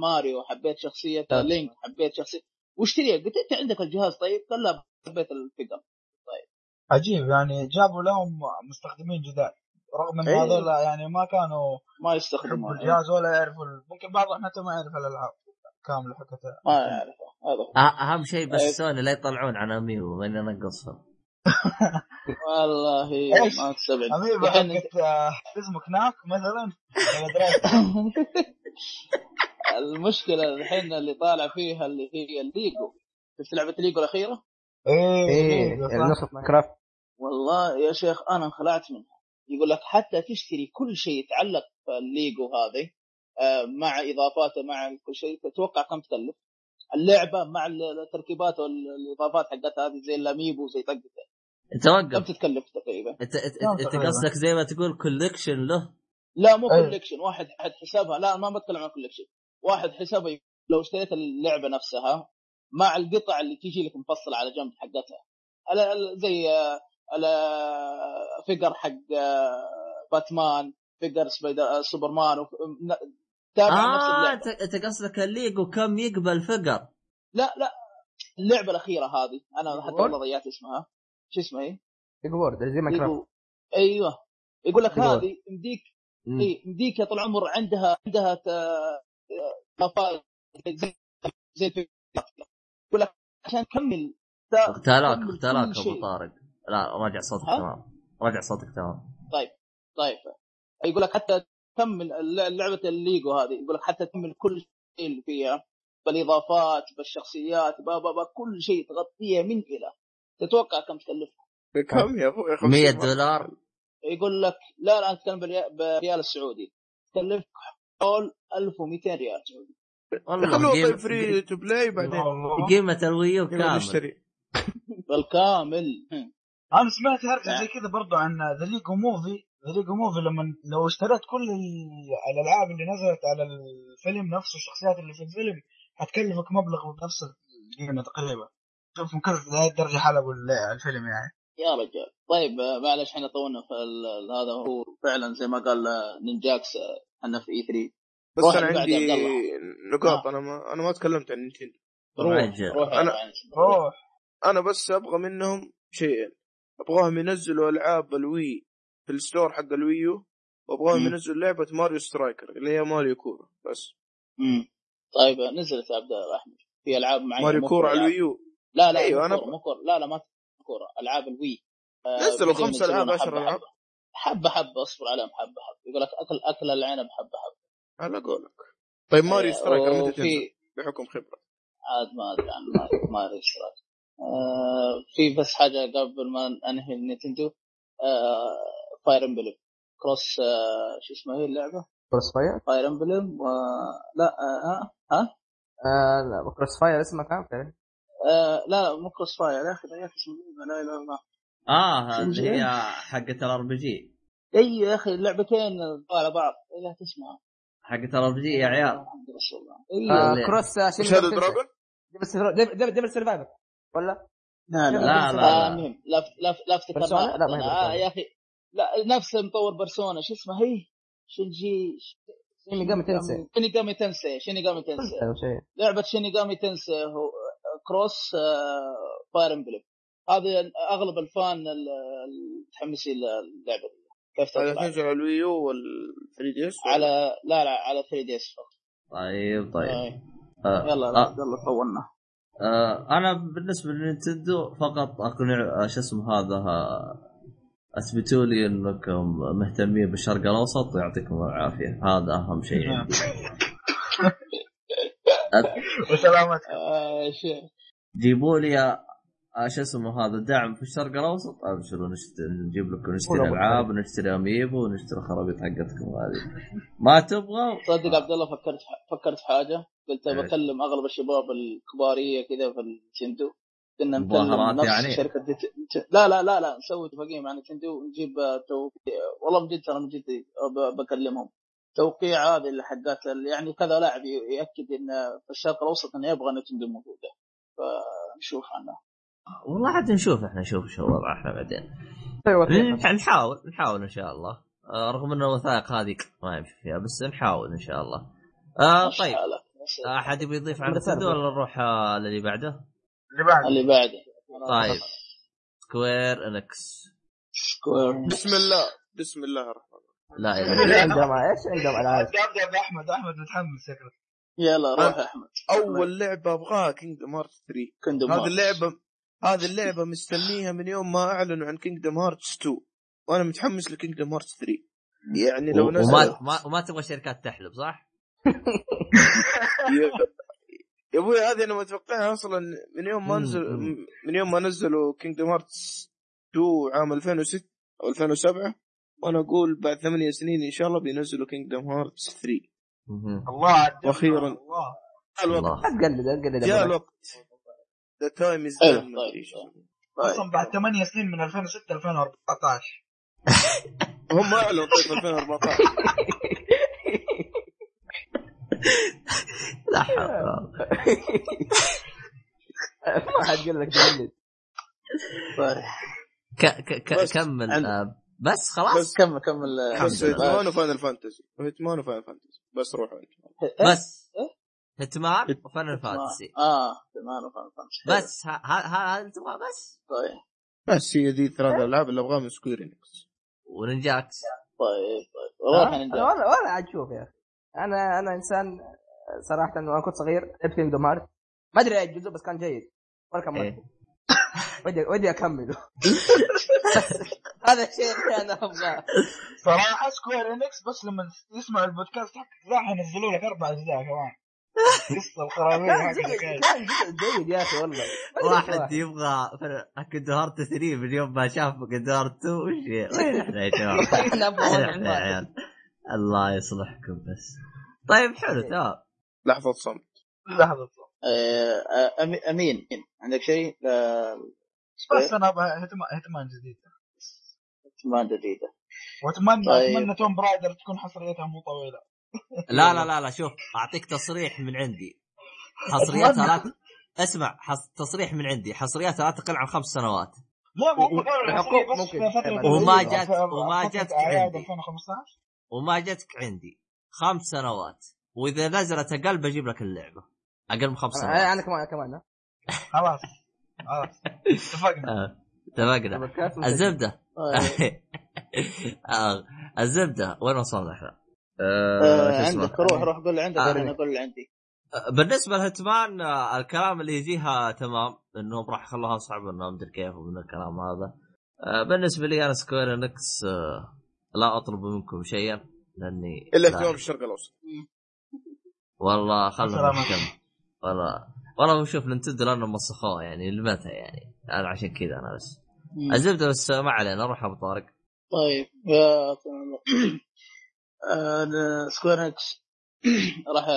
ماريو حبيت شخصية طيب. Link حبيت شخصية واشتريها. قلت أنت عندك الجهاز طيب؟ قال لا حبيت ال figure. عجيب يعني جابوا لهم مستخدمين جداد. رغم إن إيه. هذول يعني ما كانوا ما يحبوا يستخدمون الجهاز ولا يعرفوا ممكن بعضهم حتى ما يعرف الألعاب كاملة حقتها. ما يعرفه هذا أهم شيء بس أي. سوني لا يطلعون عن amiibo ماني ناقصهم. والله؟ ما تستبعد amiibo الحين حقت اسمك Knack مثلا؟ المشكلة الحين اللي طالع فيها اللي هي الليجو شفت لعبة ليجو الأخيرة؟ إيه إيه إيه،. نسخة Minecraft والله يا شيخ أنا انخلعت منها يقول لك حتى تشتري كل شيء يتعلق في الليجو هذه آه، مع إضافاته مع كل شيء تتوقع كم تكلف؟ اللعبة مع التركيبات والاضافات حقتها هذه زي ال amiibo زي طقته انت كم وقف تتكلف تقريبا؟ انت انت, كم؟ قصدك زي ما تقول collection له؟ لا مو أي. collection واحد حد حسابها. لا ما بتكلم عن collection واحد حسابه لو اشتريت اللعبة نفسها مع القطع اللي تيجي لك مفصله على جنب حقتها. زي آه، على فيجر حق آه، باتمان فيجر سبايدر آه، سوبرمان وف- ن- تابع نفس آه اللعبة. انت انت قصدك الليجو كم يقبل فقر لا لا اللعبة الأخيرة هذه. أنا حتى والله ضيعت اسمها. شو اسمها هي؟ بيج وورد زي ماينكرافت. يقول أيوه. يقول لك. هذه مديك اي مديك يا طول العمر عندها عندها ت- اضافات زي زي. يقول لك عشان تكمل اغتالاك كل أبو. طارق. لا راجع صوتك؟ تمام. راجع صوتك تمام. طيب يقول لك حتى تكمل لعبة الليجو هذه. يقول لك حتى تكمل كل شيء اللي فيها. بالإضافات بالشخصيات با با با كل شيء تغطيه من إلى. تتوقع كم تكلف؟ بكم يا أخوي؟ 50 100 مرة. دولار. يقول لك لا لا أنا أتكلم بالريا- بالريال السعودي. تكلف حول 1200 ريال سعودي. والله خلوه free to play بعدين. قيمة ال Wii U كامل. نشتري. بالكامل. أنا سمعت هرجه زي كذا برضو عن The Lego Movie The Lego Movie لما لو اشتريت كل ال- الألعاب اللي نزلت على الفيلم نفسه الشخصيات اللي في الفيلم حتكلفك مبلغ بنفس القيمة تقريبا. شوف من كذا لهذه الدرجه حلبوا ال- الفيلم يعني. يا رجال. طيب معلش إحنا طولنا في ال- هذا هو فعلا زي ما قال Ninjax إحنا في E3 بس أنا عندي نقاط. أنا ما أنا ما تكلمت عن Nintendo. روح. روح معلش. روح. أنا بس أبغى منهم شيئين. أبغاهم ينزلوا ألعاب الوي في الستور حق الويو وأبغاهم. ينزلوا لعبة Mario Striker اللي هي ماريو كورا بس. مم. طيب نزلت الله أحمد. في ألعاب معينة ماريو مو كورا على. ال Wii U لا لا أيوة، مو أنا كورة، مو كورة. لا لا ما كورة. ألعاب ال Wii. آه، نزلوا بدأوا خمس حبة ألعاب. حبة. حبة حبة أصبر عليهم حبة حبة. يقول لك أكل أكل العنب حبة حبة. على قولك. طيب ماريو آه، Striker متى وفي- تنزل بحكم خبرة؟ عاد ما أدري عن ما- ما ادري إيش رأيك. آه في بس حاجة قبل ما أنهي ال Nintendo آه Fire Emblem Cross آه شو اسمها هي اللعبة؟ Cross Fire Fire Emblem و لا آه ها ها؟ آه لا Cross Fire اسمها كان آه لا لا مو Cross Fire يا أخي أخي اسمه لا اله الا الله آه اللي؟ هي حقة الار بي جي إي يا أخي اللعبتين على بعض. لا تسمع. حقة ال RPG يا عيال آه اللي- Cross آه، شنو Shadow Dragon Devil Survivor ولا؟ لا لا لا، لا، لا. لا لا لا افتكر لا، ما آه. يا أخي. لا نفس مطور Persona شو اسمه؟ هي. Shin شيني Shin Megami Tensei Shin Megami Tensei. Shin Megami Tensei. أو شيء. لعبة Shin Megami Tensei هو. cross Fire Emblem هذه أغلب ال fan ال- المتحمسين للعبة دي. كيف تنزل على ال Wii U وال 3DS على لا لا على 3DS فقط طيب طيب آه. آه. يلا آه. يلا طولنا آه أنا بالنسبة لل Nintendo فقط أقنع آه، شو اسمه هذا آه، اثبتوا لي إنكم مهتمين بالشرق الأوسط ويعطيكم العافية هذا أهم شيء عندي وسلامتك. آه شيء. جيبوا لي آه، شو اسمه هذا دعم في الشرق الأوسط. أبشروا نشتري نجيب لكم نشتري ألعاب ونشتري أميبو ونشتري خرابيط حقتكم هذه. ما تبغى تصدق عبد الله فكرت فكرت في حاجة. قلت؟ بكلم أغلب الشباب الكبارية كذا في النينتندو كنا نكلم نفس يعني؟ شركة دي... لا لا لا لا نسوي اتفاقية مع نينتندو ونجيب توقيع. والله من جد ترى من جد بكلمهم. توقيع هذه اللي حقات يعني كذا لاعب يأكد إن في الشرق الأوسط إنه يبغى نينتندو موجودة. فنشوف عنها والله عاد نشوف إحنا نشوف شو وضع إحنا بعدين. أيوه نح- نحاول نحاول إن شاء الله. آه، رغم ان الوثائق هذه ما يمشي فيها بس نحاول إن شاء الله. آه طيب. أحد يبي يضيف على Nintendo. ولا نروح آه، للي بعده؟ اللي بعد اللي بعده. طيب. Square Enix Square بسم الله بسم الله الرحمن لا إيش عندهم إيش عندهم العاب ابدا باحمد أحمد متحمس شكلك يلا روح يا أحمد. أول لعبة أبغاها Kingdom Hearts 3 Kingdom هذه اللعبة هذه اللعبة مستنيها من يوم ما أعلنوا عن Kingdom Hearts 2 وأنا متحمس ل Kingdom Hearts 3 يعني لو نزل وما ما, وما تبغى شركات تحلب صح؟ يا أبوي هذه أنا متوقعها أصلا من يوم ما نزل. من يوم ما نزلوا Kingdom Hearts 2 عام 2006 أو 2007 وأنا أقول بعد ثمانية سنين إن شاء الله بينزلوا Kingdom Hearts 3 مهم. الله جاء الوقت. تقلد لا تقلد جاء. الوقت. the time is. أصلا بعد ثمانية سنين من 2006 2014 هم أعلنوا طيب 2014 لا حول ولا قوة. ما حد قال لك تقلد. طيب. ك- ك- ك- بس كمل آه، بس خلاص. بس كمل كمل. بس. Hitman و Final Fantasy. Hitman و Final Fantasy. بس روحوا أنتم بس. Hitman و Final Fantasy. آه تمام فهمت فهمت. بس هذا تبغى بس. طيب. بس هي دي ثلاث الألعاب اللي أبغاها من Square Enix ونجاكس طيب طيب. والله والله عاد شوف يا أخي. أنا أنا إنسان صراحة وأنا كنت صغير لعبت Kingdom Hearts ما أدري اي جزء بس كان جيد. ولا كملت إيه. ودي ودي أكمله. هذا الشيء اللي أنا ابغاه صراحة Square Enix بس لما تسمع البودكاست حقك راح ينزلوا لك أربع أجزاء كمان. قصة الخرابيط كان جيد. يا أخي والله. واحد. يبغى Kingdom Hearts 3 من يوم ما شاف Kingdom Hearts 2 وش وين إحنا يا جماعة؟ إحنا. عيال؟ الله يصلحكم بس. طيب حلو تمام. لحظة صمت. لحظة آه، أمي- أمين عندك شيء؟ بس أنا أبغى؟ Hitman Hitman جديدة. واتمنى طيب. أتمنى Tomb Raider تكون حصريتها مو طويلة. لا لا لا لا شوف أعطيك تصريح من عندي. حصرياتها لا ت- اسمع حص... تصريح من عندي. حصرياتها لا تقل عن خمس سنوات. لا ما و- هو قالوا الحقوق الحصرية بس ممكن. في فترة وما. جت- وما فترة جت اعياد عندي. 2015 وما جتك عندي. خمس سنوات. وإذا نزلت أقل بجيب لك اللعبة. أقل من خمس سنوات. أنا كمان كمان؟ خلاص. خلاص اتفقنا آه، اتفقنا. الزبدة طيب. آه، الزبدة وين وصلنا إحنا؟ آه،؟ عندك روح روح قول عندك. أنا أقول اللي عندي بالنسبة لهتمان الكلام اللي يجيها تمام إنهم راح يخلوها صعبه انه مدري كيف ومن الكلام هذا بالنسبة لي أنا سكوير انكس لا أطلب منكم شيئا لأني إلا لا. اهتمام الشرق الأوسط والله خلنا. نكمل والله والله بشوف ننتدو لأنهم مسخوها يعني لمتى يعني أنا عشان كذا أنا بس. الزبدة بس ما علينا روح أبو طارق طيب يا آه، Square Enix راح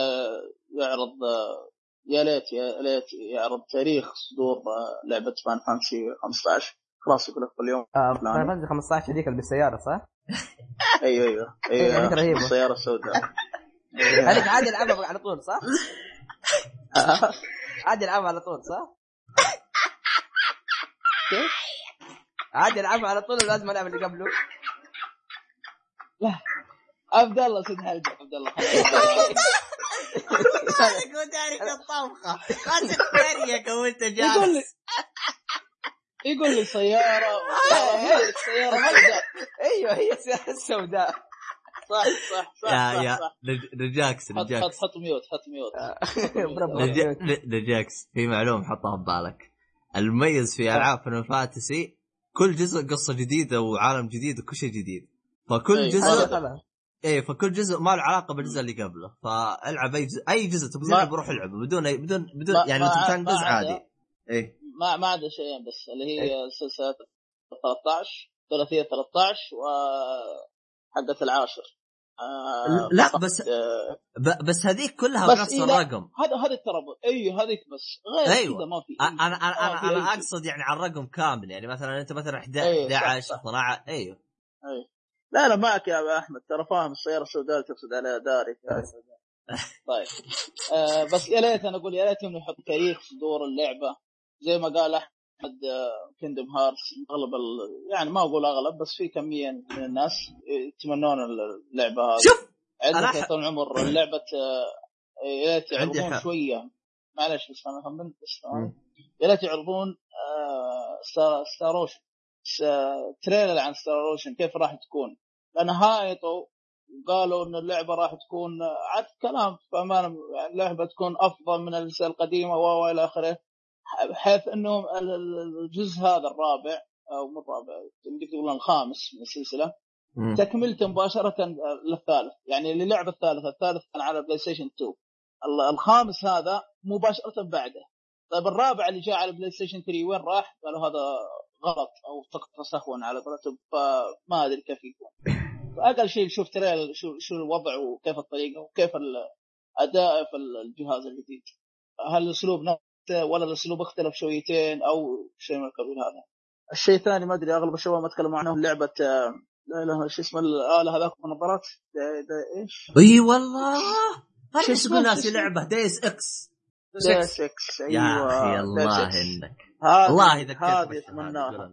يعرض آه، يا ليت يا ليت يعرض تاريخ صدور آه، لعبة Final Fantasy 15 خلاص يقول لك كل يوم آه، فلان. Final Fantasy 15 هذيك اللي بالسيارة صح؟ أيوه أيوه هذيك رهيبة. السياره السوداء هذيك عادي ألعبها على طول صح؟ عادي ألعبها على طول صح؟ كيف؟ عادي ألعبها على طول لازم ألعب اللي قبله. عبد الله سد حلقه عبد الله. ودارك الطبخه خلت تريق وانت يقول لي يقول لي سيارة. سيارة سوداء أيوه هي السياره السوداء. صح صح صح يا صح, يا صح. نج- نجاكس حط حط نجاكس حط mute. حط mute. ن- نجاكس في معلومة حطها ببالك المميز في ألعاب Final Fantasy كل جزء قصة جديدة وعالم جديد وكل شيء جديد. فكل أي، جزء إيه فكل جزء ما له علاقة بالجزء اللي قبله. فألعب أي جزء أي جزء تبغى تلعب روح العبه. بدون أي بدون بدون ما- يعني ما جزء عاد- عادي. إيه. ما ما عدا شيئين بس اللي هي سلسلة 13 ثلاثية 13 و حقت العاشر آه لا. بس آه بس هذيك كلها بس بنفس إيه. الرقم هذا هذا ترى أيوه هذيك بس غير أيوة. كذا ما في أنا أنا أنا, في أنا. أقصد يعني على الرقم كامل يعني مثلا أنت مثلا 11 أيوة، صح، 11 صح. 12 أيوه أي. لا لا معك يا أحمد ترى فاهم السيارة السوداء اللي تقصد عليها داري طيب آه بس يا ليت أنا أقول يا ليت انه يحط تاريخ صدور اللعبة زي ما قال أحمد Kingdom Hearts اغلب ال... يعني ما أقول أغلب بس في كمية من الناس يتمنون اللعبة هذه. شوف عندك طول العمر لعبه آه، يا ليت عندي يعرضون. شوية. معلش بس أنا خمنت بس. يا ليت يعرضون آه، Star Star Ocean trailer عن Star Ocean كيف راح تكون؟ لأن هايطوا وقالوا إن اللعبة راح تكون عاد كلام فامانه يعني اللعبة تكون أفضل من الاجزاء القديمه و إلى آخره. بحيث إنهم الجزء هذا الرابع أو مو الرابع يمكن تقولون الخامس من السلسلة مم. تكملته مباشرة للثالث. يعني اللي لعب الثالث الثالث كان على PlayStation 2 ال- الخامس هذا مباشرة بعده. طيب الرابع اللي جاء على PlayStation 3 وين راح؟ قالوا هذا غلط أو تقطع سهوا على قولتهم فما أدري كيف يكون. فاقل شيء شوف ترى شو شو الوضع وكيف الطريقة وكيف الاداء في الجهاز الجديد. هل الأسلوب نفسه ولا الأسلوب اختلف شويتين أو شيء من القبيل هذا الشيء الثاني ما أدري أغلب الشباب ما تكلموا عنه لعبة آه، لا لا شو اسمه الاله هذاك النظارات دا- دا- إيش؟ أي والله شو هذه اسمه؟ اسمه ناس شو اسمه؟ لعبة ديس إكس دا سكس. 6 يا أخي أيوه الله دا 6. انك هذه- والله ذكرت هذه أتمناها.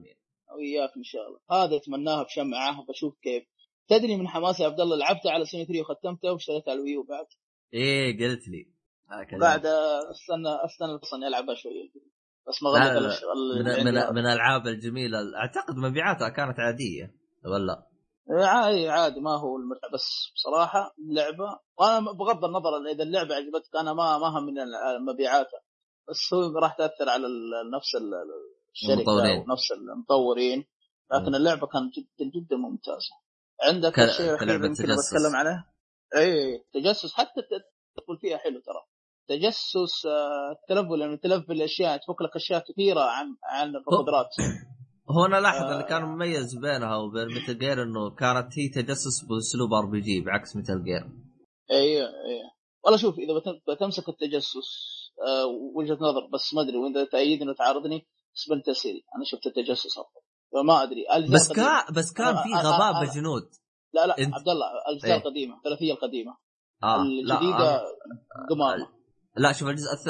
وياك إن شاء الله هذا أتمناها بشمعة وبشوف كيف تدري من حماسي يا عبد الله لعبته على سوني 3 وختمته واشتريت على الويو بعد إيه قلت لي. بعد استنى أستنى أصلا العبها شوية بس ما من من. من الألعاب الجميلة أعتقد مبيعاتها كانت عادية ولا إيه، عادي عادي ما هو المتعة. بس بصراحة اللعبة وأنا بغض النظر إذا اللعبة عجبتك أنا ما ما هم من مبيعاتها. بس هو راح تأثر على نفس ال- الشركة المطورين. ونفس المطورين. لكن اللعبة كانت جدا جدا ممتازة. عندك الشيء يمكن تجسس. بتكلم عليه؟ اي تجسس. حتى تدخل فيها حلو ترى. تجسس آه، تلفل لأنه تلفل الاشياء تفك لك أشياء كثيرة عن عن القدرات هو أنا لاحظ آه. اللي كان مميز بينها وبين Metal Gear إنه كانت هي تجسس بأسلوب RPG بعكس Metal Gear أيوه أيوه. والله شوف إذا بت- بتمسك التجسس آه، وجهة نظر بس ما أدري واذا تأيدني وتعارضني Splinter Cell. أنا شفت التجسس أفضل. فما أدري بس كان بس كان أنا- في أنا- غباء أنا- بجنود. لا لا عبد الله الاجزاء إيه. القديمة الثلاثية القديمة. آه لا الجديدة آه. قمامة. لا شوف الجزء الث...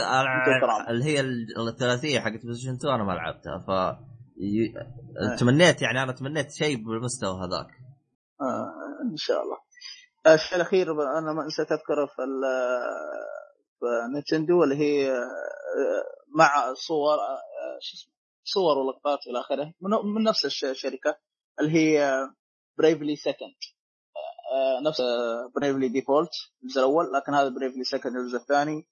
اللي هي ال- الثلاثية حقت PlayStation 2 أنا ما لعبتها ف ي... إيه. تمنيت يعني أنا تمنيت شيء بالمستوى هذاك. آه إن شاء الله. الشيء الأخير أنا ما نسيت أذكره في ال- في Nintendo اللي هي آه، مع صور آه، شو اسمه صور ولقطات إلى آخره من, من نفس الش- الشركة اللي هي Bravely Second نفس Bravely Default الجزء الأول لكن هذا Bravely Second الجزء الثاني. آه،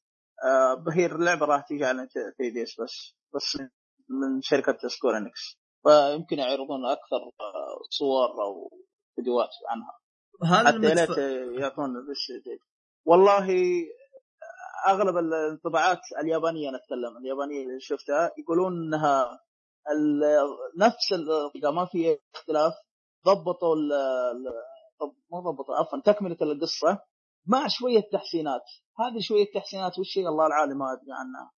هي اللعبه راح تيجي على 3DS بس بس من شركة Square Enix. فيمكن يعرضون أكثر آه، صور أو فيديوهات عنها. هل حتى. ليت يعطون بس والله أغلب الانطباعات اليابانية نتكلم اليابانية اللي شفتها يقولون إنها نفس الطريقة ما في اختلاف ضبطوا مو ضبطوا عفوا تكملة القصة. مع شوية تحسينات. هذه شوية تحسينات هي؟ الله العالم ما أدري عنها.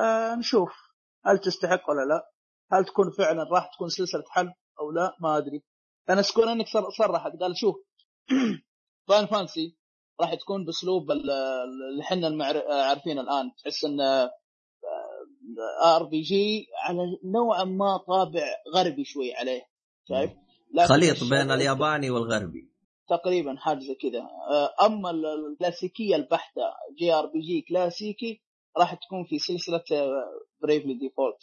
آه، نشوف هل تستحق ولا لا؟ هل تكون فعلا راح تكون سلسلة حل أو لا؟ ما أدري. أنا Square Enix صر- صرحت. قال شوف. Final Fantasy راح تكون بأسلوب ال- ال- اللي إحنا عارفينه الآن. تحس انه RPG على نوعا ما طابع غربي شوي عليه. شايف؟ خليط بين الياباني والغربي. تقريبا حاجة زي كذا. آه، أما ال- الكلاسيكية البحتة JRPG كلاسيكي راح تكون في سلسلة Bravely Default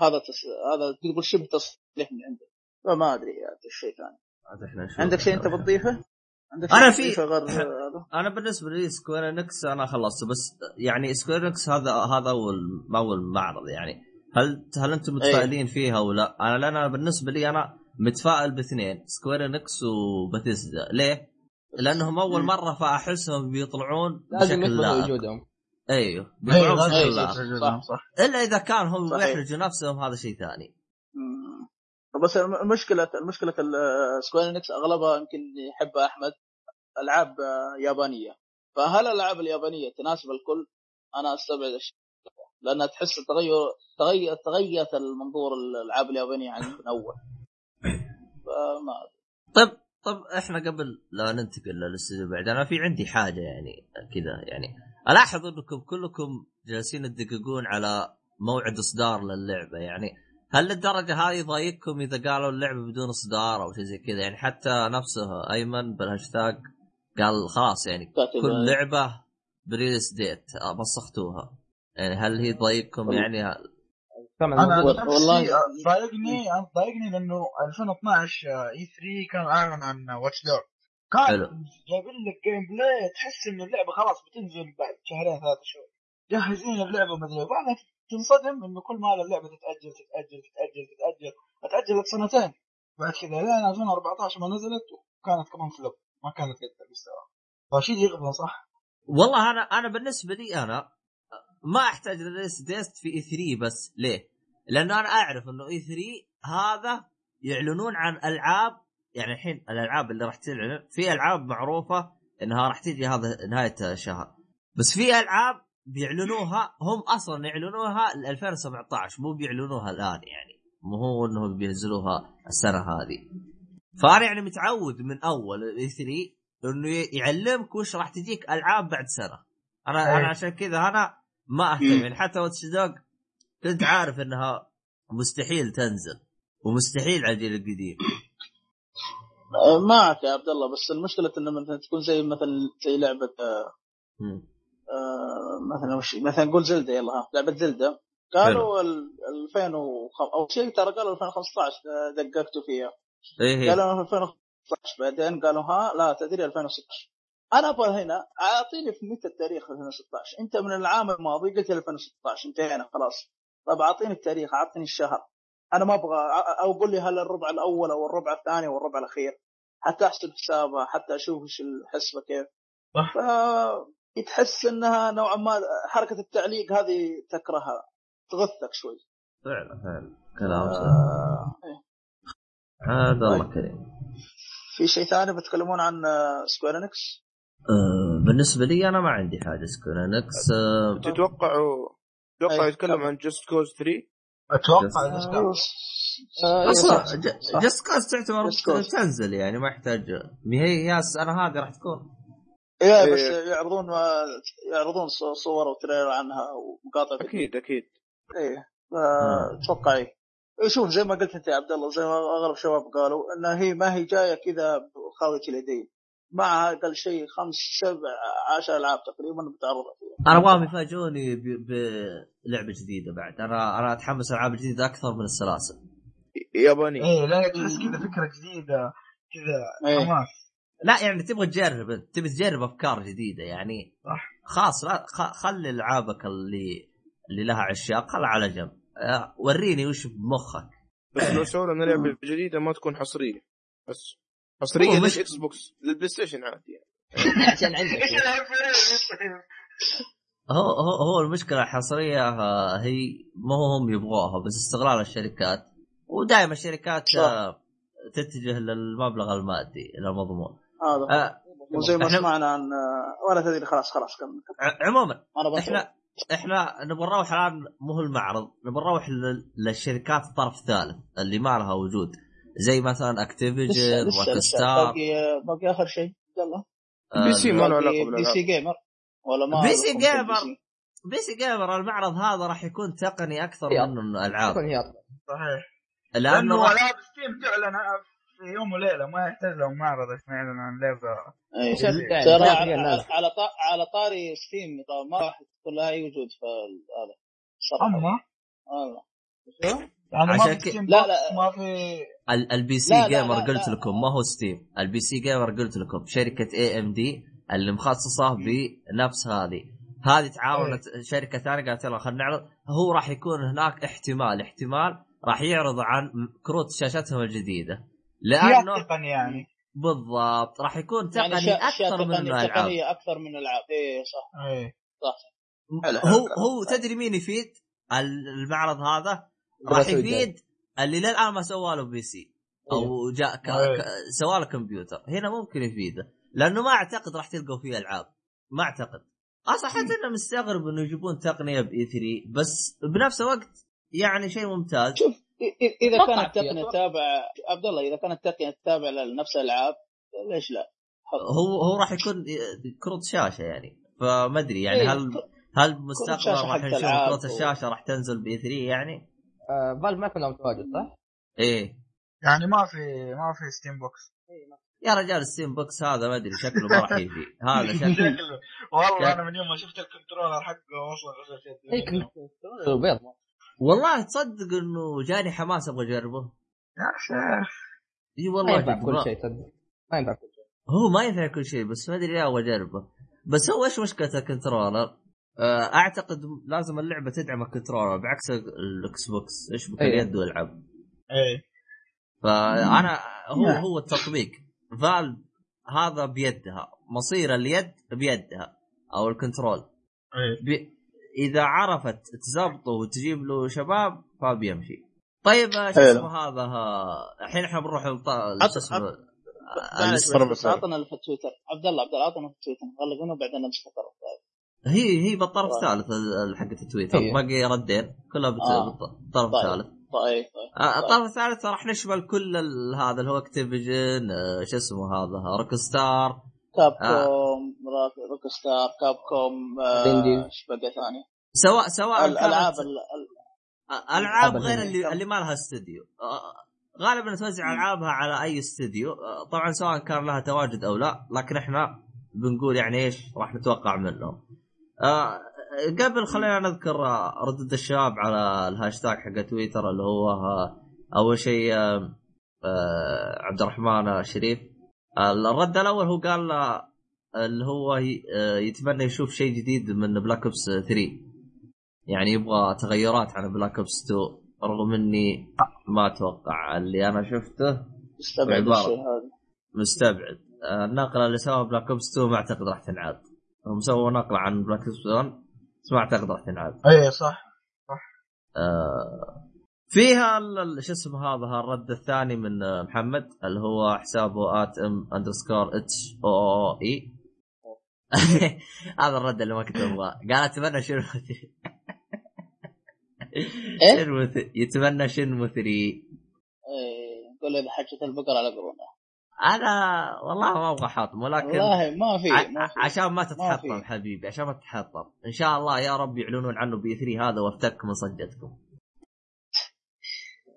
هذا تس... هذا تقول شبه تصريح من عنده فما أدري يا الشيء ثاني. عندك شيء أنت بتضيفه؟ عندك أنا شيء في- غير هذا؟ أنا بالنسبة لي Square Enix أنا خلصت بس يعني Square Enix هذا هذا اول أول معرض يعني. هل هل أنتم متفائلين فيها ولا؟ أنا لأن أنا بالنسبة لي أنا متفائل باثنين. Square Enix و Bethesda ليه؟ لأنهم أول مم. مرة فأحسهم بيطلعون لازم بشكل يثبتوا وجودهم. أيوه. بيطلعون لازم بشكل صح صح. إلا إذا كان هم. يحرجوا نفسهم هذا شيء ثاني. مم. بس الم- المشكلة المشكلة Square Enix أغلبها يمكن يحبها أحمد ألعاب آه، يابانية. فهل الالعاب اليابانية تناسب الكل؟ أنا أستبعد الشيء. لأنها تحس تغير تغير تغيرت المنظور الألعاب اليابانية عن من أول. فما أدري. طيب طب إحنا قبل لا ننتقل للاستوديو بعد أنا في عندي حاجة يعني كذا يعني. ألاحظ أنكم كلكم جالسين تدققون على موعد إصدار للعبة يعني. هل للدرجة هذه يضايقكم إذا قالوا اللعبة بدون إصدار أو شيء زي كذا؟ يعني حتى نفسه أيمن بالهاشتاج قال خلاص يعني كل لعبة ب release date آه، مسختوها يعني هل هي تضايقكم يعني؟ كم أنا والله- ضايقني أنا ضايقني لأنه 2012 E3 كان أعلن عن Watch Dogs كان. جايبين لك gameplay تحس إن اللعبة خلاص بتنزل بعد شهرين ثلاثة شهور. جاهزين اللعبة مدري بعدها تنصدم إنه كل ما اللعبه تتأجل تتأجل تتأجل تتأجل. اتأجلت سنتين. بعد كذا لين 2014 ما نزلت وكانت كمان flop ما كانت قد المستوى. فشيء يغبن صح؟ والله أنا أنا بالنسبة لي أنا ما أحتاج لل release date في E3 بس ليه؟ لأنه أنا أعرف إنه E3 هذا يعلنون عن ألعاب يعني الحين الألعاب اللي راح تعلن في ألعاب معروفة إنها راح تيجي هذا نهاية الشهر بس في ألعاب بيعلنوها هم أصلا يعلنوها ل 2017 مو بيعلنوها الآن يعني مو هو انهم بينزلوها السنة هذه فأنا يعني متعود من أول إي 3 إنه يعلمك وش راح تجيك ألعاب بعد سنة أنا أي. أنا عشان كذا أنا ما أهتم. يعني حتى واتش دوج كنت عارف إنها مستحيل تنزل ومستحيل على الجيل القديم. آه، معك يا عبد الله بس المشكلة إنه مثلا تكون زي مثلا زي لعبة آه، مثلا وش مثلا نقول زلدة يلا ها لعبة زلدة. قالوا ال 2005 اول شيء ترى قالوا 2015 آه، دققتوا فيها. إيه إيه. قالوا 2015 بعدين قالوا ها لا تدري 2016 أنا أبغى هنا أعطيني في متى التاريخ 2016 أنت من العام الماضي قلت لي 2016 انتهينا خلاص. طب أعطيني التاريخ أعطيني الشهر. أنا ما أبغى أو قول لي هل الربع الأول أو الربع الثاني أو الربع الأخير. حتى أحسب حسابها حتى أشوف إيش الحسبة كيف. صح. تحس إنها نوعا ما حركة التعليق هذه تكرهها. تغثك شوي. فعلا. فعلا. كلام صح آه، إيه. هذا الله كريم. في شيء ثاني بتكلمون عن آه، Square Enix؟ آه بالنسبة لي أنا ما عندي حاجة Square Enix آه تتوقعوا تتوقع أي. يتكلم عن Just Cause 3 أتوقع إنه كان. آه، إيه، أصلا. Just Cause تعتبر. تنزل يعني ما يحتاج ما هي هي السنة هذه راح تكون إيه إيه. بس يعرضون ما يعرضون صور و trailer عنها ومقاطع. أكيد أكيد إيه أتوقع إيه إيه، شوف زي ما قلت أنت يا عبد الله زي ما أغلب الشباب قالوا انها هي ما هي جاية كذا خاويه اليدين معها أقل شيء خمس سبع عشر العاب تقريبا بتعرضها فيها أنا ابغاهم يفاجئوني بلعبة جديدة بعد. أنا أنا أتحمس ألعاب جديدة أكثر من السلاسل. ياباني. إيه لا تحس كذا فكرة جديدة كذا إيه. حماس. لا يعني تبغى تجرب تبي تجرب أفكار جديدة يعني. صح. خلاص لا خ- خلي ألعابك اللي اللي لها عشاق خلها على جنب. آه، وريني وش بمخك. بس لو سووا لنا لعبة جديدة ما تكون حصرية. بس. حصريه هو مش- لل Xbox لل PlayStation عادي يعني. عشان عندك إيش هو هو هو المشكلة الحصرية آه، هي ما هو هم يبغوها بس استغلال الشركات. ودائما الشركات صح. آه، تتجه للمبلغ المادي للمضمون. هذا آه، وزي ما سمعنا عن آه، ولا تدري خلاص خلاص كمل عموما. إحنا إحنا نبغى نروح الآن مو هو المعرض نبغى نروح لل- للشركات الطرف الثالث اللي ما لها وجود. زي مثلا Activision Rockstar باقي باقي آخر شيء. يلا. PC ما له علاقة PC Gamer ولا ما PC Gamer. PC؟ Gamer المعرض هذا راح يكون تقني أكثر. من انه العاب. صحيح. لأنه ألعاب Steam تعلن في يوم وليلة ما يحتاج لهم معرض عشان يعلن عن لعبه يعني ترى ما على. على, طا- على طاري Steam ما راح تكون لها أي وجود في هذا. أما؟ هذا يعني ما عشان في كي- لا، لا. ما في ال- ال PC لا، Gamer لا، قلت لا. لكم ما هو Steam ال PC Gamer قلت لكم شركة AMD اللي مخصصة بنفس هذه. هذه تعاونت شركة ثانية قالت يلا خلينا نعرض. هو راح يكون هناك احتمال احتمال راح يعرضوا عن كروت شاشتهم الجديدة. لأنه تقني يعني. بالضبط راح يكون يعني تقني أشياء أكثر من تقنية- انه العاب تقنيه أكثر من العاب إيه صح. إيه. حلو. هو هو تدري مين يفيد؟ المعرض هذا؟ راح يفيد اللي للآن ما سوى له PC. أو جاء ك... ك... سوى له كمبيوتر. هنا ممكن يفيده لأنه ما أعتقد راح تلقوا فيه ألعاب. ما أعتقد. أصلا حتى أنا مستغرب إنه يجيبون تقنية ب E3 بس بنفس الوقت يعني شيء ممتاز. شوف إذا كانت فيها، تقنية أتوقع. تتابع عبد الله إذا كانت تقنية تتابع لنفس الألعاب ليش لا؟ هو هو راح يكون كروت شاشة يعني. فما أدري يعني إيه، هل هل مستقبلا راح نشوف كروت الشاشة راح تنزل ب E3 يعني؟ آه، Valve ما يكون لهم تواجد صح؟ إيه. يعني ما في ما في Steam Box يا رجال ال Steam Box هذا ما أدري شكله ما راح يجي. هذا شكله والله أنا من يوم ما شفت ال controller حقه أصلا اي كنت بيض. والله تصدق إنه جاني حماس أبغى أجربه. يا شيخ. إي ما والله ينفع جد كل ما- شيء تصدق ما ينفع كل شيء. هو ما ينفع كل شيء بس ما أدري ليه أبغى أجربه. بس هو إيش مشكلة الكنترولر؟ آه، أعتقد لازم اللعبة تدعم الكنترولر بعكس الاكس بوكس إيش بك أيوة. اليد والعب. إيه فأنا هو نعم. هو التطبيق. فالف هذا بيدها. مصير اليد بيدها أو الكنترول. إيه بي... إذا عرفت تزبطه وتجيب له شباب فبيمشي. طيب آه، شو. اسمه هذا؟ الحين إحنا بنروح آه، عطنا اللي في تويتر عبد الله عبد الله عطنا في تويتر غلقونا وبعدين نمسك الطرف هي هي بالطرف طيب. الثالث ال- حقت التويتر هي. باقي ردين كلها بت- آه. بالط- بالطرف طيب. الثالث طيب طيب آه، الطرف الثالث راح نشمل كل ال- هذا اللي هو اكتيفيجن آه، شو اسمه هذا روك ستار Cap آه. com Rock- Rockstar Capcom آه،. إيش بقى ثاني؟ سواء سواء الالعاب كانت- ال- ال- العاب أبداً. غير اللي اللي ما لها استوديو آه، غالبا توزع ألعابها على أي استوديو آه، طبعا سواء كان لها تواجد أو لا لكن إحنا بنقول يعني إيش راح نتوقع منهم آه، قبل خلينا نذكر آه، ردود الشباب على الهاشتاج حق تويتر اللي هو آه، أول شيء آه، عبد الرحمن شريف. آه، الرد الأول هو قال اللي هو يتمنى يشوف شيء جديد من Black Ops 3 يعني يبغى تغيرات عن Black Ops 2 رغم إني ما أتوقع اللي أنا شفته بعبارة. الشيء هذا. مستبعد. النقله اللي سواها Black Ops 2 ما أعتقد راح تنعاد هم سووا نقله عن Black 1 بس ما أعتقد راح تنعاد. إيه صح آه، فيها شو اسمه هذا الرد الثاني من آه، محمد اللي هو حسابه ات ام اندرسكور اتش أو أو اي هذا الرد اللي ما كنت أبغاه. قال أتمنى شنو إيه؟ شنمو يتمنى شنمو 3 إيه، قول إذا حجت البقر على قرونه أنا والله ما أبغى حاطم ولكن والله ما في ما عشان ما تتحطم. حبيبي عشان ما تتحطم. إن شاء الله يا رب يعلنون عنه بي 3 هذا وافتك من صجتكم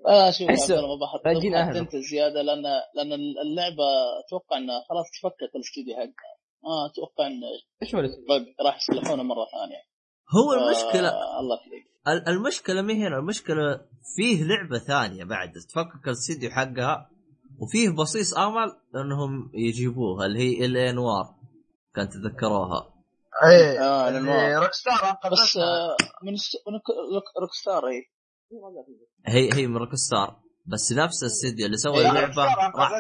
لا شوف الله ما بحط. أنت زيادة لأن لأن اللعبة أتوقع إنها خلاص تفكك الاستوديو حقها. ما أتوقع إن إيش راح يصلحونه مرة ثانية. هو المشكلة آه الله يخليك. ال- المشكلة مي هنا المشكلة فيه لعبة ثانية بعد تفكك الاستديو حقها وفيه بصيص أمل انهم يجيبوها اللي هي إل انوار كان تذكروها. إيه آه، الأنوار. روك ستار بس آه من ست... من Rock- Rockstar اي هي هي من Rockstar بس نفس الاستديو اللي سوى إيه، روك اللعبه star راح.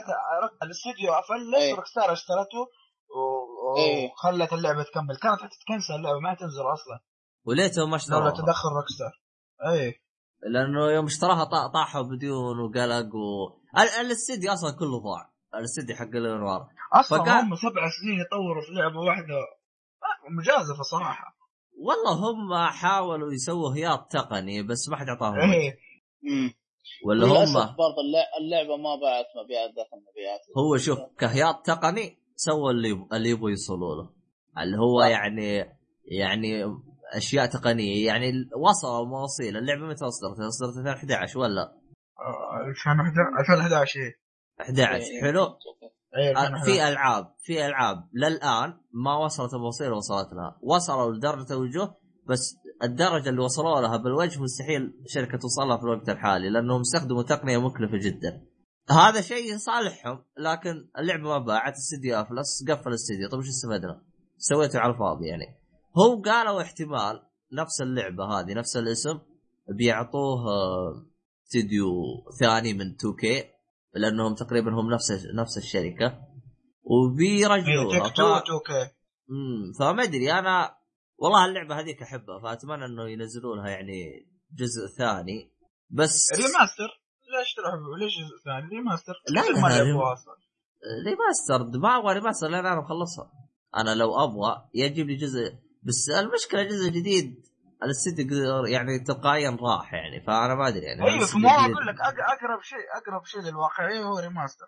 الاستوديو أفلس إيه. Rockstar اشترته و- إيه. وخلت اللعبة تكمل. كانت حتتكنسل اللعبة ما تنزل أصلا. وليتهم ما لولا اشتروها تدخل Rockstar إيه. لأنه يوم اشتراها طا- طاحوا بديون وقلق و الاستديو أصلا كله ضاع. الاستديو حق L.A. Noire. أصلا فقال- هم سبع سنين يطوروا في لعبة واحدة. مجازفة صراحة. والله هم حاولوا يسووا هياط تقني بس ما حد أعطاهم. إيه. ولا هم برضه اللع- اللعبة ما باعت مبيعات داخل مبيعات هو شوف كهياط تقني سوى اللي اللي يبغوا يوصلوا له. اللي هو صح. يعني يعني أشياء تقنية. يعني وصلوا مواصيل اللعبة متى اصدرت؟ اصدرت 2011 ولا؟ 2011 2011 إيه 11 إيه. حلو. إيه آه، 2011. في ألعاب في ألعاب للآن ما وصلت المواصيل اللي وصلت لها وصلوا لدرجة الوجوه بس الدرجة اللي وصلوا لها بالوجه مستحيل شركة توصلها في الوقت الحالي لأنهم استخدموا تقنية مكلفة جدا. هذا شيء صالحهم لكن اللعبة ما باعت استديو أفلس قفل الاستديو طيب وش استفدنا؟ سويته على الفاضي يعني. هم قالوا احتمال نفس اللعبة هذه نفس الاسم بيعطوه آه، استديو ثاني من 2K لأنهم تقريبا هم نفس نفس الشركة. وبيرجعوها ف... فما أدري أنا والله اللعبة هذيك أحبها فأتمنى إنه ينزلوا لها يعني جزء ثاني. بس remaster؟ ليش تروح ليش جزء ثاني؟ remaster؟ لا، لا، ما أصلا. remaster ما أبغى remaster لأن أنا مخلصها. أنا لو أبغى يجيب لي جزء بس المشكلة جزء جديد. الاستديو يعني تلقائيا راح يعني فأنا ما أدري يعني. أيوه الجديد- أقول لك أق- أقرب شيء أقرب شيء للواقعية هو remaster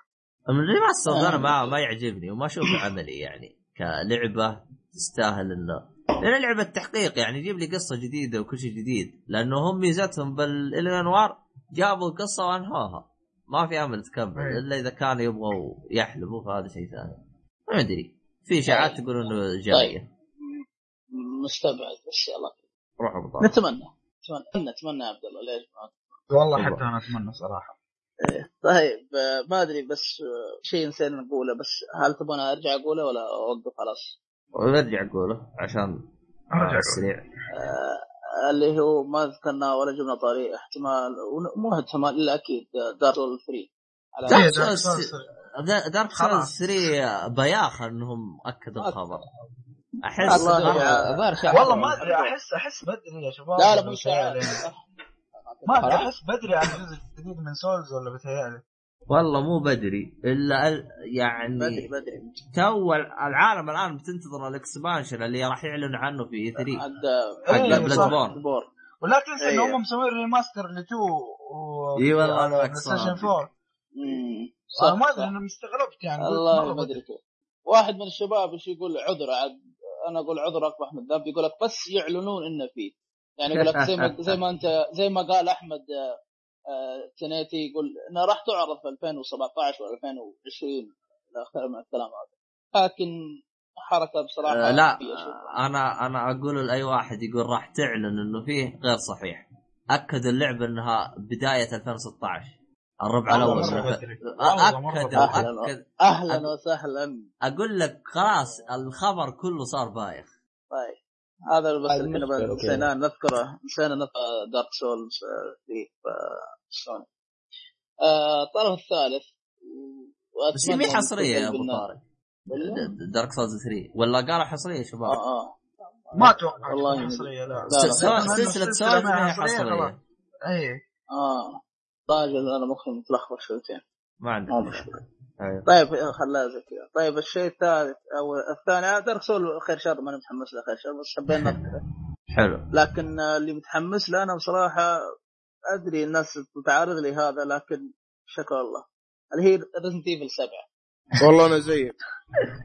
من ال remaster آه. أنا ما ما يعجبني وما اشوفه عملي يعني كلعبة تستاهل انه لأن لعبة تحقيق يعني يجيب لي قصة جديدة وكل شيء جديد لأنه هم ميزتهم ب L.A. Noire جابوا القصة وأنهوها. ما في أمل تكمل أي. إلا إذا كانوا يبغوا يحلبوا فهذا شيء ثاني. ما أدري. في إشاعات تقول إنه جاية. مستبعد بس يلا. روحوا بطاقة. نتمنى. نتمنى. نتمنى يا عبد الله. ليش ما والله والله. حتى أنا أتمنى صراحة. طيب آه، ما أدري بس آه، شيء نسينا نقوله بس هل تبغى أرجع أقوله ولا أوقف خلاص؟ ونرجع أقوله عشان أرجع السريع آه، اللي هو ما ذكرنا ولا جبنا طاري احتمال مو احتمال إلا أكيد 3 دارك إيه، سولز دارك خلاص. 3 بياخ إنهم أكدوا الخبر. أحس والله ما أدري احس أحس بدري يا شباب لا لا مو ما أدري أحس بدري على الجزء الجديد من سولز ولا بتهيألي والله مو بدري. إلا ال- بدري يعني بدري تو العالم الآن بتنتظر الإكسبانشن اللي راح يعلن عنه في 3 حق حق إيه، بلاد صح. بورن بور ولا تنسى إن إيه. هم مسوين ريماستر ل 2 و إي والله على معك بلاي ستيشن صادق. 4 مم. أنا ما أدري أنا مستغربت يعني الله ما ادري واحد من الشباب إيش يقول؟ عذر عاد أنا أقول عذر اقبح من الذنب يقول لك بس يعلنون إنه فيه. يعني يقول لك زي ما زي ما انت زي ما قال أحمد آه، آه، تنيتي يقول انها راح تعرض في 2017 و 2020 إلى اخره من الكلام هذا. لكن حركة بصراحة آه لا. أنا أنا أقول لأي واحد يقول راح تعلن إنه فيه غير صحيح. أكد اللعبة إنها بداية 2016 الربع الأول. أكد. أكد أهلا وسهلا. أقول لك خلاص الخبر كله صار بايخ. طيب. هذا بس كنا. نسينا نذكره. نسينا نذكر دارك سولز فيه سوني آه، الطرف الثالث بس هي حصرية يا أبو طارق؟ Dark Souls 3 ولا قالوا حصرية يا شباب؟ آه آه. ما أتوقع والله حصرية لا. سلسلة Souls ما هي. حصرية اي آه. راجل أنا مخي متلخبط شويتين. ما عندك. مشكلة. أيوه. طيب خلاها زي كذا. طيب الشيء الثالث أو الثاني Dark Souls خير شر ماني متحمس له خير شر بس حبينا نذكره حلو. لكن اللي متحمس له أنا بصراحة أدري الناس تتعارض لي هذا لكن شكر الله اللي هي Resident Evil 7 والله أنا زيك.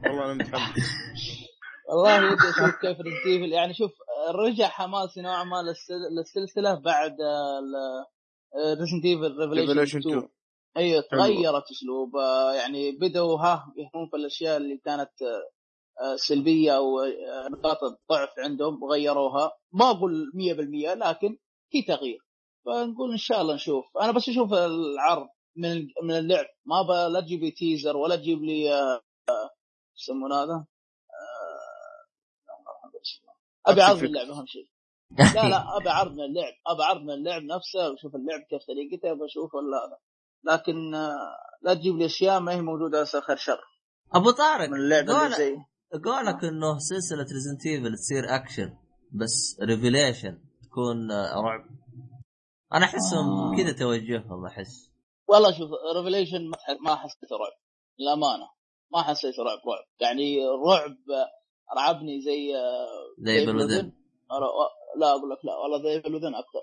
والله أنا متحمس. والله ودي أشوف كيف Resident Evil يعني شوف رجع حماسي نوعا ما للسل- للسلسلة بعد Resident Evil Revelations Revelations 2 2 أيوه تغيرت اسلوبه يعني بدأوا ها يهتمون في الأشياء اللي كانت آه، آه، سلبية أو آه، نقاط الضعف عندهم وغيروها ما أقول 100% لكن في تغيير. فنقول إن شاء الله نشوف. أنا بس أشوف العرض من من اللعب. ما لا تجيب لي teaser ولا تجيب لي آه، آه، يسمونه هذا؟ آه، أبي عرض من اللعب أهم شيء. لا لا ابي عرض من اللعب ابي عرض من اللعب نفسه واشوف اللعب كيف طريقته بشوف ولا هذا لكن آه، لا تجيب لي أشياء ما هي موجودة هسه خير شر. أبو طارق من اللعبة اللي قول زي. قولك إنه سلسلة Resident Evil تصير اكشن بس Revelations تكون آه، رعب. أنا أحسهم آه. كذا توجههم أحس. والله شوف Revelations ما حسيته رعب للأمانة. ما حسيته رعب رعب. يعني رعب رعبني زي زي Evil Within لا أقول لك لا والله زي Evil Within أكثر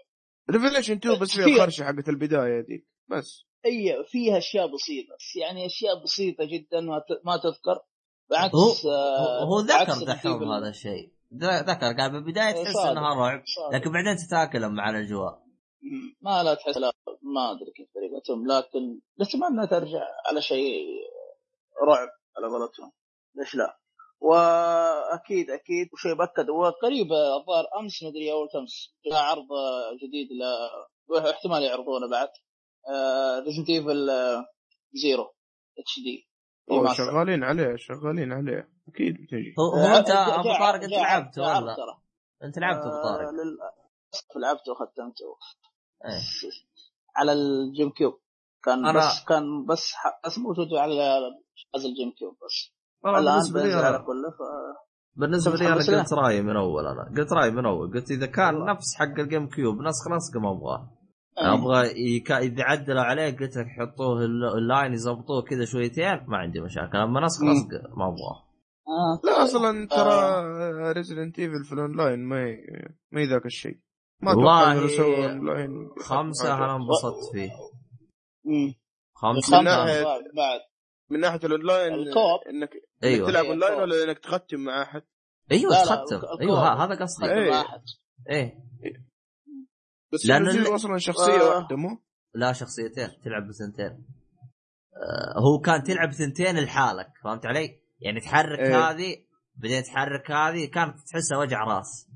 Revelations 2 بس فيها الخرشه حقت البداية دي بس إي فيها أشياء بسيطة بس يعني أشياء بسيطة جدا ما ت- ما تذكر بعكس هو آه، هو ذكر دحوم. هذا الشيء ذ- ذكر قال بالبدايه تحس. انها رعب. لكن بعدين تتأقلم مع الأجواء. ما لا تحس لا ما أدري كيف طريقتهم لكن نتمنى ترجع على شيء رعب على قولتهم ليش لا وأكيد أكيد وشيء بأكد. وقريب الظاهر أمس مدري أول أمس جاء عرض جديد ل واحتمال يعرضونه بعد. Resident Evil Zero HD شغالين عليه شغالين عليه. أكيد بتجي. هو, هو أنت أبو طارق أنت لعبت ولا؟ ترى. أنت لعبت أبو طارق. آه، للأسف لعبته وختمته. إيه. على ال GameCube. كان أنا- بس كان بس ح- بس موجود على جهاز ال GameCube بس. والله الآن بالنسبة لي بينزل على أنا. كله ف... بالنسبة لي أنا؟ قلت رأيي من أول أنا. قلت رأيي من أول. قلت إذا كان نفس حق ال GameCube نسخ نسخ ما أبغاه. أبغى يكا... إذا عدلوا عليه قلت لك حطوه الل- اللاين يظبطوه كذا شويتين ما عندي مشاكل. أما نسخ. نسخ ما أبغاه. آه. لا أصلا ترى Resident Evil في الأونلاين ما ما هي ذاك الشيء. ما والله خمسة أنا انبسطت فيه. مم. خمسة. من ناحية- بعد- من ناحية الأونلاين. انك أيوه. انك تلعب إيه، أونلاين الكوب. ولا إنك تختم مع أحد؟ أيوه تختم. أيوه هذا قصدي. إيه. واحد إيه. بس ال- أصلا شخصية آه. واحدة مو؟ لا شخصيتين. تلعب بثنتين. آه هو كان تلعب ثنتين لحالك فهمت علي؟ يعني تحرك إيه. هذه بعدين تحرك هذه كانت تحسها وجع راس.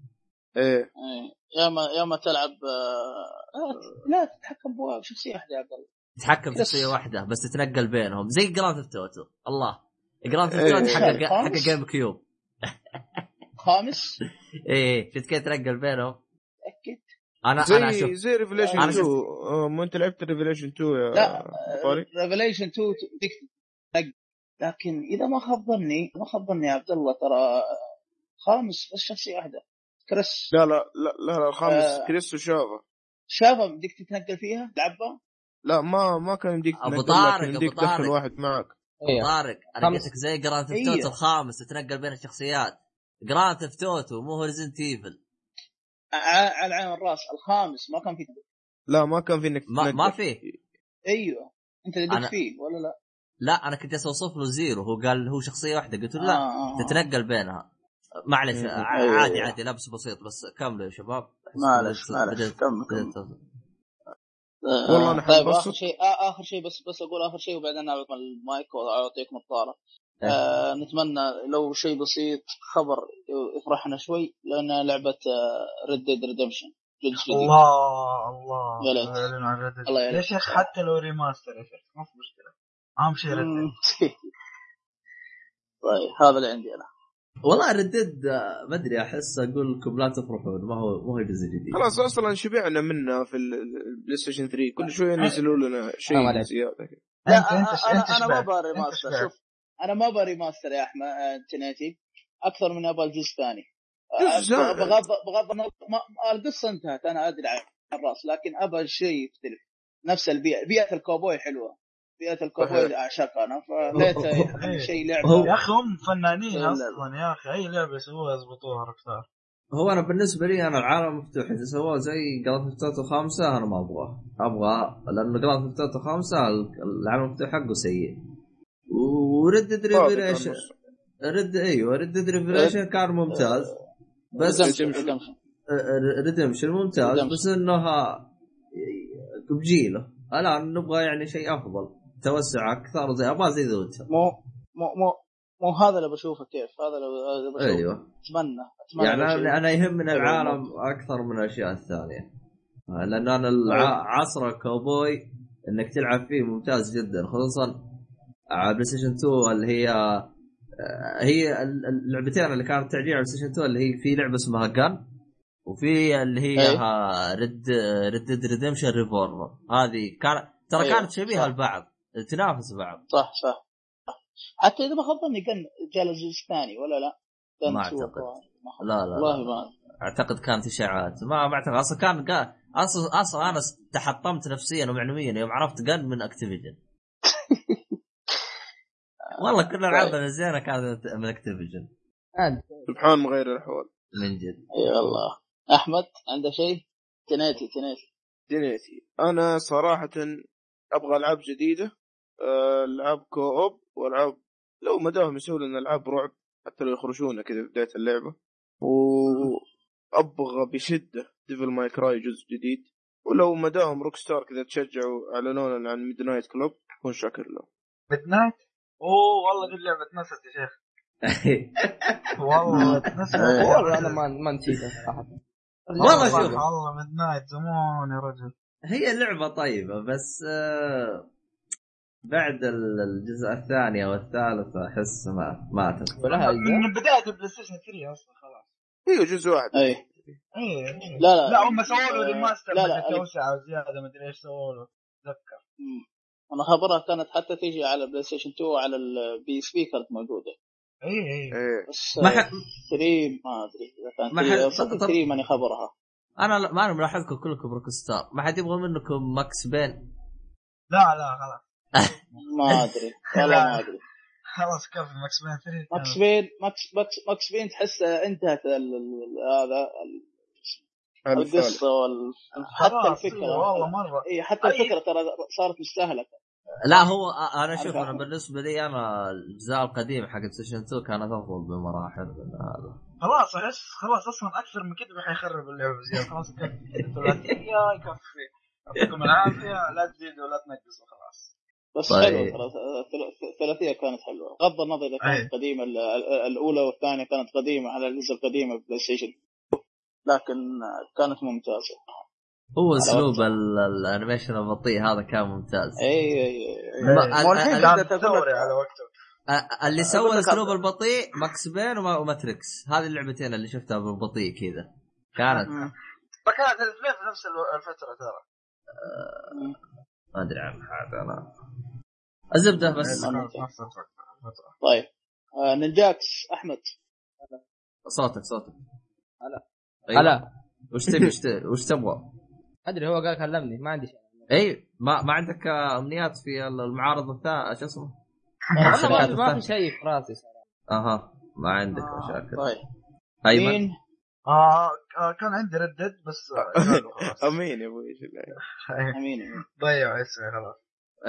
إيه. إيه. يا ما يا ما تلعب آه، لا- تتحكم بشخصيه واحدة يا عبد الله تتحكم بس. شخصية واحدة بس تتنقل بينهم. زي Grand Theft الله. Grand Theft. Auto حق حق خامس. GameCube خامس؟ إيه شفت كيف تنقل بينهم أكيد أنا أنا زي شوف زي Revelations أنا 2 شفت- آه، ما أنت لعبت ريفليشن 2 يا لا Revelations 2 ديك تنقل. لكن إذا ما خاب ظني ما خاب ظني يا عبد الله ترى خامس بس شخصية واحدة. كريس. لا لا لا لا, لا الخامس آه. كريس وشيفا. شافها بدك تتنقل فيها؟ تلعبها لا ما ما كان يمديك تنقل، طارق، تدخل طارق. واحد معك. أيوه طارق أنا. قلت لك زي Grand Theft إيه. Auto الخامس تتنقل بين الشخصيات Grand Theft Auto مو Resident Evil على عين الرأس الخامس ما كان في لا ما كان في إنك ما. ما فيه أيوه أنت اللي أنا- فيه ولا لا؟ لا أنا كنت أوصف له Zero هو قال هو شخصية واحدة قلت له لا آه، آه، آه. تتنقل بينها معلش أيوة، عادي. عادي لبس بسيط بس كملوا يا شباب معلش معلش كمل آه، والله أنا طيب. آخر شيء آه آخر شيء بس بس أقول آخر شيء وبعدين اعطيكم المايك وأعطيكم الطارة إيه. آه نتمنى لو شيء بسيط خبر يفرحنا شوي لأن لعبة Red Dead Redemption الله الله يا ليت. اعلنوا عن يا. شيخ حتى لو remaster يا شيخ ما في مشكلة أهم شيء Dead. مم. طيب هذا اللي عندي أنا والله Red Dead ما أدري أحس أقول لكم لا تفرحون ما هو مو هو جزء جديد خلاص أصلا شبعنا منها في ال- ال- ال PlayStation 3 كل شوية ينزلوا لنا حرام شيء. زيادة لا انت أنت أنا أنت أنا ما. أبغى remaster. شوف أنا ما أبغى remaster يا أحمد آه، تنيتي أكثر من أبغى الجزء الثاني آه،. بغض بغض النظر ما- ما- القصة انتهت أنا أدري عن الراس لكن أبغى شيء يختلف نفس البيئة بيئة الكوبوي حلوة بيئة الكوبوي. اللي أعشقها أنا فليت يعني شيء يا لعبه أخي هم فنانين لا، لا. أصلا يا أخي أي لعبة يسووها يضبطوها Rockstar هو أنا بالنسبة لي أنا العالم مفتوح إذا سووه زي Grand Theft Auto خمسة أنا ما أبغاه أبغى لأنه Grand Theft Auto خمسة العالم المفتوح حقه سيء و Red Dead Revelation Red أيوه Red Dead Revelation كان ممتاز بس. Redemption ممتاز. بس انها بجيلة الآن نبغى يعني شيء أفضل توسع أكثر زي أبغى زي The Witcher. مو مو مو مو هذا اللي بشوفه كيف هذا اللي بشوفه. أيوه. اتمنى أتمنى يعني. أنا أنا يهمني حلو العالم أكثر من الأشياء الثانية. لأن أنا الع- عصر الكوبوي إنك تلعب فيه ممتاز جدا خصوصا على PlayStation 2 اللي هي هي اللعبتين اللي كانت تعجبني على PlayStation 2 اللي هي في لعبة اسمها Gun وفي اللي هي أي. Red Dead Redemption Reborn هذه كانت ترى أيوة، كانت شبيهة. لبعض. تنافس بعض. صح صح حتى إذا ما خاب ظني كان جاء الجزء الثاني ولا لا؟ ما خاب- لا لا والله. ما أعتقد كانت إشاعات. ما ما أعتقد. أصلا كان قا... أصلا أصلا أنا تحطمت نفسيا ومعنويا يوم عرفت Gun من Activision. والله كل العابنا الزينة كانت من Activision. سبحان مغير الاحوال من جد. إي والله. أحمد عنده شيء؟ تنيتي تنيتي. دنيتي أنا صراحة أبغى ألعاب جديدة. العاب co-op والعاب لو ما داهم يسووا لنا العاب رعب حتى لو يخرجونا كذا بداية اللعبة. وأبغى بشدة Devil May Cry جزء جديد. ولو ما داهم Rockstar كذا تشجعوا أعلنوا لنا عن Midnight Club اكون شاكر له Midnight أوه والله دي اللعبة اتنست يا شيخ. والله اتنست. والله أنا ما ما نسيتها والله شوف. والله Midnight زمان يا رجل. هي اللعبة طيبة بس آه، بعد ال- الجزء الثاني أو الثالث أحس ما ما اجزاء من بداية ال PlayStation 3 أصلا خلاص. هي جزء واحد. أي. إيه إيه. لا لا. لا هم سووا له remaster لا لا توسعه زيادة مدري إيش سووا له. اتذكر. أنا خبرها كانت حتى تيجي على بلاي ستيشن 2 وعلى البي اس بي كانت موجودة. اي اي إيه. بس ما ح- 3 ما أدري. إذا كان ما 3 ح- صدق طب- 3 ماني خبرها. أنا ما أنا ملاحظكم كلكم روك ستار ما حد يبغى منكم ماكس بين لا لا خلاص. ما أدري. والله ما أدري. خلاص كفي ماكس مان 3 ماكس بين ماكس ماكس ماكس بين تحس انتهت هذا القصة وال... حتى الفكرة. والله مرة. إي حتى الفكرة ترى صارت مستهلكة. لا هو أنا شوف أنا بالنسبة لي أنا الاجزاء القديمه حقت سيشن 2 كانت أفضل بمراحل من هذا. خلاص أحس خلاص أصلا أكثر من كذا حيخرب اللعبة بزياده خلاص كفي يكفي. يعطيكم العافية. لا تزيدوا ولا تنقصوا خلاص. بس طيب. حلوة ترى. الثل- الثلاثيه كانت حلوة. غض النظر إذا. كانت قديمة ال- ال- الأولى والثانية كانت قديمة على الأجهزة القديمة PlayStation لكن كانت ممتازة. هو أسلوب ال animation البطيء هذا كان ممتاز. أي أي الحين على وقته. اللي سوى الأسلوب. البطيء Max Payne وما- و Matrix. هذه اللعبتين اللي شفتها بالبطيء كذا. كانت فكانت الاثنين في نفس الفترة ترى. ما أدري عن هذا أنا الزبدة بس. طيب. آه نينجاكس أحمد. صوتك صوتك. هلا. أيوة. هلا. وش تبي؟ وش ت- وش تبغى؟ أدري هو قال كلمني ما عندي شيء. إي ما ما عندك آه، أمنيات في المعارض الثانية شو اسمه؟ والله ما في-. شيء في راسي صراحة. أها ما عندك مشاكل. طيب. أيمن. مين؟ آه آه، كان عندي ردد بس آه،. أمين يا أبوي إيش اللعبة؟ مين ضيعوا اسمي خلاص.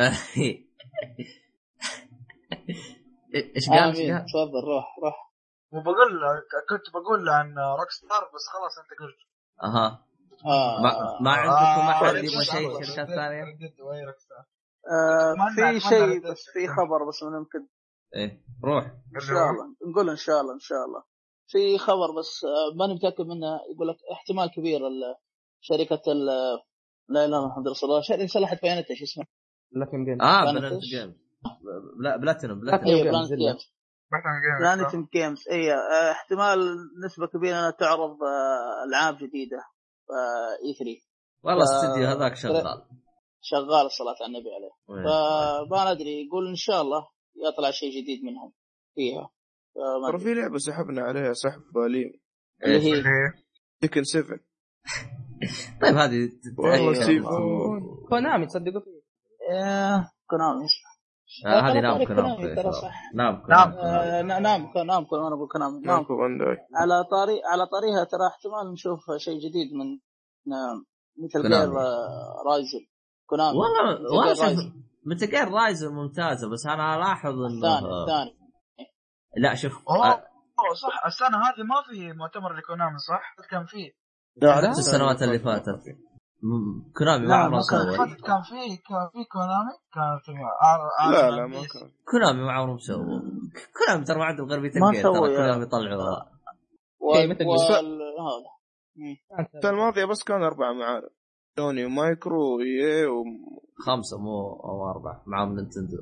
إيش قال؟ إيش مين قال؟ تفضل روح روح. وبقول كنت بقول عن روك ستار بس خلاص أنت قلت. أها. آه. ما, ما عندكم آه، أحد يبغى شيء شركات ثانية؟ آه في شيء. بس في خبر بس ممكن إيه روح. إن شاء الله. نقول إن شاء الله إن شاء الله. في خبر بس آه، ماني متأكد منه. يقول لك احتمال كبير شركة ال لا إله إلا الله محمد رسول الله شركه صلحت بيانات إيش اسمها؟ جيم آه إيش؟ جيمز لا بلاتينوم Platinum. بلاتينوم اي Games، بلانت إلا. جيمز بلانت جيمز اي آه، احتمال نسبة كبيرة إنها تعرض آه، ألعاب جديدة اي 3 والله ف- الاستديو هذاك شغال. شغال الصلاة على النبي عليه. فما ندري يقول إن شاء الله يطلع شيء جديد منهم فيها. ترى. في لعبة سحبنا عليها سحب بالي. اللي هي؟ تكن 7 طيب هذه والله كونامي تصدقوا آه، كونامي آه، هذه نام كونامي ترى. صح. نام نعم. كونامي. آه، ن- نعم كون- نعم كون- أنا أقول كونامي نعم نامكو بانداي على طريق على طريقها ترى احتمال نشوف شيء جديد من نعم مثل. غير آه، رايزن كونامي والله والله. متل جير رايزن ممتازة بس أنا ألاحظ الثاني انه الثاني لا شوف أوه آه، صح السنة هذه ما في مؤتمر لكونامي صح؟ كان فيه لا السنوات اللي فاتت كونامي ما عمره مسوي كان في كان في كونامي كانت لا لا ما. كان. كونامي ما عمره مسوي كونامي ترى ما عندهم غير بيتل ما مثل. بس- هذا. مم. السنة الماضيه بس كان أربع معارض سوني ومايكرو وإي خمسة مو أو أربعة معهم نينتندو.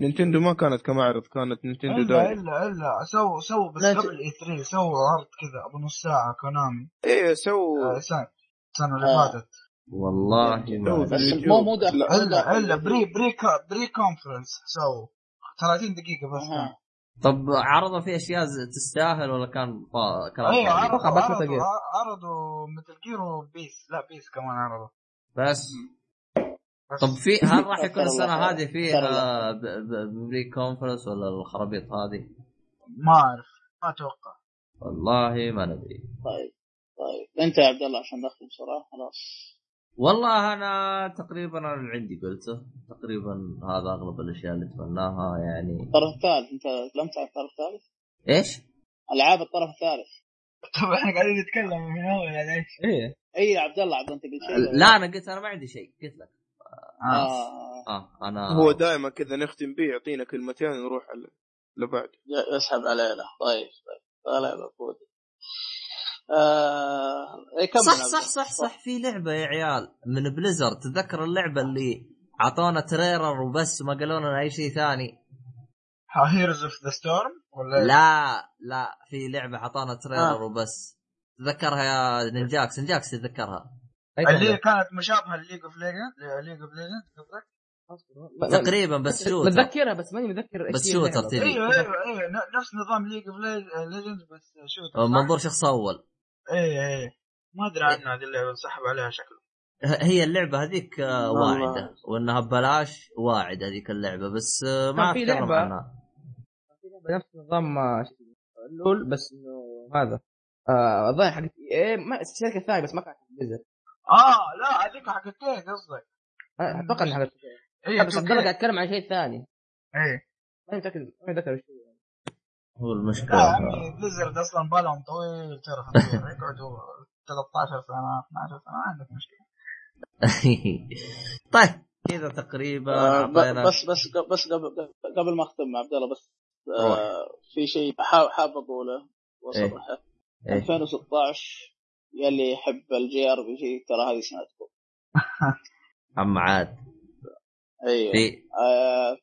و Nintendo ما كانت كمعرض كانت Nintendo Direct إلا إلا. سووا سووا بس قبل E3 سووا عرض كذا أبو نص ساعة Konami. إيه سووا. آه، السنة اللي آه. فاتت والله ما في بس. مو مو الا الا pre. pre كا- pre conference سووا 30 دقيقة بس كان. طب عرضوا في أشياء تستاهل ولا كان. كلام أيوه؟ عرضوا عرضوا. عرضوا Metal Gear و PES لا PES كمان عرضوا بس طب في هل راح يكون السنة هذه ب- ب- بري كونفرنس ولا الخرابيط هذه؟ ما أعرف ما أتوقع والله ما ندري طيب طيب. أنت يا عبد الله عشان نختم بسرعة خلاص. والله أنا تقريبا أنا اللي عندي قلته. تقريبا هذا أغلب الأشياء اللي اتمناها يعني. الطرف الثالث أنت تكلمت عن الطرف الثالث؟ إيش؟ ألعاب الطرف الثالث. طب إحنا قاعدين نتكلم من أول على إيش؟ إيه. إي يا عبد الله عبد أنت قلت شيء. لا أنا قلت أنا ما عندي شيء قلت لك. آه. آه. أنا هو دائما كذا نختم به يعطينا كلمتين ونروح على اللي بعد يسحب علينا. طيب طيب. لا مفروض آه... صح صح. صح صح في لعبة يا عيال من بليزر تذكر اللعبة اللي أعطونا تريلر وبس ما قالوا لنا أي شيء ثاني Heroes of the Storm ولا؟ لا لا في لعبة اعطانا تريلر آه. وبس تذكرها يا نينجاكس نينجاكس تتذكرها اللي كانت مشابهة ل League of Legend League of Legend قصدك؟ تقريبا بس shooter متذكرها بس ماني متذكر بس shooter. تبي. أيوه أيوه أيوه نفس نظام League of Legend بس shoot منظور شخص أول إيه إيه. ما أدري عنها هذه اللعبة سحب عليها شكله. هي اللعبة هذيك آه،. واعدة وإنها ببلاش واعد هذيك اللعبة بس آه، ما في أتكلم لعبة- عنها. بنفس نظام آه، شو اسمه، LoL بس إنه هذا آه، الظاهر حق EA ما الشركة الثانية بس ما كانت Blizzard. آه لا هذيك حقت EA قصدك. آه، أتوقع إنها حق EA بس عبد الله قاعد يتكلم عن شيء ثاني. إيه. ماني متاكد ماني إيش هو. هو لا عمي Blizzard أصلا بالهم طويل ترى. يقعدوا 13 سنة 12 سنة ما عندك مشكلة طيب كذا تقريبا آه بس بس بس قبل قبل ما اختم مع عبد الله بس آه في شيء حاب حاب أقوله إيه. وصراحه إيه. 2016 يا اللي يحب ال JRPG ترى هذه سنتكم أما عاد أيوه. في آه،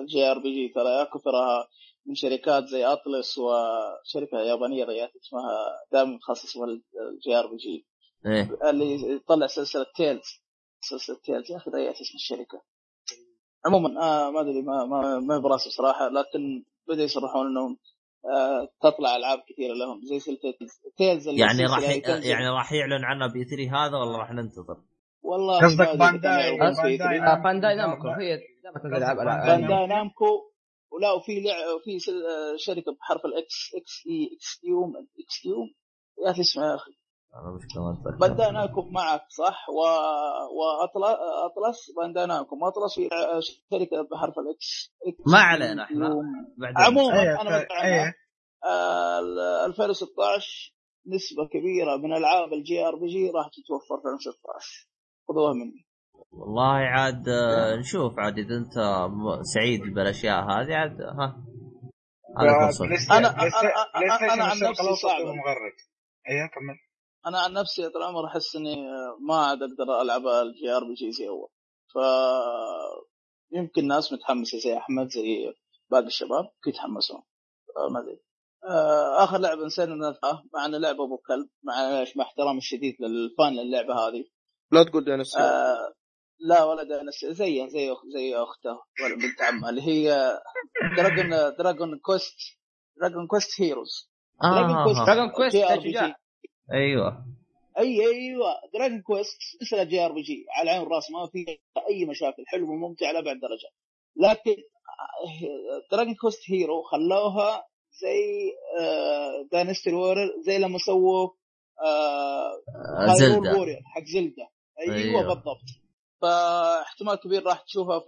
ال JRPG ترى يا كثرها من شركات زي Atlus وشركة يابانية ضيعت اسمها دائما متخصصه بال JRPG. إيه. اللي يطلع سلسلة Tales. سلسلة Tales. يا أخي ضيعت اسم الشركة. عموما آه ما أدري ما ما ما براسي صراحة لكن بدا يصرحون إنهم آه تطلع ألعاب كثيرة لهم. زي سلسلة Tales. يعني راح. يعني راح يعلن عنها ب E3 هذا ولا راح ننتظر؟ والله قصدك إذا Bandai- Bandai. E3. آه، Bandai Namco. هي العاب العاب Bandai Namco. ولا وفي لع... في آه، شركة بحرف الاكس إكس اي إكس يوم إكس يوم يا أخي اسمها يا أخي. Namco معك صح؟ و... و Atlus Bandai Namco. و Atlus في آه، شركة بحرف ال X ما علينا إحنا. بعدين. عموما إيه أنا آه، ال- 2016 نسبة كبيرة من ألعاب ال JRPG راح تتوفر في 2016 خذوها مني. والله عاد آه، نشوف عاد إذا أنت سعيد بالأشياء هذه عاد ها. هذا فرصه أنا- PlayStation أنا عن نفسي صعب. مغرد إيه كمل. أنا عن نفسي طول العمر أحس إني ما عاد أقدر ألعب ال JRPG زي أول. ف يمكن ناس متحمسة زي أحمد زي باقي الشباب يتحمسون. آه، ما أدري. آه، آخر لعبة نسينا نذكرها مع إنه لعبة أبو كلب مع مع احترامي الشديد لل fan للعبة هذه. لا تقول ديناصور آه لا ولا ديناصور زيه زي أخ- زي أخته ولا بنت عمها اللي هي Dragon Dragon Quest Dragon Quest Heroes Dragon Quest آه. Dragon Quest JRP شجاع. جي أيوه. أي أيوه. Dragon Quest سلسله JRPG على العين والراس ما في أي مشاكل. حلوة وممتعه لابعد درجة. لكن Dragon Quest Hero خلوها زي Dynasty Warrior زي لما سووا آه، Hyrule Zelda Warrior حق Zelda أيوه, أيوه. بالضبط. فاحتمال كبير راح تشوفها في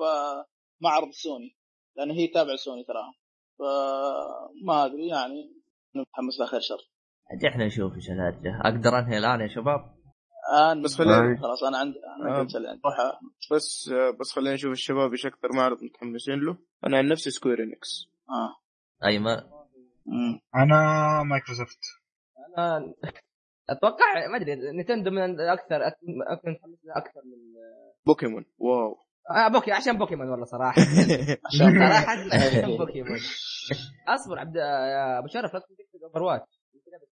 معرض سوني لأن هي تابع سوني تراها فما أدري يعني متحمس لها خير شر. عاد إحنا نشوف إيش الهرجه أقدر أنهي الآن يا شباب؟ الآن بس خلينا- خلاص أنا عندي أنا آه. قلت اللي عندي بس بس خلينا نشوف الشباب إيش أكثر معرض متحمسين له. أنا عن نفسي Square Enix آه. أيمن. أنا مايكروسوفت. أنا أتوقع ما أدري Nintendo من أكثر أكثر أكثر من Pokémon wow. آه Poké عشان بوكيمون والله صراحة. عشان صراحة عشان بوكيمون. أصبر عبد يا أبو شرف لا تكتب Overwatch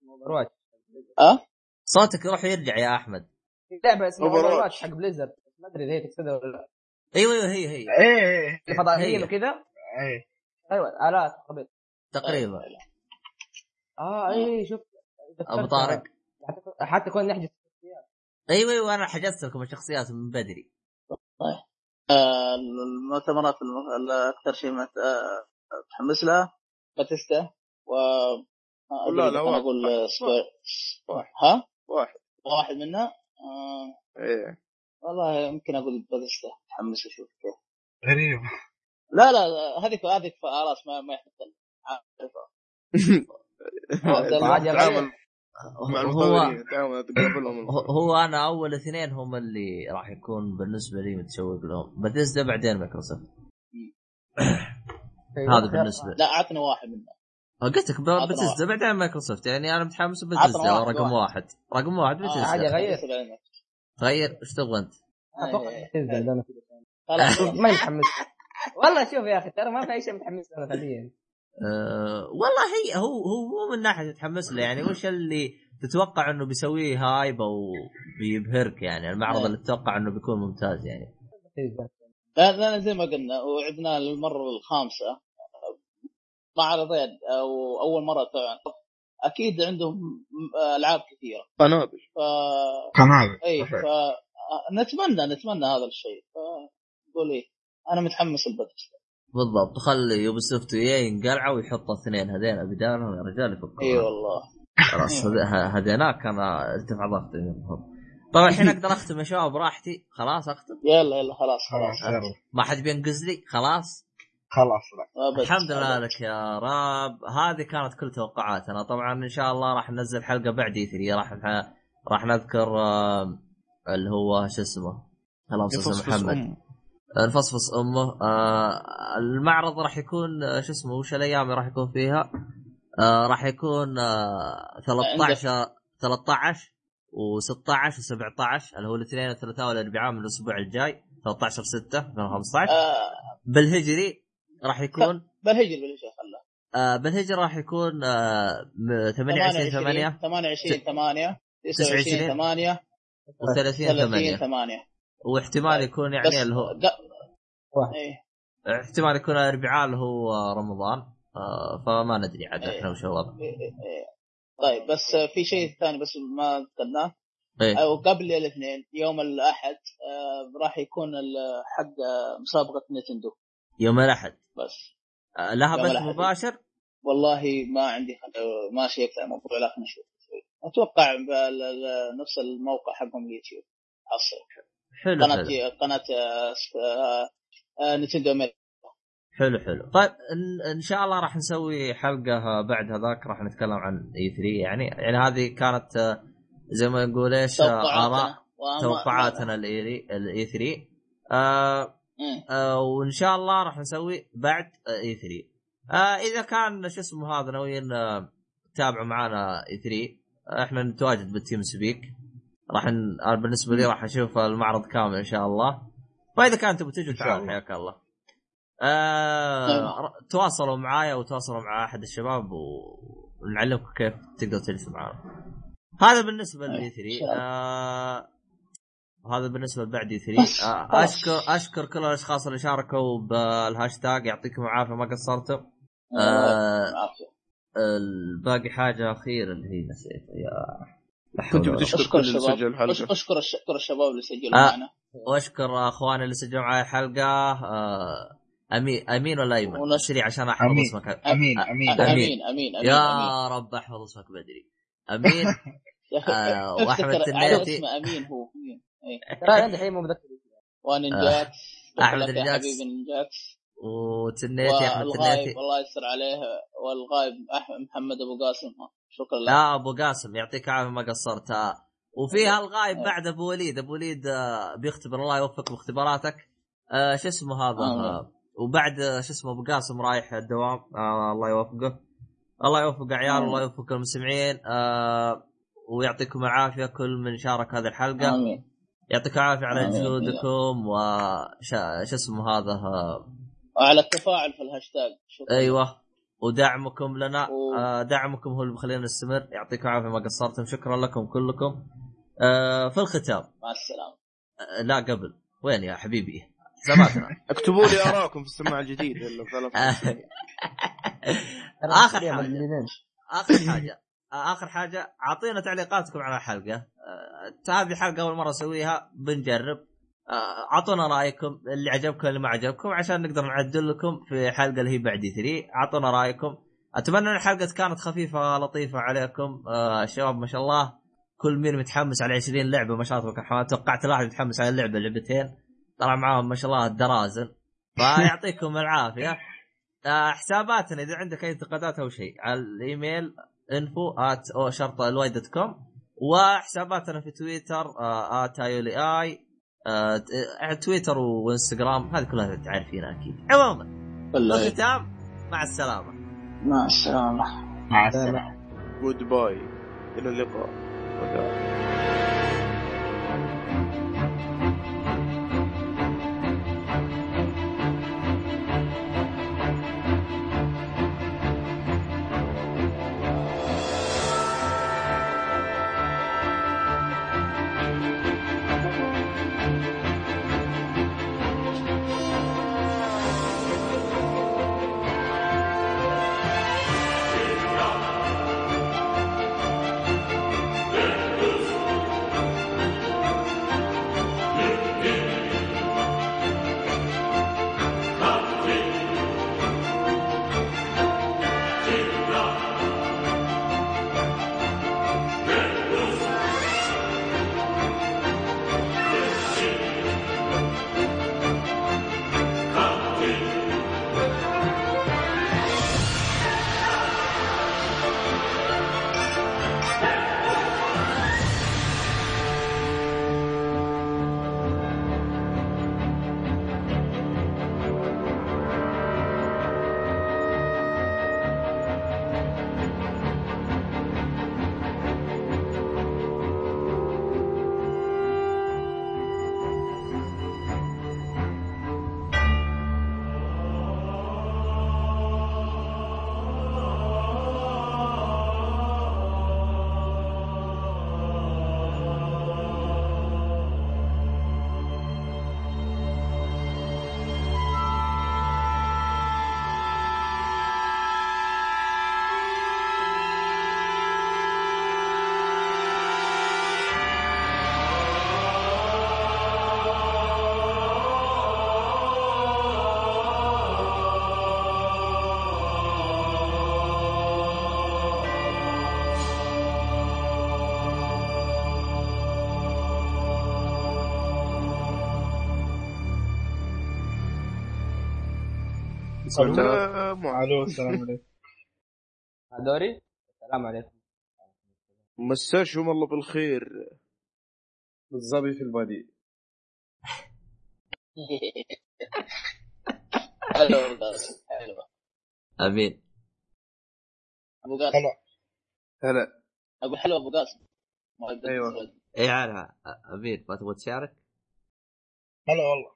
Overwatch أه؟ صوتك يروح ويرجع يا أحمد. في لعبه اسمها. Overwatch حق Blizzard ما أدري إذا هي تقصدها ولا لا. أيوه أيوه هي هي. إيه إيه الفضائيين هي. وكذا؟ إيه. أيوه آلات قبل تقريبا. آه اي شوف أبو طارق. حتى- حتى كنا نحجز أيوه أيوه أنا حجزت لكم الشخصيات من بدري آه، المؤتمرات أكثر شيء مت- آه، متحمس لها باتيستا و آه، لا، لا، واحد. أقول آه، سكوير واحد. ها واحد واحد منها آه إيه والله يمكن أقول باتيستا متحمس أشوف كيف غريب لا لا هذيك هذيك خلاص ما ما يحتاج عارفها. مع هو المطورين تعامل تقابلهم. هو- أنا أول اثنين هم اللي راح يكون بالنسبة لي متشوق لهم. بثيسدا بعدين مايكروسوفت هذا بالنسبة لا عطنا واحد منها قلت لك بثيسدا بعدين مايكروسوفت يعني أنا متحمس واحد، رقم واحد. رقم واحد آه، عادي غير. غير إيش تبغى أنت؟ أتوقع إيه. تنزل أنا خلاص. ما متحمس والله شوف يا أخي ترى ما في أي شيء متحمس له فعليا أه والله هي هو هو مو من ناحية تتحمس له يعني وش اللي تتوقع إنه بيسويه هايب أو بيبهرك يعني. المعرض إيه. اللي تتوقع إنه بيكون ممتاز يعني. لا لا زي ما قلنا وعدنا للمرة الخامسة. معرضين أو أول مرة طبعا. أكيد عندهم ألعاب كثيرة. قنابل. ف قنابل اي. ف نتمنى نتمنى هذا الشيء. فقول إيه أنا متحمس البدس بالضبط. خلي Ubisoft ينقلعوا ويحطوا اثنين. هذين بدالهم يا رجال يفكوا إي والله. خلاص هذيناك أنا ارتفع ضغطي منهم طبعا الحين أقدر أختم يا شباب براحتي. خلاص أختم. يلا يلا خلاص خلاص. ما حد بينقز لي؟ خلاص. خلاص لا. الحمد لله. لك يا رب. هذه كانت كل توقعاتنا. طبعا إن شاء الله راح ننزل حلقة بعد اي 3 راح نح- راح نذكر اللي هو شو اسمه؟ اللهم صل محمد. أم. نفصفص أمه. آه المعرض راح يكون آه، شو اسمه وش الأيام اللي راح يكون فيها؟ آه راح يكون آه 13 13 و16 و17 اللي هو الاثنين والثلاثاء والأربعاء من الأسبوع الجاي 13 6 2015 آه بالهجري راح يكون بالهجر بالهجر خله آه بالهجري راح يكون آه م- 28 8 28 8 29 29 8 و30 30 8 8 واحتمال يكون يعني اللي هو واحد. إيه. احتمال يكون الاربعاء اللي هو رمضان. آه فما ندري عاد إيه. إحنا وش الوضع. إيه إيه. طيب بس في شيء ثاني بس ما ذكرناه. إيه. أو قبل الاثنين يوم الأحد آه راح يكون حق آه، مسابقة نتندو. يوم الأحد. بس. آه لها بث. مباشر؟ والله ما عندي آه، ما شيكت على الموضوع لكن نشوف. أتوقع نفس الموقع حقهم اليوتيوب. حصل. حلو قناة حلو. قناة آه، آه، نتندو أمريكا. حلو حلو. طيب إن, شاء الله راح نسوي حلقة بعد هذاك راح نتكلم عن إي 3 يعني يعني هذه كانت آه، زي ما نقول إيش آراء توقعاتنا ال E3 آه مم. آه وإن شاء الله راح نسوي بعد E3 آه إذا كان شو اسمه هذا ناويين تتابعوا معنا E3 إحنا نتواجد بال TeamSpeak. راح ن... بالنسبة لي راح أشوف المعرض كامل إن شاء الله واذا كان تجوا شاء تعالوا الله. حياك الله آه. ر- تواصلوا معايا وتواصلوا مع أحد الشباب و- ونعلمكم كيف تقدروا تجلسوا معنا هذا بالنسبة. لي إن 3 شاء الله. آه وهذا بالنسبة لبعد بس، 3 آه خلاص. اشكر أشكر كل الأشخاص اللي شاركوا بالهاشتاج يعطيكم العافية ما قصرتم آه. العافية الباقي حاجة أخيرة اللي هي نسيت يا كنت بتشكر أشكر كل اللي الشباب. سجل الحلقة. أشكر أشكر الشباب اللي سجلوا آه. معنا. وأشكر أخواني اللي سجلوا معي الحلقة. آه امين أمين ولا أيمن؟ سريع عشان أحفظ أمين. اسمك. أمين أمين. أمين. أمين أمين أمين يا رب أحفظ اسمك بدري. أمين. آه، عارف تنيتي. اسمه أمين هو. أمين. إيه. ترى عندي الحين مو متذكر. وننجاكس أحمد شكراً لك يا النجاكس. حبيبي ننجاكس وتنيتي أحمد تنيتي الله يستر عليه. والغايب محمد أبو قاسم. شكرا لك. لا أبو قاسم يعطيك العافية ما قصرت. آه. وفي هالغايب آه. بعد أبو وليد. أبو وليد آه، بيختبر الله يوفقك باختباراتك. آه، شو اسمه هذا. آه، وبعد آه، شو اسمه أبو قاسم رايح الدوام. آه، الله يوفقه. الله يوفق عيال. الله يوفق المستمعين. آه، ويعطيكم العافية كل من شارك هذه الحلقة. آمين. يعطيكم العافية على. جهودكم وش اسمه هذا؟ وعلى التفاعل في الهاشتاج. شكرا. أيوه. ودعمكم لنا. و- آه دعمكم هو اللي بيخلينا نستمر. يعطيكم العافية ما قصرتم. شكرا لكم كلكم. آه في الختام. مع السلامة. آه لا قبل. وين يا حبيبي؟ حساباتنا اكتبوا لي آراءكم في السماعه الجديده حاجة. مجنونين. آخر حاجة. آه آخر حاجة. أعطينا تعليقاتكم على الحلقة. آه هذه حلقة أول مرة اسويها بنجرب. آه، أعطونا رأيكم اللي عجبكم اللي ما عجبكم عشان نقدر نعدل لكم في الحلقة اللي هي بعد 3 أعطونا رأيكم. أتمنى إن الحلقة كانت خفيفة لطيفة عليكم. آه الشباب ما شاء الله. كل مين متحمس على 20 لعبة ما شاء الله تبارك توقعت الواحد متحمس على اللعبة لعبتين. طلع معاهم ما شاء الله الدرازن. فيعطيكم العافية. آه حساباتنا إذا عندك أي انتقادات أو شيء على الإيميل info at O شرطة LY dot com. وحساباتنا في تويتر آه at E آه ت- تويتر وإنستغرام هذه كلها تعرفينها أكيد. عموما الختام مع السلامة. مع السلامة. مع السلامة. goodbye إلى اللقاء. وداع. ألو السلام عليكم دوري السلام عليكم مساكم الله بالخير. بالظبي في البادي. حلو حلو آمين. أبو قاسم. هلا. هلا. أقول حلو أبو قاسم. أسود. إي عارف آمين. ما تبغى تشارك؟ هلا والله.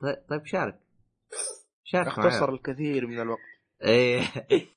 طيب, طيب شارك. معنا اختصر الكثير من الوقت. إيه.